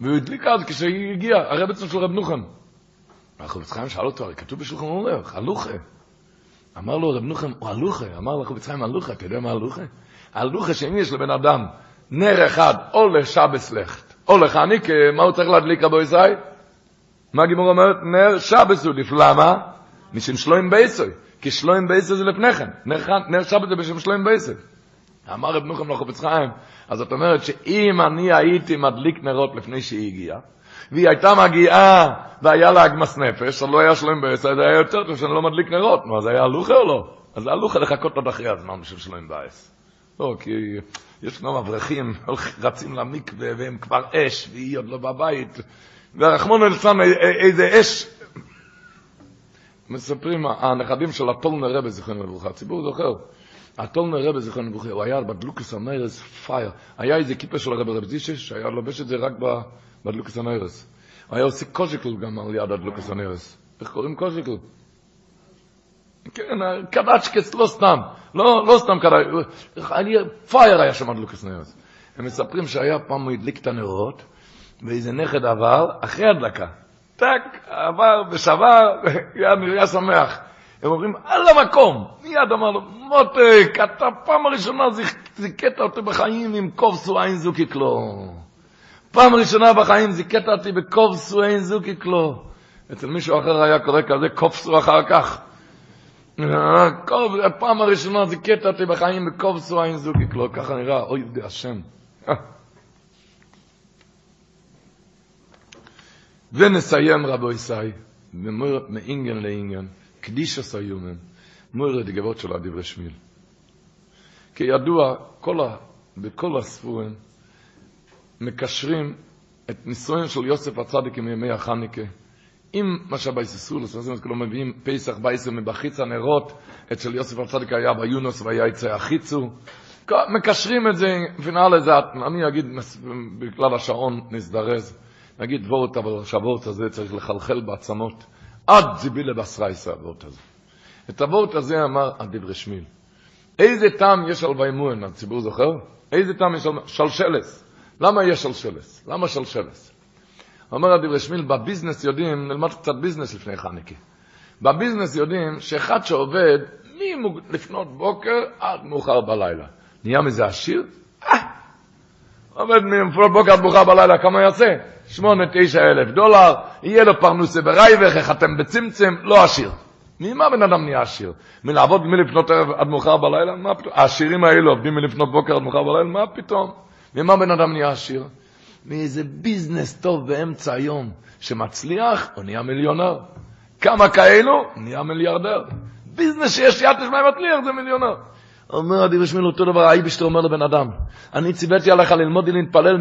והוא הדליק אז כשהיא הגיעה, הרב אצלנו של רב נוחם. החובץ חיים שאל אותו, הרי כתוב בשולחן ערוך, הלוכה. אמר לו רב נוחם, הוא הלוכה. אמר לו חובץ חיים, הלוכה, אתה יודע מה הלוכה? הלוכה שאם יש לבן אדם נר אחד, או לשבס לכת, או לחניקה, מה הוא צריך להדליק רבו ישראל? מה גימור אומרת? נר שבס הוא לפ... למה? משם שלוים בייסוי, כי שלוים בייסוי זה לפני כן, נר, נר שבת זה בשם שלום ביתו. אמר רב נוחם לחפץ חיים, אז זאת אומרת שאם אני הייתי מדליק נרות לפני שהיא הגיעה, והיא הייתה מגיעה והיה לה עגמת נפש, אז לא היה שלום ביתו, זה היה יותר טוב שאני לא מדליק נרות, נו, אז היה הלכה או לא? אז זה הלכה לחכות עד אחרי הזמן בשביל שלום בית. לא, כי יש גם אברכים, רצים למקווה והם כבר אש, והיא עוד לא בבית, ורחמנא ליצלן איזה אש. מספרים, הנכדים של הטולנר רבי זיכרונו לברכה, הציבור זוכר, הטולנר רבי זיכרונו לברכה, הוא היה בדלוקס הנרס פייר, היה איזה כיפה של הרבי רבי זישש, שהיה לובש את זה רק בדלוקס הנרס. הוא היה עושה קוז'יקל גם על יד הדלוקס הנרס. איך קוראים קוז'יקל? כן, קדצ'קס, לא סתם, לא, לא סתם קדצ'קס, פייר היה שם עד לוקס נרס. הם מספרים שהיה פעם הוא הדליק את הנרות, ואיזה נכד עבר, אחרי הדלקה. טק, עבר ושבר, *laughs* היה שמח. הם אומרים, על המקום. מיד אמר לו, מותק, אתה פעם הראשונה זיכית אותי בחיים עם קוב סואין זוקי קלו. פעם ראשונה בחיים זיכית אותי בקוב סואין זוקי קלו. אצל מישהו אחר היה קורא כזה קופסו אחר כך. הפעם הראשונה זיכית אותי בחיים בקובסו עין זוגי כלו, ככה נראה, אוי די השם. ונסיים רבו ישי, מאינגן לאינגן, קדיש הסיומן, מויר דגבות של הדברי שמיל. כידוע, כל ה, בכל הספורים מקשרים את נישואין של יוסף הצדיק עם ימי החניקה. אם מה שבייססו, לספסים אז כלום מביאים פסח בייסר מבחיץ הנרות, אצל יוסף הצדיק היה ביונוס והיה יצא החיצו, מקשרים את זה, פינאלה זה, אני אגיד, בכלל השעון נזדרז, נגיד וורט, אבל שהוורט הזה צריך לחלחל בעצמות, עד זיבילה בסרייסה הוורט הזה. את הוורט הזה אמר הדברי שמיל. איזה טעם יש על וימון, הציבור זוכר? איזה טעם יש על שלשלס? למה יש שלשלס? למה שלשלס? אומר הדברי שמיל, בביזנס יודעים, נלמד קצת ביזנס לפני חניקי. בביזנס יודעים שאחד שעובד מלפנות בוקר עד מאוחר בלילה. נהיה מזה עשיר? אה! עובד מלפנות בוקר עד מאוחר בלילה, כמה יעשה? שמונה, תשע אלף דולר, יהיה לו פרנוסה ברייבך, איך אתם בצמצם, לא עשיר. ממה בן אדם נהיה עשיר? מלעבוד מלפנות ערב עד מאוחר בלילה? מה פתאום? העשירים האלו עובדים מלפנות בוקר עד מאוחר בלילה? מה פתאום? ממה בן אדם נהיה עשיר? מאיזה ביזנס טוב באמצע היום שמצליח, הוא נהיה מיליונר. כמה כאלו? נהיה מיליארדר. ביזנס שיש יד נשמע מצליח זה מיליונר. אומר אדיב בשמיל אותו דבר, האיבשטר אומר לבן אדם, אני ציוויתי עליך ללמוד ולהתפלל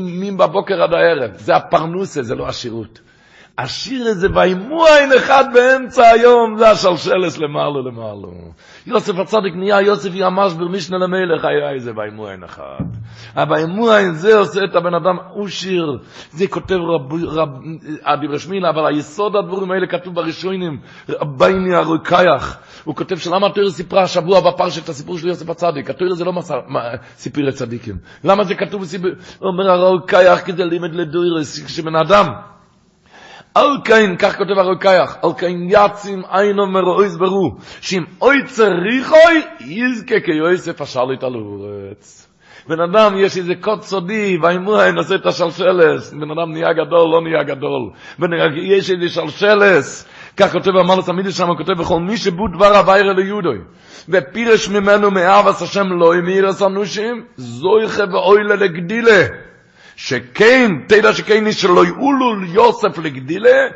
מי בבוקר עד הערב. זה הפרנוסה, זה לא עשירות. השיר הזה וימו עין אחד באמצע היום, זה השלשלס למעלו למעלו. יוסף הצדיק נהיה יוסף ימש ברמישנה למלך, היה איזה וימו עין אחד. הווימו עין זה עושה את הבן אדם, הוא שיר, זה כותב רב, רב, הדברי שמילה, אבל היסוד הדבורים האלה כתוב בראשונים, רבייני הרוקייח. הוא כותב שלמה התויר סיפרה השבוע בפרשת הסיפור של יוסף הצדיק, התויר זה לא מסר, סיפיר לצדיקים. למה זה כתוב בסיפור? אומר הרוקייח כי זה לימד לדוירס, כשבן אדם אל קיין, כך כותב הרוקייח, אל קיין יצים אינו מרואיז ברו, שאם אוי צריכוי, יזכה כיוסף השליט על אורץ. בן אדם, יש איזה קוד סודי, והאמורה נעשה את השלשלס, בן אדם נהיה גדול, לא נהיה גדול. יש איזה שלשלס, כך כותב המלס המידי שם, הוא כותב בכל מי שבו דבר הווירה ליהודוי, ופירש ממנו מאהבס השם לא ימיר הסנושים, זויכה ואוילה לגדילה. שכן, תדע שכן איש שלא יעולו ליוסף לגדילה,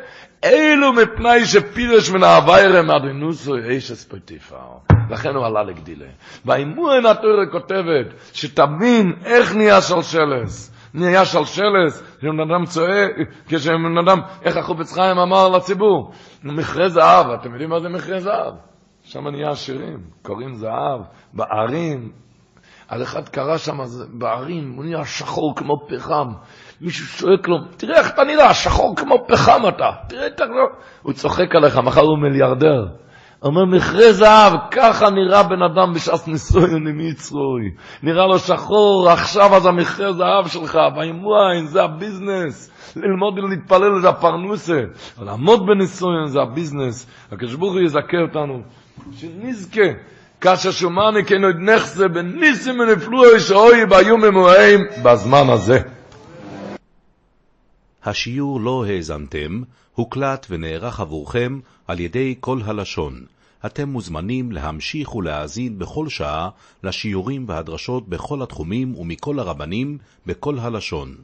אלו מפני שפירש מן האווירם אדינוסו איש אספוטיפר. לכן הוא עלה לגדילה. והאימון התורה כותבת, שתבין איך נהיה שלשלס. נהיה שלשלס, כשבן אדם צועק, כשבן אדם, איך החופץ חיים אמר לציבור, מכרה זהב, אתם יודעים מה זה מכרה זהב? שם נהיה עשירים, קוראים זהב, בערים, על אחד קרא שם בערים, הוא נראה שחור כמו פחם. מישהו שואק לו, תראה איך אתה נראה, שחור כמו פחם אתה. תראה לא... הוא צוחק עליך, מחר הוא מיליארדר. אומר, מכרה זהב, ככה נראה בן אדם בשעת ניסויון עם יצרוי. נראה לו שחור, עכשיו אז המכרה זהב שלך, והאימואין, זה הביזנס. ללמוד ולהתפלל זה הפרנוסה. לעמוד בניסויון זה הביזנס. הוא יזכה אותנו, שנזכה. כאשר שומעני כן עוד נחזה בניסים ונפלו שאוי ביום ממוהם בזמן הזה. השיעור לא האזנתם, הוקלט ונערך עבורכם על ידי כל הלשון. אתם מוזמנים להמשיך ולהאזין בכל שעה לשיעורים והדרשות בכל התחומים ומכל הרבנים בכל הלשון.